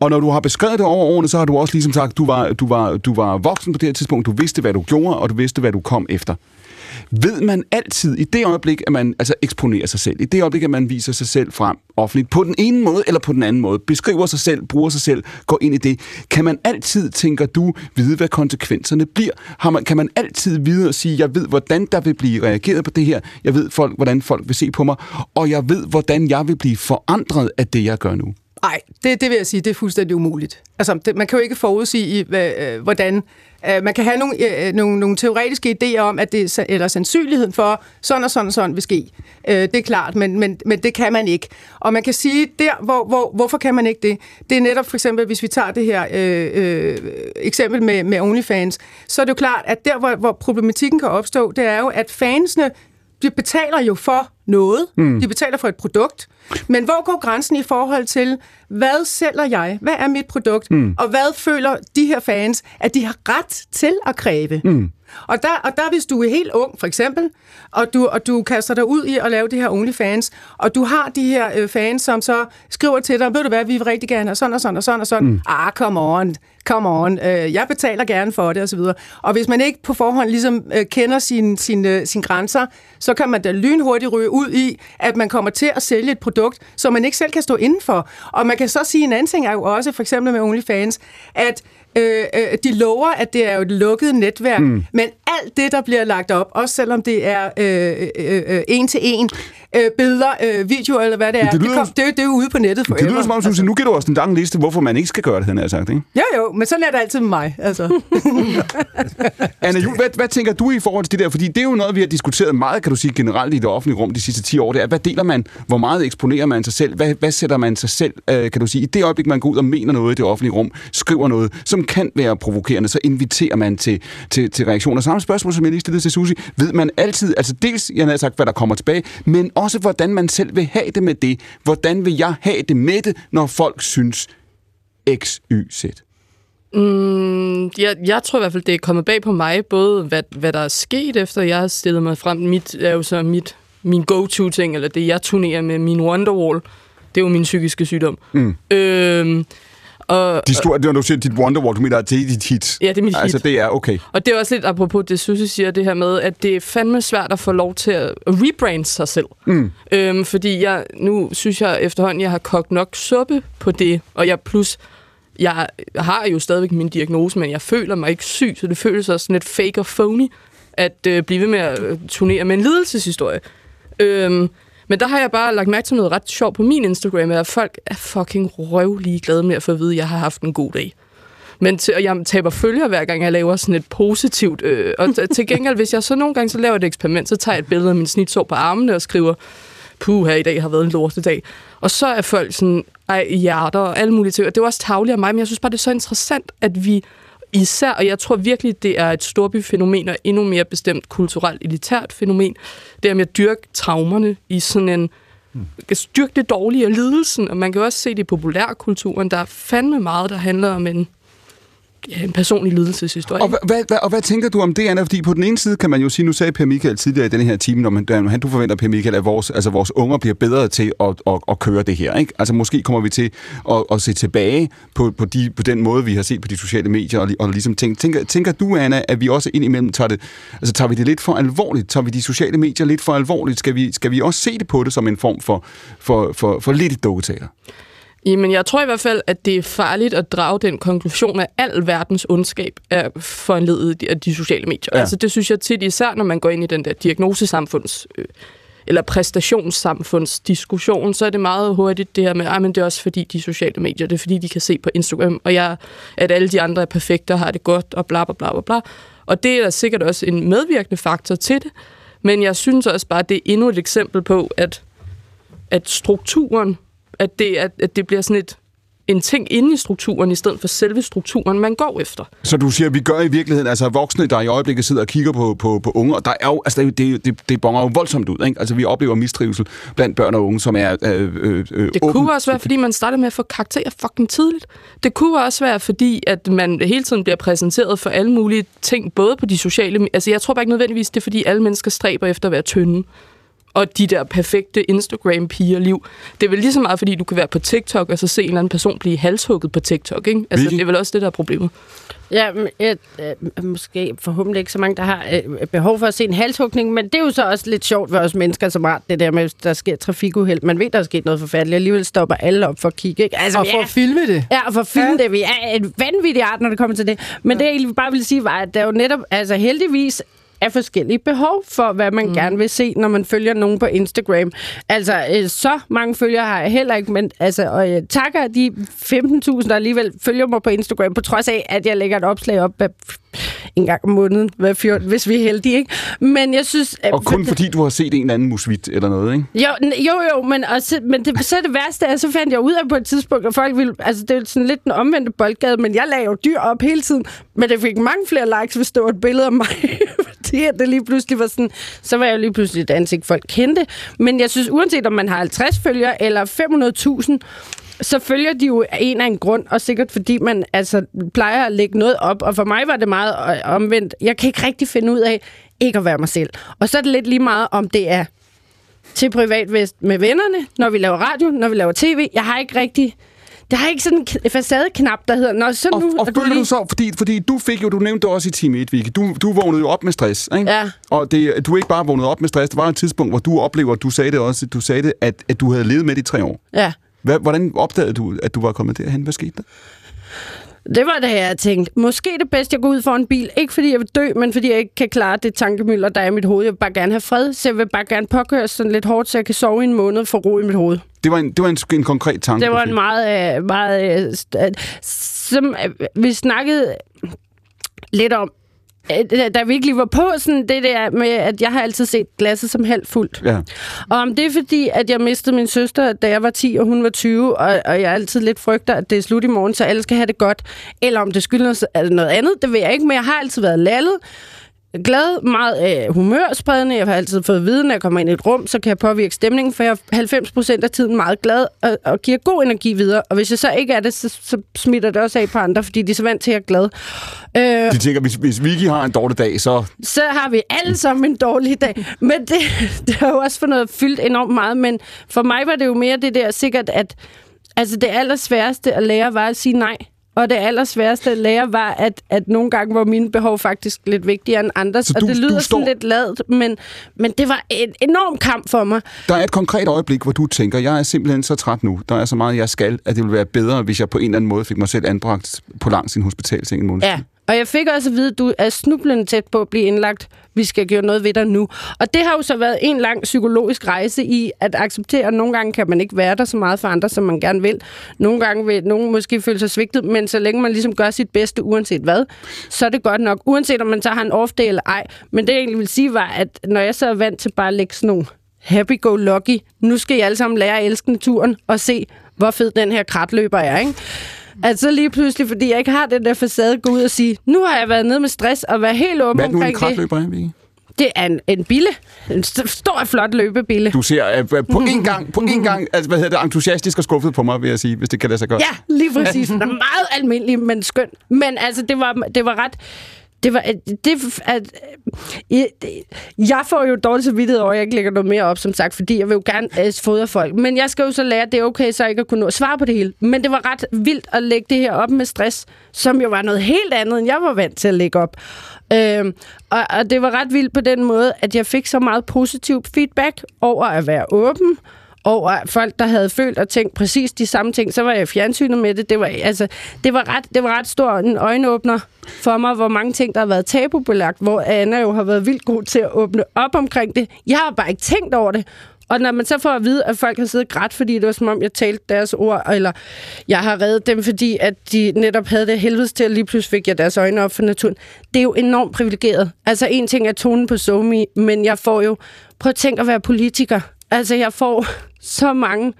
Og når du har beskrevet det over årene, så har du også ligesom sagt, du var, du var, du var voksen på det her tidspunkt, du vidste, hvad du gjorde, og du vidste, hvad du kom efter. Ved man altid, i det øjeblik, at man altså eksponerer sig selv, i det øjeblik, at man viser sig selv frem offentligt, på den ene måde eller på den anden måde, beskriver sig selv, bruger sig selv, går ind i det, kan man altid, tænker du, vide, hvad konsekvenserne bliver? Har man, kan man altid vide og sige, jeg ved, hvordan der vil blive reageret på det her, jeg ved, folk, hvordan folk vil se på mig, og jeg ved, hvordan jeg vil blive forandret af det, jeg gør nu? Nej, det, det vil jeg sige, det er fuldstændig umuligt. Altså, det, man kan jo ikke forudsige, hvad, øh, hvordan... Øh, man kan have nogle, øh, øh nogle, nogle teoretiske idéer om, at det eller sandsynligheden for, sådan og sådan og sådan vil ske. Øh, det er klart, men, men, men det kan man ikke. Og man kan sige, der, hvor, hvor, hvorfor kan man ikke det? Det er netop for eksempel, hvis vi tager det her øh, øh, eksempel med, med OnlyFans, så er det jo klart, at der, hvor, hvor problematikken kan opstå, det er jo, at fansene de betaler jo for noget. Mm. De betaler for et produkt. Men hvor går grænsen i forhold til, hvad sælger jeg? Hvad er mit produkt? Mm. Og hvad føler de her fans, at de har ret til at kræve? Mm. Og der, og der, hvis du er helt ung, for eksempel, og du, og du kaster dig ud i at lave det her OnlyFans, og du har de her øh, fans, som så skriver til dig, ved du hvad, vi vil rigtig gerne have sådan og sådan og sådan og sådan. Mm. Ah, come on, come on, øh, jeg betaler gerne for det, og så videre. Og hvis man ikke på forhånd ligesom øh, kender sine sin, øh, sin grænser, så kan man da lynhurtigt ryge ud i, at man kommer til at sælge et produkt, som man ikke selv kan stå indenfor. Og man kan så sige, en anden ting er jo også, for eksempel med OnlyFans, at øh, øh, de lover, at det er jo et lukket netværk, mm. men alt det, der bliver lagt op, også selvom det er øh, øh, øh, en til en, øh, billeder, øh, videoer eller hvad det er, det lyder- det, kom, det, er jo- det er jo ude på nettet for Det lyder som om, altså. nu giver du os en lang liste, hvorfor man ikke skal gøre det, han har sagt, ikke? Jo, jo, men sådan er det altid med mig. Altså. Anna Jul, hvad, hvad tænker du i forhold til det der? Fordi det er jo noget, vi har diskuteret meget, kan du sige, generelt i det offentlige rum de sidste 10 år. Det er, hvad deler man? Hvor meget eksponerer man sig selv? Hvad, hvad sætter man sig selv, øh, kan du sige? I det øjeblik, man går ud og mener noget i det offentlige rum, skriver noget, som kan være provokerende, så inviterer man til, til, til reaktioner. Samme spørgsmål, som jeg lige stillede til Susi. Ved man altid, altså dels, jeg har sagt, hvad der kommer tilbage, men også, hvordan man selv vil have det med det. Hvordan vil jeg have det med det, når folk synes X, Y, Z? Mm, jeg, jeg tror i hvert fald, det er kommet bag på mig, både hvad, hvad der er sket, efter jeg har stillet mig frem. Mit er jo så mit, min go-to-ting, eller det, jeg turnerer med min Wonderwall. Det er jo min psykiske sygdom. Mm. Øhm, og, De store, det var, du siger, dit Wonderwall, du mener, at det er dit hit. Ja, det er mit Altså, hit. det er okay. Og det er også lidt apropos det, Susie siger, det her med, at det er fandme svært at få lov til at rebrande sig selv. Mm. Øhm, fordi jeg, nu synes jeg efterhånden, jeg har kogt nok suppe på det, og jeg plus, jeg har jo stadigvæk min diagnose, men jeg føler mig ikke syg, så det føles også sådan lidt fake og phony, at øh, blive ved med at øh, turnere med en lidelseshistorie. Øhm, men der har jeg bare lagt mærke til noget ret sjovt på min Instagram, at folk er fucking røvlige glade med at få at vide, at jeg har haft en god dag. Men til, og jeg taber følger hver gang, jeg laver sådan et positivt. Øh, og t- til gengæld, hvis jeg så nogle gange så laver et eksperiment, så tager jeg et billede af min snitsår på armene og skriver, puh, her i dag har været en lortedag. Og så er folk sådan, ej, hjerter og alle mulige ting. Og det er også tavligt af mig, men jeg synes bare, det er så interessant, at vi især, og jeg tror virkelig, det er et storbyfænomen og endnu mere bestemt kulturelt elitært fænomen, det er med at dyrke traumerne i sådan en kan styrke det dårlige og lidelsen, og man kan også se det i populærkulturen. Der er fandme meget, der handler om en, en personlig lidelseshistorie. Og, hva- hvad, hvad, og hvad tænker du om det, Anna? Fordi på den ene side kan man jo sige, nu sagde Per Michael tidligere i denne her time, når man, han, du forventer, Per Michael, at vores, altså vores unger bliver bedre til at, at, at køre det her. Ikke? Altså måske kommer vi til at, at se tilbage på, på, de, på den måde, vi har set på de sociale medier, og, og ligesom tænke, tænker, tænker du, Anna, at vi også indimellem tager det, altså tager vi det lidt for alvorligt? Tager vi de sociale medier lidt for alvorligt? Skal vi, skal vi også se det på det som en form for, for, for, for lidt et dukketeater? Jamen, jeg tror i hvert fald, at det er farligt at drage den konklusion, at al verdens ondskab er foranledet af de sociale medier. Ja. Altså, det synes jeg tit, især når man går ind i den der diagnosesamfunds... Øh, eller præstationssamfundsdiskussion, så er det meget hurtigt det her med, at men det er også fordi de sociale medier, det er fordi de kan se på Instagram, og jeg, at alle de andre er perfekte og har det godt, og bla bla bla bla bla. Og det er da sikkert også en medvirkende faktor til det, men jeg synes også bare, at det er endnu et eksempel på, at, at strukturen, at det, at, at det bliver sådan et, en ting inde i strukturen, i stedet for selve strukturen, man går efter. Så du siger, at vi gør i virkeligheden, altså voksne, der i øjeblikket sidder og kigger på, på, på unge, og der er jo, altså det, det, det, bonger jo voldsomt ud, ikke? Altså vi oplever mistrivsel blandt børn og unge, som er øh, øh, øh, Det kunne også være, fordi man starter med at få karakterer fucking tidligt. Det kunne også være, fordi at man hele tiden bliver præsenteret for alle mulige ting, både på de sociale... Altså, jeg tror bare ikke nødvendigvis, det er, fordi alle mennesker stræber efter at være tynde. Og de der perfekte Instagram-piger-liv. Det er vel lige så meget, fordi du kan være på TikTok, og så se en eller anden person blive halshugget på TikTok, ikke? Altså, det er vel også det, der er problemet. Ja, men, et, øh, måske forhåbentlig ikke så mange, der har øh, behov for at se en halshugning, men det er jo så også lidt sjovt for os mennesker, som har det der med, at der sker trafikuheld. Man ved, der er sket noget forfærdeligt, alligevel stopper alle op for at kigge. Ikke? Altså, Og for er- at filme det. Ja, og for at filme ja. det. Vi er et vanvittigt art, når det kommer til det. Men det, jeg egentlig bare vil sige, var, at der jo netop, altså heldigvis, af forskellige behov for, hvad man mm. gerne vil se, når man følger nogen på Instagram. Altså, øh, så mange følgere har jeg heller ikke, men altså, og jeg takker de 15.000, der alligevel følger mig på Instagram, på trods af, at jeg lægger et opslag op hver- en gang om måneden, hver 14, hvis vi er heldige, ikke? Men jeg synes... Og kun fordi du har set en eller anden musvit eller noget, ikke? jo, jo, jo, men, også, men det, så er det værste er, så fandt jeg ud af på et tidspunkt, at folk ville... Altså, det er sådan lidt den omvendte boldgade, men jeg lagde jo dyr op hele tiden, men det fik mange flere likes, hvis det var et billede af mig. Fordi det lige pludselig var sådan... Så var jeg jo lige pludselig et ansigt, folk kendte. Men jeg synes, uanset om man har 50 følgere eller 500.000, så følger de jo en af en grund, og sikkert fordi man altså, plejer at lægge noget op. Og for mig var det meget øh, omvendt. Jeg kan ikke rigtig finde ud af ikke at være mig selv. Og så er det lidt lige meget, om det er til privatvest med vennerne, når vi laver radio, når vi laver tv. Jeg har ikke rigtig... Det har ikke sådan en facadeknap, der hedder... Nå, så Og, nu og du føler lige... du så, fordi, fordi du fik jo, du nævnte det også i time 1, Vicky, du, du vågnede jo op med stress, ikke? Ja. Og det, du er ikke bare vågnet op med stress, der var et tidspunkt, hvor du oplever, du sagde det også, du sagde det, at, at du havde levet med det i tre år. Ja. Hvad, hvordan opdagede du, at du var kommet derhen? Hvad skete der? Det var da jeg tænkte, måske det bedste, jeg går ud for en bil. Ikke fordi jeg vil dø, men fordi jeg ikke kan klare det tankemøller, der er i mit hoved. Jeg vil bare gerne have fred, så jeg vil bare gerne påkøre sådan lidt hårdt, så jeg kan sove i en måned for ro i mit hoved. Det var en, det var en, en konkret tanke. Det var en meget, øh, meget øh, øh, som vi snakkede lidt om, da vi ikke lige var på sådan det der med, at jeg har altid set glasset som halvt fuldt. Ja. Og om det er fordi, at jeg mistede min søster, da jeg var 10, og hun var 20, og, og jeg altid lidt frygter, at det er slut i morgen, så alle skal have det godt. Eller om det skyldes noget andet, det ved jeg ikke, men jeg har altid været lallet glad, meget øh, humørspredende. Jeg har altid fået at vide, når jeg kommer ind i et rum, så kan jeg påvirke stemningen, for jeg er 90 procent af tiden meget glad og, og giver god energi videre. Og hvis jeg så ikke er det, så, så smitter det også af på andre, fordi de er så vant til, at jeg er glad. Øh, De tænker, hvis, hvis Vicky har en dårlig dag, så... så har vi alle sammen en dårlig dag. Men det, det har jo også for noget fyldt enormt meget. Men for mig var det jo mere det der sikkert, at altså det allersværeste at lære var at sige nej. Og det allersværeste at lære var, at, at nogle gange var mine behov faktisk lidt vigtigere end andres. Så og du- det du lyder står- sådan lidt ladt, men, men det var en enorm kamp for mig. Der er et konkret øjeblik, hvor du tænker, jeg er simpelthen så træt nu, der er så meget, jeg skal, at det ville være bedre, hvis jeg på en eller anden måde fik mig selv anbragt på langs sin hospitalseng en måned. Ja, og jeg fik også at vide, at du er snublende tæt på at blive indlagt. Vi skal gøre noget ved dig nu. Og det har jo så været en lang psykologisk rejse i at acceptere, at nogle gange kan man ikke være der så meget for andre, som man gerne vil. Nogle gange vil nogen måske føle sig svigtet, men så længe man ligesom gør sit bedste, uanset hvad, så er det godt nok. Uanset om man så har en off eller ej. Men det jeg egentlig vil sige var, at når jeg så er vant til bare at lægge sådan nogle happy-go-lucky, nu skal I alle sammen lære at elske naturen og se, hvor fed den her kratløber er, ikke? At så lige pludselig, fordi jeg ikke har den der facade, gå ud og sige, nu har jeg været nede med stress og været helt åben Hvad er det nu en omkring det. kratløber er, Vicky? Det er en, en bille. En st- stor, flot løbebille. Du ser uh, på en gang, på en gang, altså hvad hedder det, entusiastisk og skuffet på mig, vil jeg sige, hvis det kan lade sig gøre. Ja, lige præcis. Er meget almindelig, men skøn. Men altså, det var, det var ret... Det var, det, at, øh, jeg, jeg får jo dårligt samvittighed over, at jeg ikke lægger noget mere op, som sagt, fordi jeg vil jo gerne øh, fodre folk. Men jeg skal jo så lære, at det er okay, så ikke at kunne nå at svare på det hele. Men det var ret vildt at lægge det her op med stress, som jo var noget helt andet, end jeg var vant til at lægge op. Øhm, og, og det var ret vildt på den måde, at jeg fik så meget positiv feedback over at være åben, over folk, der havde følt og tænkt præcis de samme ting. Så var jeg fjernsynet med det. Det var, altså, det var, ret, det var ret stor en øjenåbner for mig, hvor mange ting, der har været tabubelagt, hvor Anna jo har været vildt god til at åbne op omkring det. Jeg har bare ikke tænkt over det. Og når man så får at vide, at folk har siddet grædt, fordi det var som om, jeg talte deres ord, eller jeg har reddet dem, fordi at de netop havde det helvedes til, at lige pludselig fik jeg deres øjne op for naturen. Det er jo enormt privilegeret. Altså en ting er tonen på SoMe, men jeg får jo... Prøv at tænke at være politiker. Altså jeg får så mange...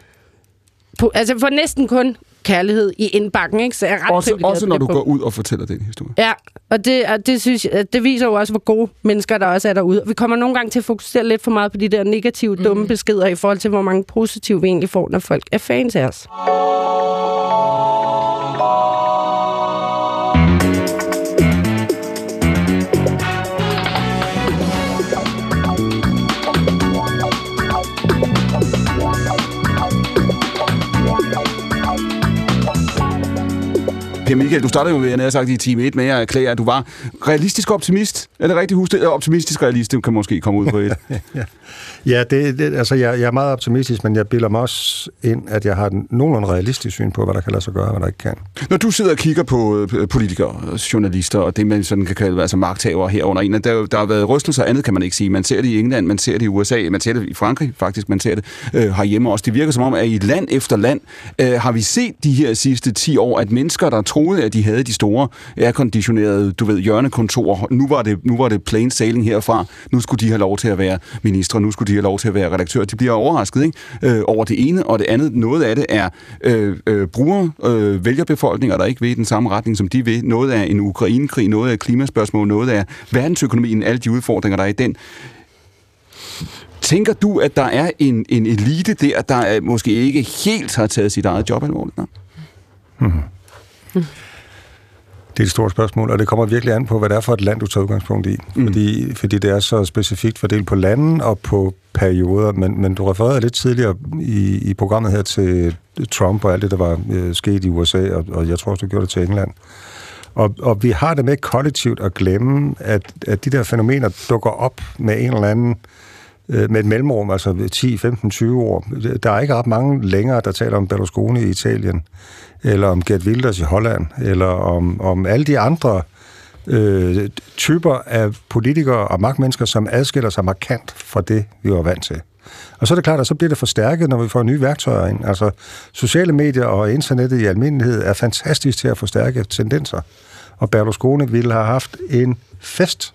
Altså jeg får næsten kun kærlighed i indbakken, ikke? Så jeg er ret Også, privilegeret også når du går ud og fortæller den historie. Ja, og det, og det, synes jeg, det viser jo også, hvor gode mennesker der også er derude. Vi kommer nogle gange til at fokusere lidt for meget på de der negative, dumme mm. beskeder i forhold til, hvor mange positive vi egentlig får, når folk er fans af os. Okay, Michael, du startede jo jeg havde sagt i time 1 med at erklære, at du var realistisk optimist. Er det rigtigt husket? Optimistisk realist, det kan måske komme ud på et. Ja, det, det, altså jeg, jeg er meget optimistisk, men jeg bilder mig også ind, at jeg har en nogenlunde realistisk syn på, hvad der kan lade sig gøre, og hvad der ikke kan. Når du sidder og kigger på øh, politikere, journalister og det, man sådan kan kalde altså magthavere herunder en, der, er der har været rystelser, andet kan man ikke sige. Man ser det i England, man ser det i USA, man ser det i Frankrig faktisk, man ser det øh, herhjemme også. Det virker som om, at i land efter land øh, har vi set de her sidste 10 år, at mennesker, der troede, at de havde de store airconditionerede, du ved, hjørnekontorer, nu var det, nu var det plain sailing herfra, nu skulle de have lov til at være ministre, nu skulle de have lov til at være redaktører. De bliver overrasket ikke? Øh, over det ene, og det andet, noget af det er øh, øh, brugere, øh, vælgerbefolkninger, der ikke vil i den samme retning, som de vil. Noget af en Ukrainekrig, noget af klimaspørgsmål, noget af verdensøkonomien, alle de udfordringer, der er i den. Tænker du, at der er en, en elite der, der måske ikke helt har taget sit eget job alvorligt? Det er et stort spørgsmål, og det kommer virkelig an på, hvad det er for et land, du tager udgangspunkt i. Mm. Fordi, fordi det er så specifikt fordelt på lande og på perioder. Men, men du refererede lidt tidligere i, i programmet her til Trump og alt det, der var øh, sket i USA, og, og jeg tror også, du gjorde det til England. Og, og vi har det med kollektivt at glemme, at, at de der fænomener dukker op med en eller anden øh, Øh, med et mellemrum, altså 10, 15, 20 år. Der er ikke ret mange længere, der taler om Berlusconi i Italien, eller om Gert Wilders i Holland, eller om, om alle de andre øh, typer af politikere og magtmennesker, som adskiller sig markant fra det, vi var vant til. Og så er det klart, at så bliver det forstærket, når vi får nye værktøjer ind. Altså, sociale medier og internettet i almindelighed er fantastisk til at forstærke tendenser. Og Berlusconi ville have haft en fest,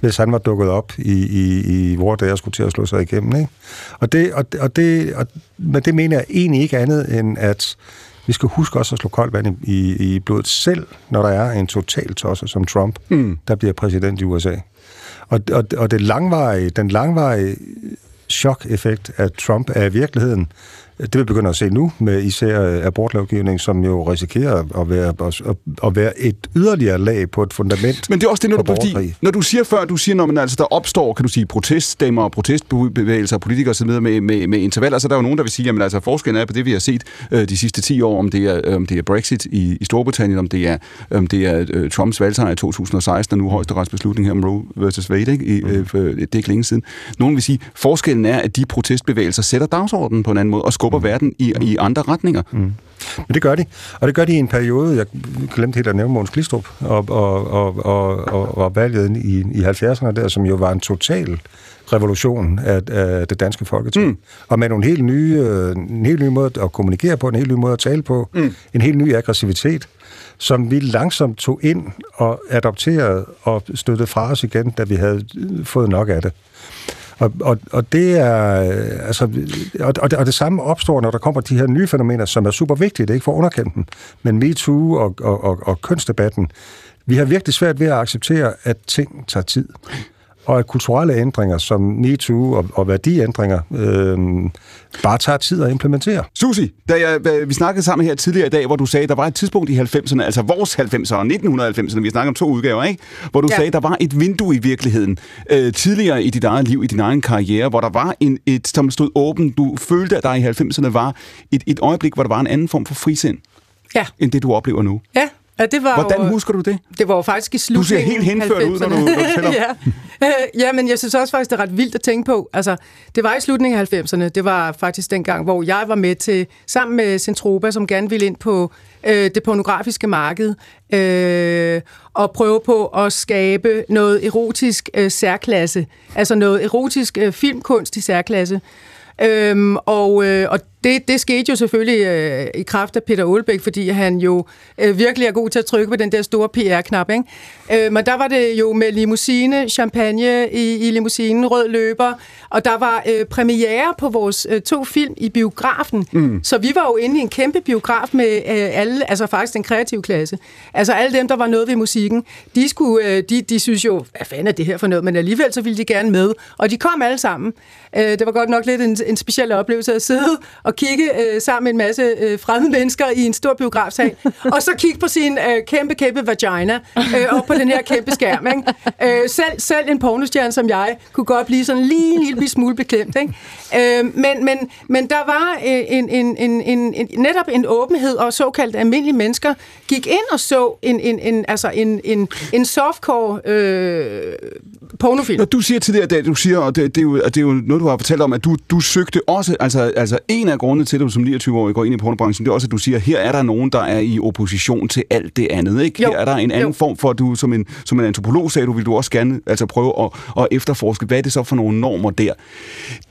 hvis han var dukket op i, i, i hvor der skulle til at slå sig igennem. Ikke? Og, det, og, og, det, og, men det mener jeg egentlig ikke andet, end at vi skal huske også at slå koldt vand i, i, i blodet selv, når der er en total tosse som Trump, mm. der bliver præsident i USA. Og, og, og det langvarige, den langvarige chok-effekt af Trump er i virkeligheden, det vi begynder at se nu med især abortlovgivning, som jo risikerer at være, at, at være et yderligere lag på et fundament Men det er også det, når du, fordi, når du siger før, du siger, når man altså, der opstår, kan du sige, proteststemmer og protestbevægelser og politikere osv. Med, med, med intervaller, så er der jo nogen, der vil sige, jamen altså forskellen er på det, vi har set øh, de sidste 10 år, om det er, øh, om det er Brexit i, i Storbritannien, om det er, om det er øh, Trumps valgsejr i 2016, og nu højesteretsbeslutning her om Roe versus Wade, ikke? I, øh, for, det er ikke længe siden. Nogen vil sige, forskellen er, at de protestbevægelser sætter dagsordenen på en anden måde og skubber verden i, i andre retninger. Mm. Men det gør de. Og det gør de i en periode, jeg glemte helt at nævne Måns Glistrup, og, og, og, og, og, og valget i, i 70'erne der, som jo var en total revolution af, af det danske folketing. Mm. Og med nogle helt nye, en helt ny måde at kommunikere på, en helt ny måde at tale på, mm. en helt ny aggressivitet, som vi langsomt tog ind og adopterede og støttede fra os igen, da vi havde fået nok af det. Og, og, og det er øh, altså, og, og, det, og det samme opstår, når der kommer de her nye fænomener, som er super vigtige, det er ikke for at underkende dem, men MeToo og, og, og, og kønsdebatten, vi har virkelig svært ved at acceptere, at ting tager tid. Og at kulturelle ændringer som MeToo og, og værdiændringer øh, bare tager tid at implementere. Susi, da jeg, vi snakkede sammen her tidligere i dag, hvor du sagde, at der var et tidspunkt i 90'erne, altså vores 90'ere og 1990'erne, vi snakker om to udgaver, ikke? Hvor du ja. sagde, at der var et vindue i virkeligheden øh, tidligere i dit eget liv, i din egen karriere, hvor der var en, et, som stod åben. Du følte, at der i 90'erne var et, et øjeblik, hvor der var en anden form for frisind, Ja. end det du oplever nu. Ja, ja det var Hvordan jo, husker du det? Det var jo faktisk i Du ser slutningen helt henført ud, når du, når du ja. Øh, ja, men jeg synes også faktisk, det er ret vildt at tænke på. Altså, det var i slutningen af 90'erne. Det var faktisk den gang, hvor jeg var med til, sammen med Centropa, som gerne ville ind på øh, det pornografiske marked, øh, og prøve på at skabe noget erotisk øh, særklasse. Altså noget erotisk øh, filmkunst i særklasse. Øhm, og, øh, og det, det skete jo selvfølgelig øh, i kraft af Peter Aalbæk, fordi han jo øh, virkelig er god til at trykke på den der store PR-knap. Ikke? Øh, men der var det jo med limousine, champagne i, i limousinen, rød løber, og der var øh, premiere på vores øh, to film i biografen. Mm. Så vi var jo inde i en kæmpe biograf med øh, alle, altså faktisk den kreative klasse. Altså alle dem, der var noget ved musikken, de, skulle, øh, de, de synes jo, hvad fanden er det her for noget? Men alligevel så ville de gerne med, og de kom alle sammen. Øh, det var godt nok lidt en, en speciel oplevelse at sidde og og kigge øh, sammen med en masse øh, fremmede mennesker i en stor biografsal, og så kigge på sin øh, kæmpe, kæmpe vagina øh, op på den her kæmpe skærm. Ikke? Øh, selv, selv en pornostjerne som jeg kunne godt blive sådan lige en lille smule beklemt. Ikke? Øh, men, men, men der var øh, en, en, en, en, en, netop en åbenhed, og såkaldt almindelige mennesker gik ind og så en, en, en, altså en, en, en softcore øh, pornofilm. Når du siger tidligere, det, du siger, og det, det, er jo, det er jo noget, du har fortalt om, at du, du søgte også, altså, altså en af grundene til, at du som 29-årig går ind i pornobranchen, det er også, at du siger, her er der nogen, der er i opposition til alt det andet, ikke? Jo. Her er der en anden Jo. form for, at du som en, som en antropolog sagde, du vil du også gerne altså prøve at, at efterforske, hvad er det så for nogle normer der?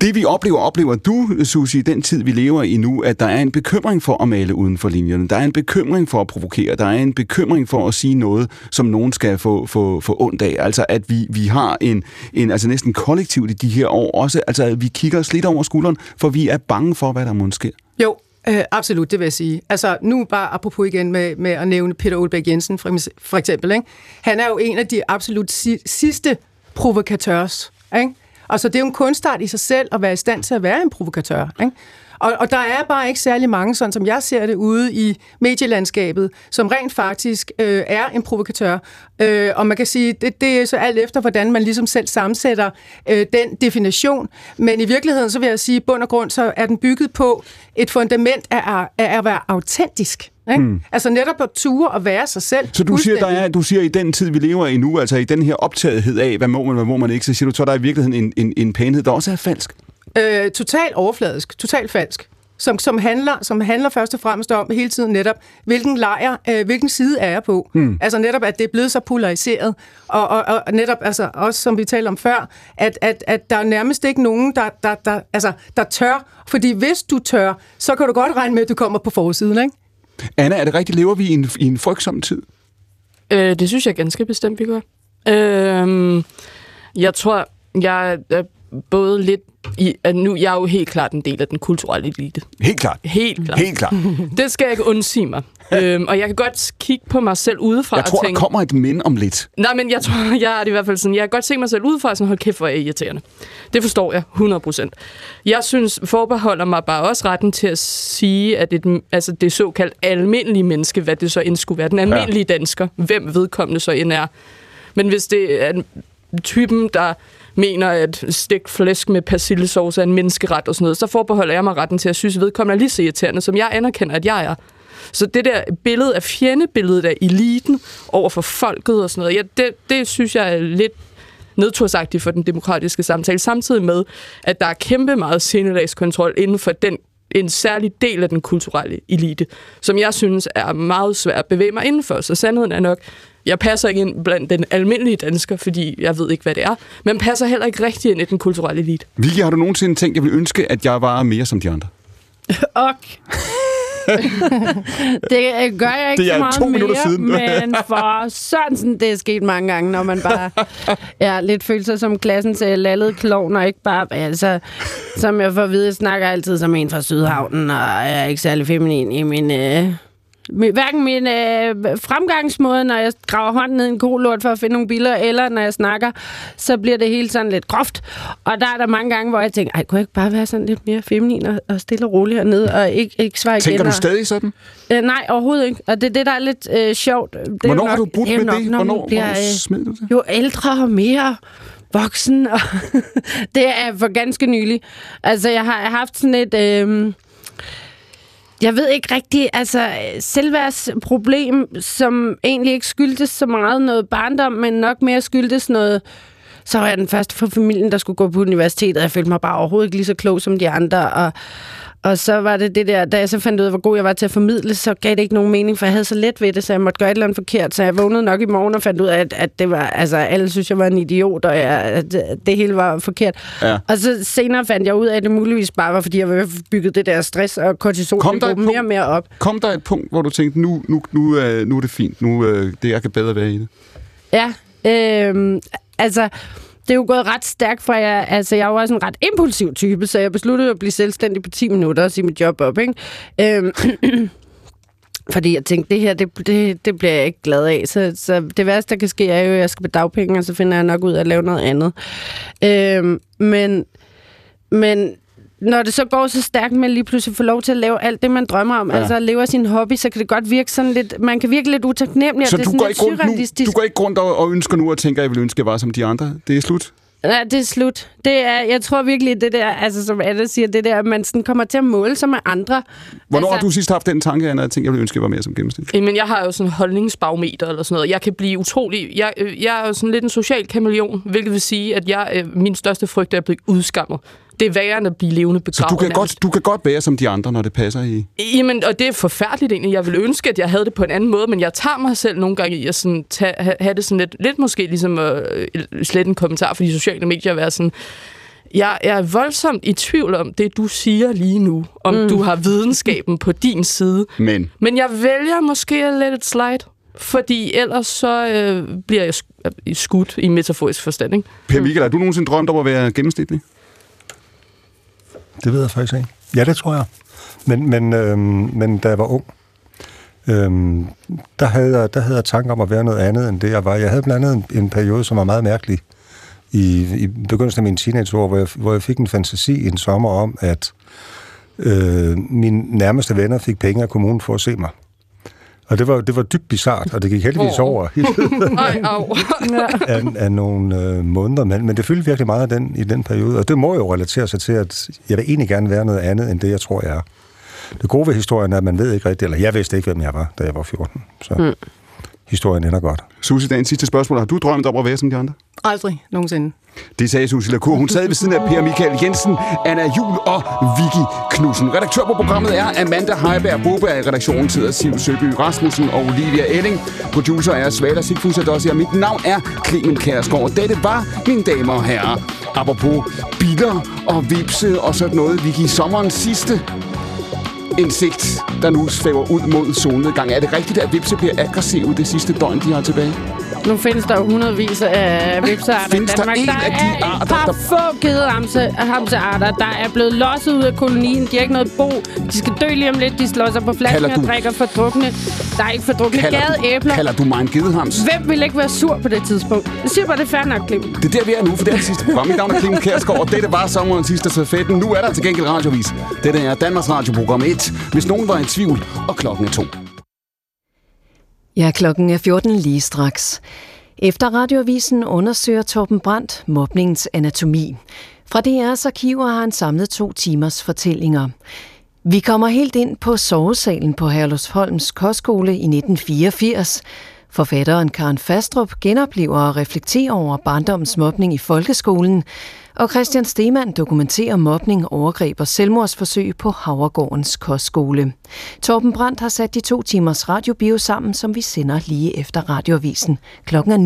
Det vi oplever, oplever du, Susie, i den tid, vi lever i nu, at der er en bekymring for at male uden for linjerne. Der er en bekymring for at provokere. Der er en bekymring for at sige noget, som nogen skal få, få, få ondt af. Altså, at vi, vi har en, en, altså næsten kollektivt i de her år også, altså, at vi kigger os lidt over skulderen, for vi er bange for, hvad der måske sker. Jo, øh, absolut, det vil jeg sige. Altså, nu bare apropos igen med, med at nævne Peter Olbæk Jensen, for, for eksempel. Ikke? Han er jo en af de absolut si- sidste provokatørs. Ikke? Altså, det er jo en kunstart i sig selv at være i stand til at være en provokatør. Ikke? Og, og der er bare ikke særlig mange, sådan som jeg ser det ude i medielandskabet, som rent faktisk øh, er en provokatør. Øh, og man kan sige, det, det er så alt efter, hvordan man ligesom selv sammensætter øh, den definition. Men i virkeligheden, så vil jeg sige, bund og grund, så er den bygget på et fundament af, af at være autentisk. Ikke? Mm. Altså netop at ture og være sig selv. Så du siger, der er, du siger, i den tid, vi lever i nu, altså i den her optagethed af, hvad må man, hvad må man ikke, så siger du, så er der i virkeligheden en, en, en pænhed, der også er falsk. Øh, totalt overfladisk, totalt falsk, som, som, handler, som handler først og fremmest om hele tiden netop, hvilken lejr, øh, hvilken side er jeg på. Hmm. Altså netop, at det er blevet så polariseret, og, og, og netop, altså også som vi talte om før, at, at, at der er nærmest ikke nogen, der, der, der, altså, der tør, fordi hvis du tør, så kan du godt regne med, at du kommer på forsiden, ikke? Anna, er det rigtigt, lever vi i en, i en frygtsom tid? Øh, det synes jeg ganske bestemt, vi gør. Øh, jeg tror, jeg er både lidt i, at nu, jeg er jo helt klart en del af den kulturelle elite. Helt klart. Helt klart. Helt klart. Det skal jeg ikke undsige mig. øhm, og jeg kan godt kigge på mig selv udefra Jeg tror, og der tænke... kommer et mind om lidt. Nej, men jeg tror, jeg er det i hvert fald sådan, jeg kan godt se mig selv udefra og sådan, hold kæft, hvor er jeg irriterende. Det forstår jeg 100%. Jeg synes, forbeholder mig bare også retten til at sige, at et, altså det såkaldt almindelige menneske, hvad det så end skulle være, den almindelige dansker, hvem vedkommende så end er. Men hvis det er typen, der mener, at stegt flæsk med persillesauce er en menneskeret og sådan noget, så forbeholder jeg mig retten til at synes, at vedkommende er lige så irriterende, som jeg anerkender, at jeg er. Så det der billede af fjendebilledet af eliten over for folket og sådan noget, ja, det, det synes jeg er lidt nedtursagtigt for den demokratiske samtale, samtidig med, at der er kæmpe meget sindelagskontrol inden for den en særlig del af den kulturelle elite, som jeg synes er meget svært at bevæge mig indenfor. Så sandheden er nok, jeg passer ikke ind blandt den almindelige dansker, fordi jeg ved ikke, hvad det er, men passer heller ikke rigtig ind i den kulturelle elite. Vicky, har du nogensinde tænkt, at jeg ville ønske, at jeg var mere som de andre? Ok. det gør jeg ikke Det er så meget to minutter mere, siden. men for sådan, det er sket mange gange, når man bare ja, lidt føler sig som klassens øh, lallede klovn, og ikke bare, altså, som jeg får at vide, jeg snakker altid som en fra Sydhavnen, og jeg er ikke særlig feminin i min... Øh, min- hverken min øh, fremgangsmåde, når jeg graver hånden ned i en kolort for at finde nogle billeder, eller når jeg snakker, så bliver det hele sådan lidt groft. Og der er der mange gange, hvor jeg tænker, ej, kunne jeg ikke bare være sådan lidt mere feminin og, og stille og rolig hernede, og ikke, ikke svare igen? Tænker du stadig sådan? Øh, nej, overhovedet ikke. Og det er det, der er lidt øh, sjovt. Det er Hvornår nok, har du brudt med nok, det? når Hvornår, bliver, øh, smed du det? jo ældre og mere voksen. Og det er for ganske nylig. Altså, jeg har haft sådan et... Øh, jeg ved ikke rigtigt, altså øh, selvværdsproblem, som egentlig ikke skyldtes så meget noget barndom, men nok mere skyldtes noget... Så var jeg den første for familien, der skulle gå på universitetet, og jeg følte mig bare overhovedet ikke lige så klog som de andre, og, og så var det det der, da jeg så fandt ud af, hvor god jeg var til at formidle, så gav det ikke nogen mening, for jeg havde så let ved det, så jeg måtte gøre et eller andet forkert, så jeg vågnede nok i morgen og fandt ud af, at, at det var, altså alle synes, jeg var en idiot, og jeg, at det hele var forkert. Ja. Og så senere fandt jeg ud af, at det muligvis bare var, fordi jeg var bygget det der stress og kortisol Kom der mere og mere op. Kom der et punkt, hvor du tænkte, nu, nu, nu, øh, nu er det fint, nu øh, det, jeg kan bedre være i det? Ja, øhm, altså, det er jo gået ret stærkt for jeg, altså jeg er jo også en ret impulsiv type, så jeg besluttede at blive selvstændig på 10 minutter og sige mit job op, ikke? Øhm, fordi jeg tænkte, det her, det, det, det bliver jeg ikke glad af. Så, så det værste, der kan ske, er jo, at jeg skal på dagpenge, og så finder jeg nok ud af at lave noget andet. Øhm, men, men når det så går så stærkt med lige pludselig at få lov til at lave alt det, man drømmer om, Ja. altså at leve af sin hobby, så kan det godt virke sådan lidt, man kan virke lidt utaknemmelig, Så og det er du sådan går, lidt ikke rundt nu, surrealistisk. du går ikke rundt og, og ønsker nu og tænker, at jeg vil ønske, at jeg var som de andre. Det er slut. Ja, det er slut. Det er, jeg tror virkelig, det der, altså som Anna siger, det der, at man sådan kommer til at måle sig med andre. Hvornår altså, har du sidst haft den tanke, Anna, at jeg tænkte, jeg ville ønske, at jeg var mere som gennemsnit? Jamen, jeg har jo sådan en holdningsbarometer eller sådan noget. Jeg kan blive utrolig... Jeg, øh, jeg er jo sådan lidt en social kameleon, hvilket vil sige, at jeg, øh, min største frygt er at blive udskammet. Det er værre end at blive levende Så begravet. du kan, nærmest. godt, du kan godt være som de andre, når det passer i... Jamen, og det er forfærdeligt egentlig. Jeg ville ønske, at jeg havde det på en anden måde, men jeg tager mig selv nogle gange i at sådan tage, ha- have det sådan lidt, lidt måske ligesom at øh, slette en kommentar for de sociale medier og være sådan, jeg er voldsomt i tvivl om det, du siger lige nu, om mm. du har videnskaben på din side. Men Men jeg vælger måske at let it slide, fordi ellers så øh, bliver jeg øh, skudt i metaforisk forstand. Ikke? Per Michael, har du nogensinde drømt om at være gennemsnitlig? Det ved jeg faktisk ikke. Ja, det tror jeg. Men, men, øh, men da jeg var ung, øhm, der, havde jeg, der havde jeg tanker om at være noget andet end det, jeg var. Jeg havde blandt andet en, en periode, som var meget mærkelig i, i begyndelsen af mine teenageår, hvor jeg, hvor jeg fik en fantasi en sommer om, at øh, mine nærmeste venner fik penge af kommunen for at se mig. Og det var, det var dybt bizart, og det gik heldigvis Åh. over Ej, au. af, af nogle øh, måneder, men, men det fyldte virkelig meget af den, i den periode. Og det må jo relatere sig til, at jeg vil egentlig gerne være noget andet, end det, jeg tror, jeg er. Det gode ved historien er, at man ved ikke rigtigt, eller jeg vidste ikke, hvem jeg var, da jeg var 14. Så mm. Historien ender godt. Susie, dagens sidste spørgsmål. Har du drømt om at være som de andre? Aldrig nogensinde. Det sagde Susie Lacour. Hun sad ved siden af Per Michael Jensen, Anna Jul og Vicky Knudsen. Redaktør på programmet er Amanda Heiberg Boberg. Redaktionen sidder Siv Søby Rasmussen og Olivia Elling. Producer er Svala Sigfus Adossi, og mit navn er Clemen Kærsgaard. Dette var, mine damer og herrer, apropos biler og vipse og sådan noget. Vicky, sommerens sidste insekt, der nu svæver ud mod solnedgang. Er det rigtigt, at vipse bliver aggressive det sidste døgn, de har tilbage? Nu findes der jo hundredvis af vipsearter Findes i der Danmark. en af de er arter, et par der- få gedehamsearter, der er blevet losset ud af kolonien. De har ikke noget bo. De skal dø lige om lidt. De slår sig på flasken og drikker fordrukne. Der er ikke fordrukne Kalder du, gadeæbler. kalder du mig en gedehams? Hvem vil ikke være sur på det tidspunkt? Jeg siger bare, det er fair nok, Clem. Det er der, vi er nu, for det er det sidste program. Mit navn er Clemen Kærsgaard, og dette var sommerens sidste stafetten. Nu er der til gengæld radiovis. Dette er Danmarks Radioprogram 1, hvis nogen var i tvivl, og klokken er to. Ja, klokken er 14 lige straks. Efter radioavisen undersøger Torben Brandt mobningens anatomi. Fra DR's arkiver har han samlet to timers fortællinger. Vi kommer helt ind på sovesalen på Herlufsholms kostskole i 1984. Forfatteren Karen Fastrup genoplever og reflekterer over barndommens mobning i folkeskolen, og Christian Stemann dokumenterer mobning, overgreb og selvmordsforsøg på Havregårdens kostskole. Torben Brandt har sat de to timers radiobio sammen, som vi sender lige efter radioavisen. Klokken er